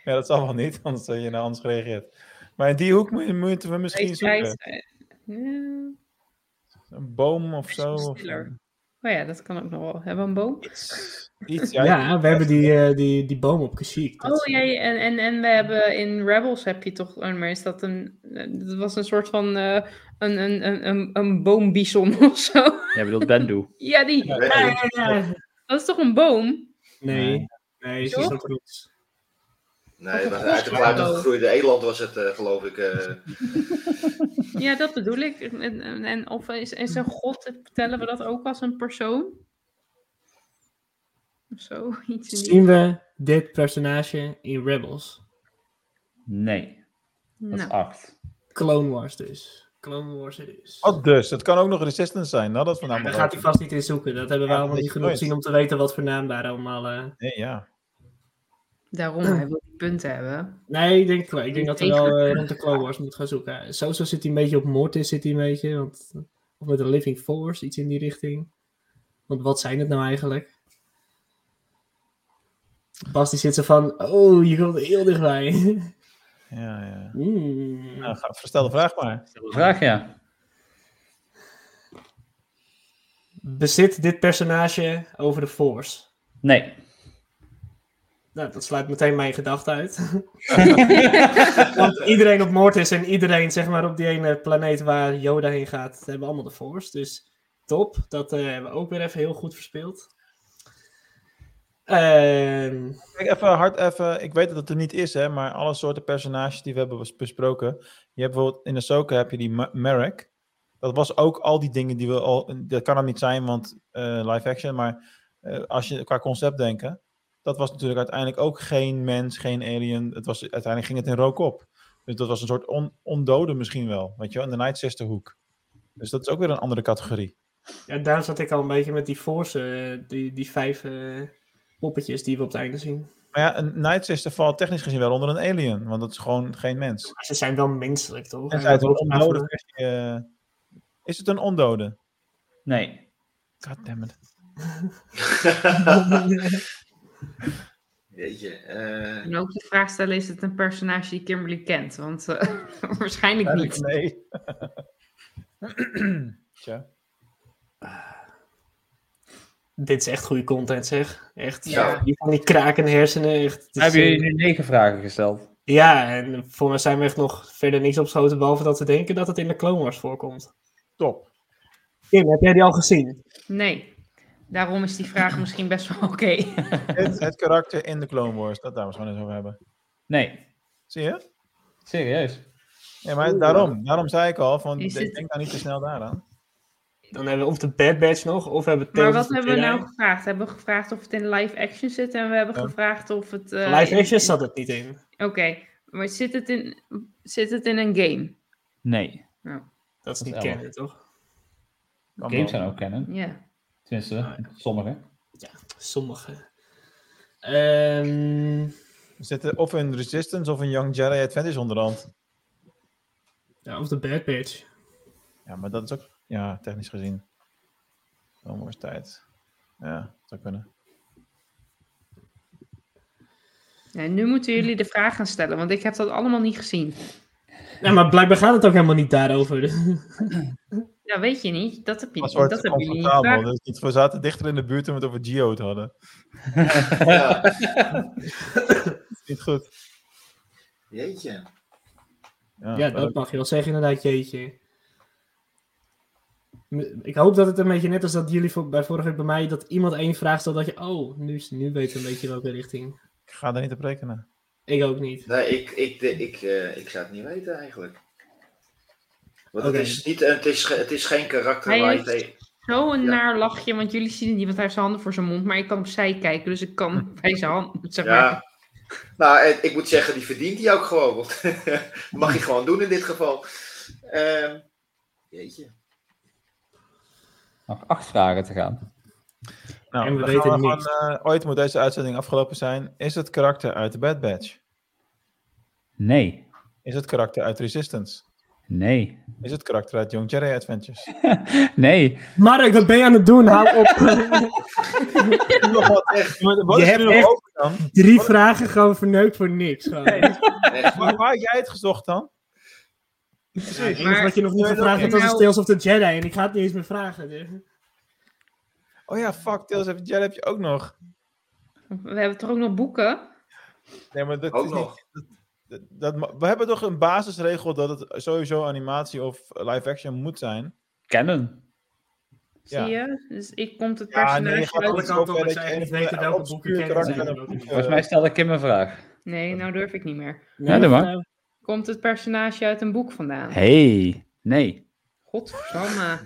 Ja, dat zal wel niet, anders had je nou anders gereageerd. Maar in die hoek moet- moeten we misschien zoeken. eh, ja, Een boom of zo. Of. Oh ja, dat kan ook nog wel. Hebben we een boom? Iets. Ja, we hebben die, eh, die, die boom op Kashyyyk. Dat- Oh ja, ja, en, en, en we hebben in Rebels heb je toch, oh, maar is dat een, eh, dat was een soort van eh, een, een, een, een, een boombison of zo. Jij bedoelt Bendu. Ja, die. Ja, Ja, ja, ja. Dat is toch een boom? Nee, nee, is zo goed. Nee, maar een uit de kluiten gegroeide eland was het, eh, geloof ik. eh. Ja, dat bedoel ik. En, en, en of is, is een god, tellen we dat ook als een persoon? Of zo, iets in die... Zien we dit personage in Rebels? Nee. Dat is Nou. acht. Clone Wars dus. Clone Wars het is. Wat dus? Het kan ook nog Resistance zijn. Nou, dat van Daar gaat hij vast niet in zoeken. Dat hebben we Ja, allemaal dat niet genoeg nooit. zien om te weten wat voor naam daar allemaal... eh, Nee, ja. Daarom, hij wil die punten hebben. Nee, ik denk, wel. ik denk dat we wel eh, rond de Clone Wars moeten gaan zoeken. Sowieso zit hij een beetje op Mortis, zit hij een beetje. Want, of met een Living Force, iets in die richting. Want wat zijn het nou eigenlijk? Bas die zit zo van, oh, je komt heel dichtbij. Ja, ja. Mm. Nou, verstel de vraag maar. Vraag ja. Bezit dit personage over de Force? Nee. Nou, dat sluit meteen mijn gedachte uit. Want iedereen op Mortis en iedereen zeg maar, op die ene planeet waar Yoda heen gaat, hebben allemaal de Force. Dus top. Dat eh, hebben we ook weer even heel goed verspeeld. Ehm, Kijk, even hard even. Ik weet dat het er niet is, hè, maar alle soorten personages die we hebben bes- besproken. Je hebt bijvoorbeeld in Ahsoka heb je die Ma- Merrick. Dat was ook al die dingen die we al. Dat kan het niet zijn, want eh, live action. Maar eh, als je qua concept denken. Dat was natuurlijk uiteindelijk ook geen mens, geen alien. Het was, uiteindelijk ging het in rook op. Dus dat was een soort on, ondode misschien wel. Weet je wel, in de Night Sister hoek. Dus dat is ook weer een andere categorie. ja, daar zat ik al een beetje met die Force, eh, die, die vijf eh, poppetjes die we op het einde zien. Maar ja, een Night Sister valt technisch gezien wel onder een alien. Want dat is gewoon geen mens. Maar ze zijn wel menselijk, toch? En zij het een ondode versie, eh, Is het een ondode? Nee. Goddammit. Jeetje. eh, En ook de vraag stellen, is het een personage die Kimberly kent? Want eh, waarschijnlijk niet. Nee. Tja. Dit is echt goede content, zeg. Echt. Ja. Die van die krakende hersenen. Echt. Is, Hebben jullie eh, nu negen vragen gesteld? Ja, en voor mij zijn we echt nog verder niks opgeschoten, behalve dat we denken dat het in de Clone Wars voorkomt. Top. Kim, heb jij die al gezien? Nee. Daarom is die vraag misschien best wel oké. het, het karakter in de Clone Wars, dat daar we het eens over hebben. Nee. Zie je? Serieus? Ja, maar daarom, daarom zei ik al, van, het- denk daar niet te snel daaraan. Dan hebben we of de Bad Batch nog, of we hebben Maar Tales wat hebben we nou gevraagd? Hebben we gevraagd of het in live action zit en we hebben gevraagd of het... eh, Live in- action zat het niet in. Oké, maar zit het, in, zit het in een game? Nee. Nou, Dat is niet kennen, toch? Games zijn ook kennen. ja. Tenminste, sommige. Sommige. Ehm, We zitten of in Resistance of in Young Jedi Adventures onderhand. ja, of de Bad Batch. Ja, maar dat is ook, ja, technisch gezien. Wars tijd. Ja, dat zou kunnen. Ja, nu moeten jullie de vraag gaan stellen, want ik heb dat allemaal niet gezien. Ja, maar blijkbaar gaat het ook helemaal niet daarover. Ja, weet je niet. Dat heb je Dat niet. Dat hebben jullie niet gevraagd. Dus niet, we zaten dichter in de buurt toen we het over Geode hadden. ja. Dat is niet goed. Jeetje. Ja, dat mag je wel zeggen inderdaad, jeetje. Ik hoop dat het een beetje net als dat jullie voor, bij vorige week bij mij, dat iemand één vraag stelt dat je, oh, nu, is- nu weten we een beetje welke richting. Ik ga daar niet op rekenen. Ik ook niet. Nee, ik, ik, ik, ik, eh, ik zou het niet weten eigenlijk. Want het, is niet, het, is, het is geen karakter Hij waar je tegen... Zo'n Ja. naar lachje, want jullie zien het niet, want hij heeft zijn handen voor zijn mond. Maar ik kan opzij kijken, dus ik kan bij zijn hand, zeg maar. Ja. Nou, en ik moet zeggen, die verdient hij ook gewoon. Want dat mag hij gewoon doen in dit geval. Ehm, jeetje. Nog acht vragen te gaan. Nou, En we dan weten gaan we niks. gewoon, eh, ooit moet deze uitzending afgelopen zijn. Is het karakter uit de Bad Batch? Nee. Is het karakter uit Resistance? Nee. Is het karakter uit Young Jedi Adventures? Nee. Mark, wat ben je aan het doen? Hou op. nog wat echt. Wat je is er hebt nog echt open dan? drie vragen gewoon verneukt voor niks. Gewoon. Waar, waar had jij het gezocht dan? Ja, wat je nog niet gevraagd hebt, was Tales of the Jedi. En ik ga het niet eens meer vragen. dus. Oh ja, fuck, Tales of the Jedi heb je ook nog. We hebben toch ook nog boeken? Nee, maar dat Ook is nog. niet... Dat, dat, we hebben toch een basisregel dat het sowieso animatie of live action moet zijn? Kennen. Ja. Zie je? Dus ik komt het Ja, personage nee, je gaat uit... alle kanten op dat je weten andere welke boeken obscuur kennen karakter zijn en dan welke moet, niet. Volgens eh, mij stelde Kim een vraag. Nee, nou durf ik niet meer. Ja, doe maar. Komt het personage uit een boek vandaan? Hey. Nee. Godverdomme.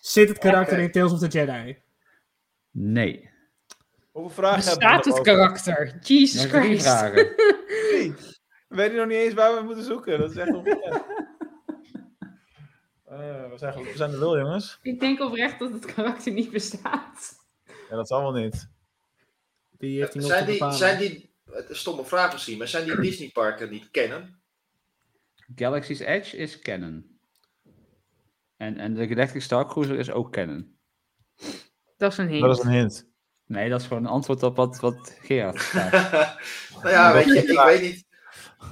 Zit het karakter in Tales of the Jedi? Nee. Hoeveel vragen hebben Bestaat het over? karakter? Jesus Christ. vragen. Nee. We weten nog niet eens waar we moeten zoeken. Dat is echt onbekend. Eh, we, zijn, we zijn er wel, jongens. Ik denk oprecht dat het karakter niet bestaat. Ja, dat zal wel niet. Die heeft hij nog Zijn die, zijn die, een stomme vraag misschien, maar zijn die Disneyparken niet kennen? Galaxy's Edge is canon. En, en de Galactic Star Cruiser is ook canon. Dat is een hint. Dat is een hint. Nee, dat is gewoon een antwoord op wat, wat Gerard vraagt. Nou ja, weet je, ik weet niet.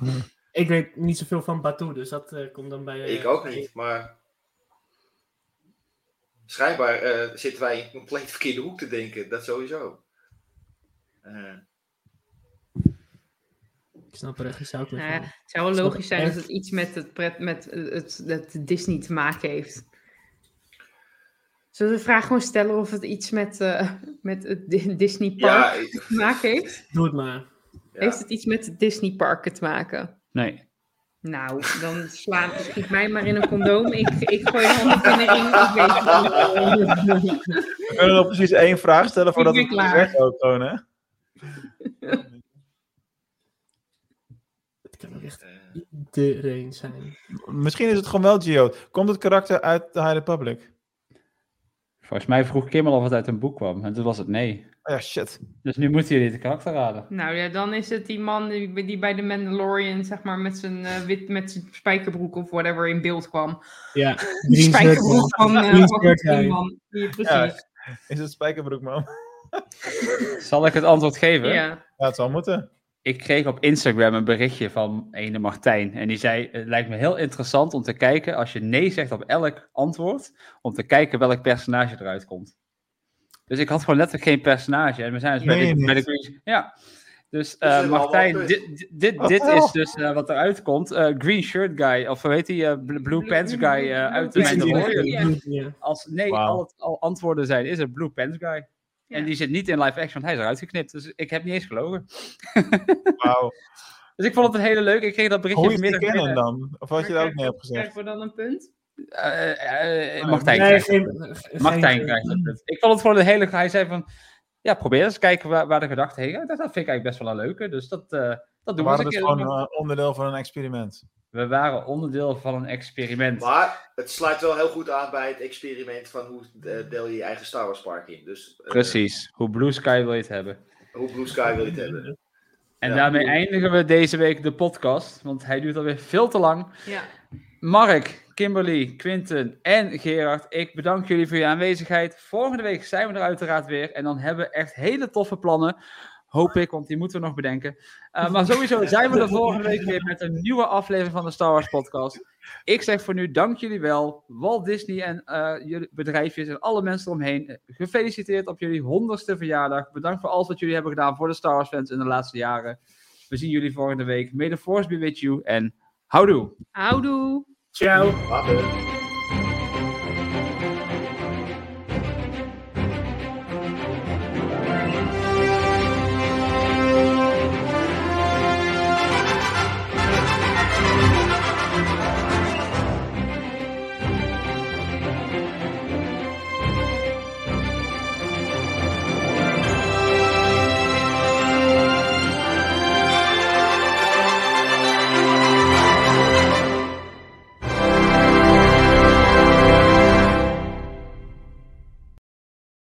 Ik weet niet zoveel van Batu, dus dat eh, komt dan bij... eh, Ik ook niet, maar schijnbaar eh, zitten wij in een compleet verkeerde hoek te denken. Dat sowieso. Ik snap echt geen zout meer Nou ja, het zou wel logisch zijn echt- dat het iets met het, pret, met het, het Disney te maken heeft. Zullen we de vraag gewoon stellen of het iets met, eh, met het Di- Disney Ja, park ik- te maken heeft? Doe het maar. Heeft het iets met de Disney parken te maken? Nee. Nou, dan sla schiet mij maar in een condoom. Ik, ik gooi de handen in de ring. Ik weet het niet. We kunnen nog precies één vraag stellen voordat Ik het klaar. gezegd ook gewoon, hè? Het kan ook echt iedereen zijn. Misschien is het gewoon wel Geo. Komt het karakter uit de High Republic? Volgens mij vroeg Kimmel of het uit een boek kwam. En toen was het nee. Oh ja, shit. Dus nu moeten jullie het karakter raden. Nou ja, dan is het die man die, die bij de Mandalorian, zeg maar, met zijn, eh, wit, met zijn spijkerbroek of whatever in beeld kwam. Ja, Die spijkerbroek van, eh, die guy. man. Ja, precies. Ja, is het Spijkerbroek, man? Zal ik het antwoord geven? Ja. Ja, het zal moeten. Ik kreeg op Instagram een berichtje van ene Martijn. En die zei: Het lijkt me heel interessant om te kijken, als je nee zegt op elk antwoord, om te kijken welk personage eruit komt. Dus ik had gewoon letterlijk geen personage. En we zijn dus bij, de, bij? Green- Ja. Dus eh, Martijn, dit, dit, dit, is hell? dus eh, wat eruit komt. Eh, Green Shirt Guy, of hoe heet die? eh, Blue, Blue Pants Guy eh, uit de Mandalorian. Als nee Wauw. al, het, al antwoorden zijn, is het Blue Pants Guy. En die zit niet in live action, want hij is eruit geknipt. Dus ik heb niet eens gelogen. Wauw. Dus ik vond het een hele leuk. Ik kreeg dat berichtje Hoe vanmiddag kennen binnen. dan? Of had je dat ook niet hebt gezegd? Krijgen we dan een punt? Eh, Martijn Nee, krijgt geen, het. geen- Martijn krijgt het. Ik vond het gewoon een hele... Hij zei van... Ja, probeer eens kijken waar, waar de gedachten heen gaan. Dat vind ik eigenlijk best wel een leuke. Dus dat, eh, dat doen we eens een dus keer. gewoon eh, onderdeel van een experiment. We waren onderdeel van een experiment. maar het sluit wel heel goed aan bij het experiment van hoe eh, deel je je eigen Star Wars park in. Dus eh, Precies. Hoe Blue Sky wil je het hebben? hoe Blue Sky wil je het hebben? En Ja. daarmee eindigen we deze week de podcast. Want hij duurt alweer veel te lang. Ja. Mark, Kimberly, Quinten en Gerard, ik bedank jullie voor je aanwezigheid. Volgende week zijn we er uiteraard weer. En dan hebben we echt hele toffe plannen. Hoop ik, want die moeten we nog bedenken. Uh, maar sowieso zijn we er volgende week weer met een nieuwe aflevering van de Star Wars podcast. Ik zeg voor nu dank jullie wel. Walt Disney en uh, jullie bedrijfjes en alle mensen eromheen. Gefeliciteerd op jullie honderdste verjaardag. Bedankt voor alles wat jullie hebben gedaan voor de Star Wars fans in de laatste jaren. We zien jullie volgende week. May the force be with you en houdoe. Houdoe. Ciao. Later.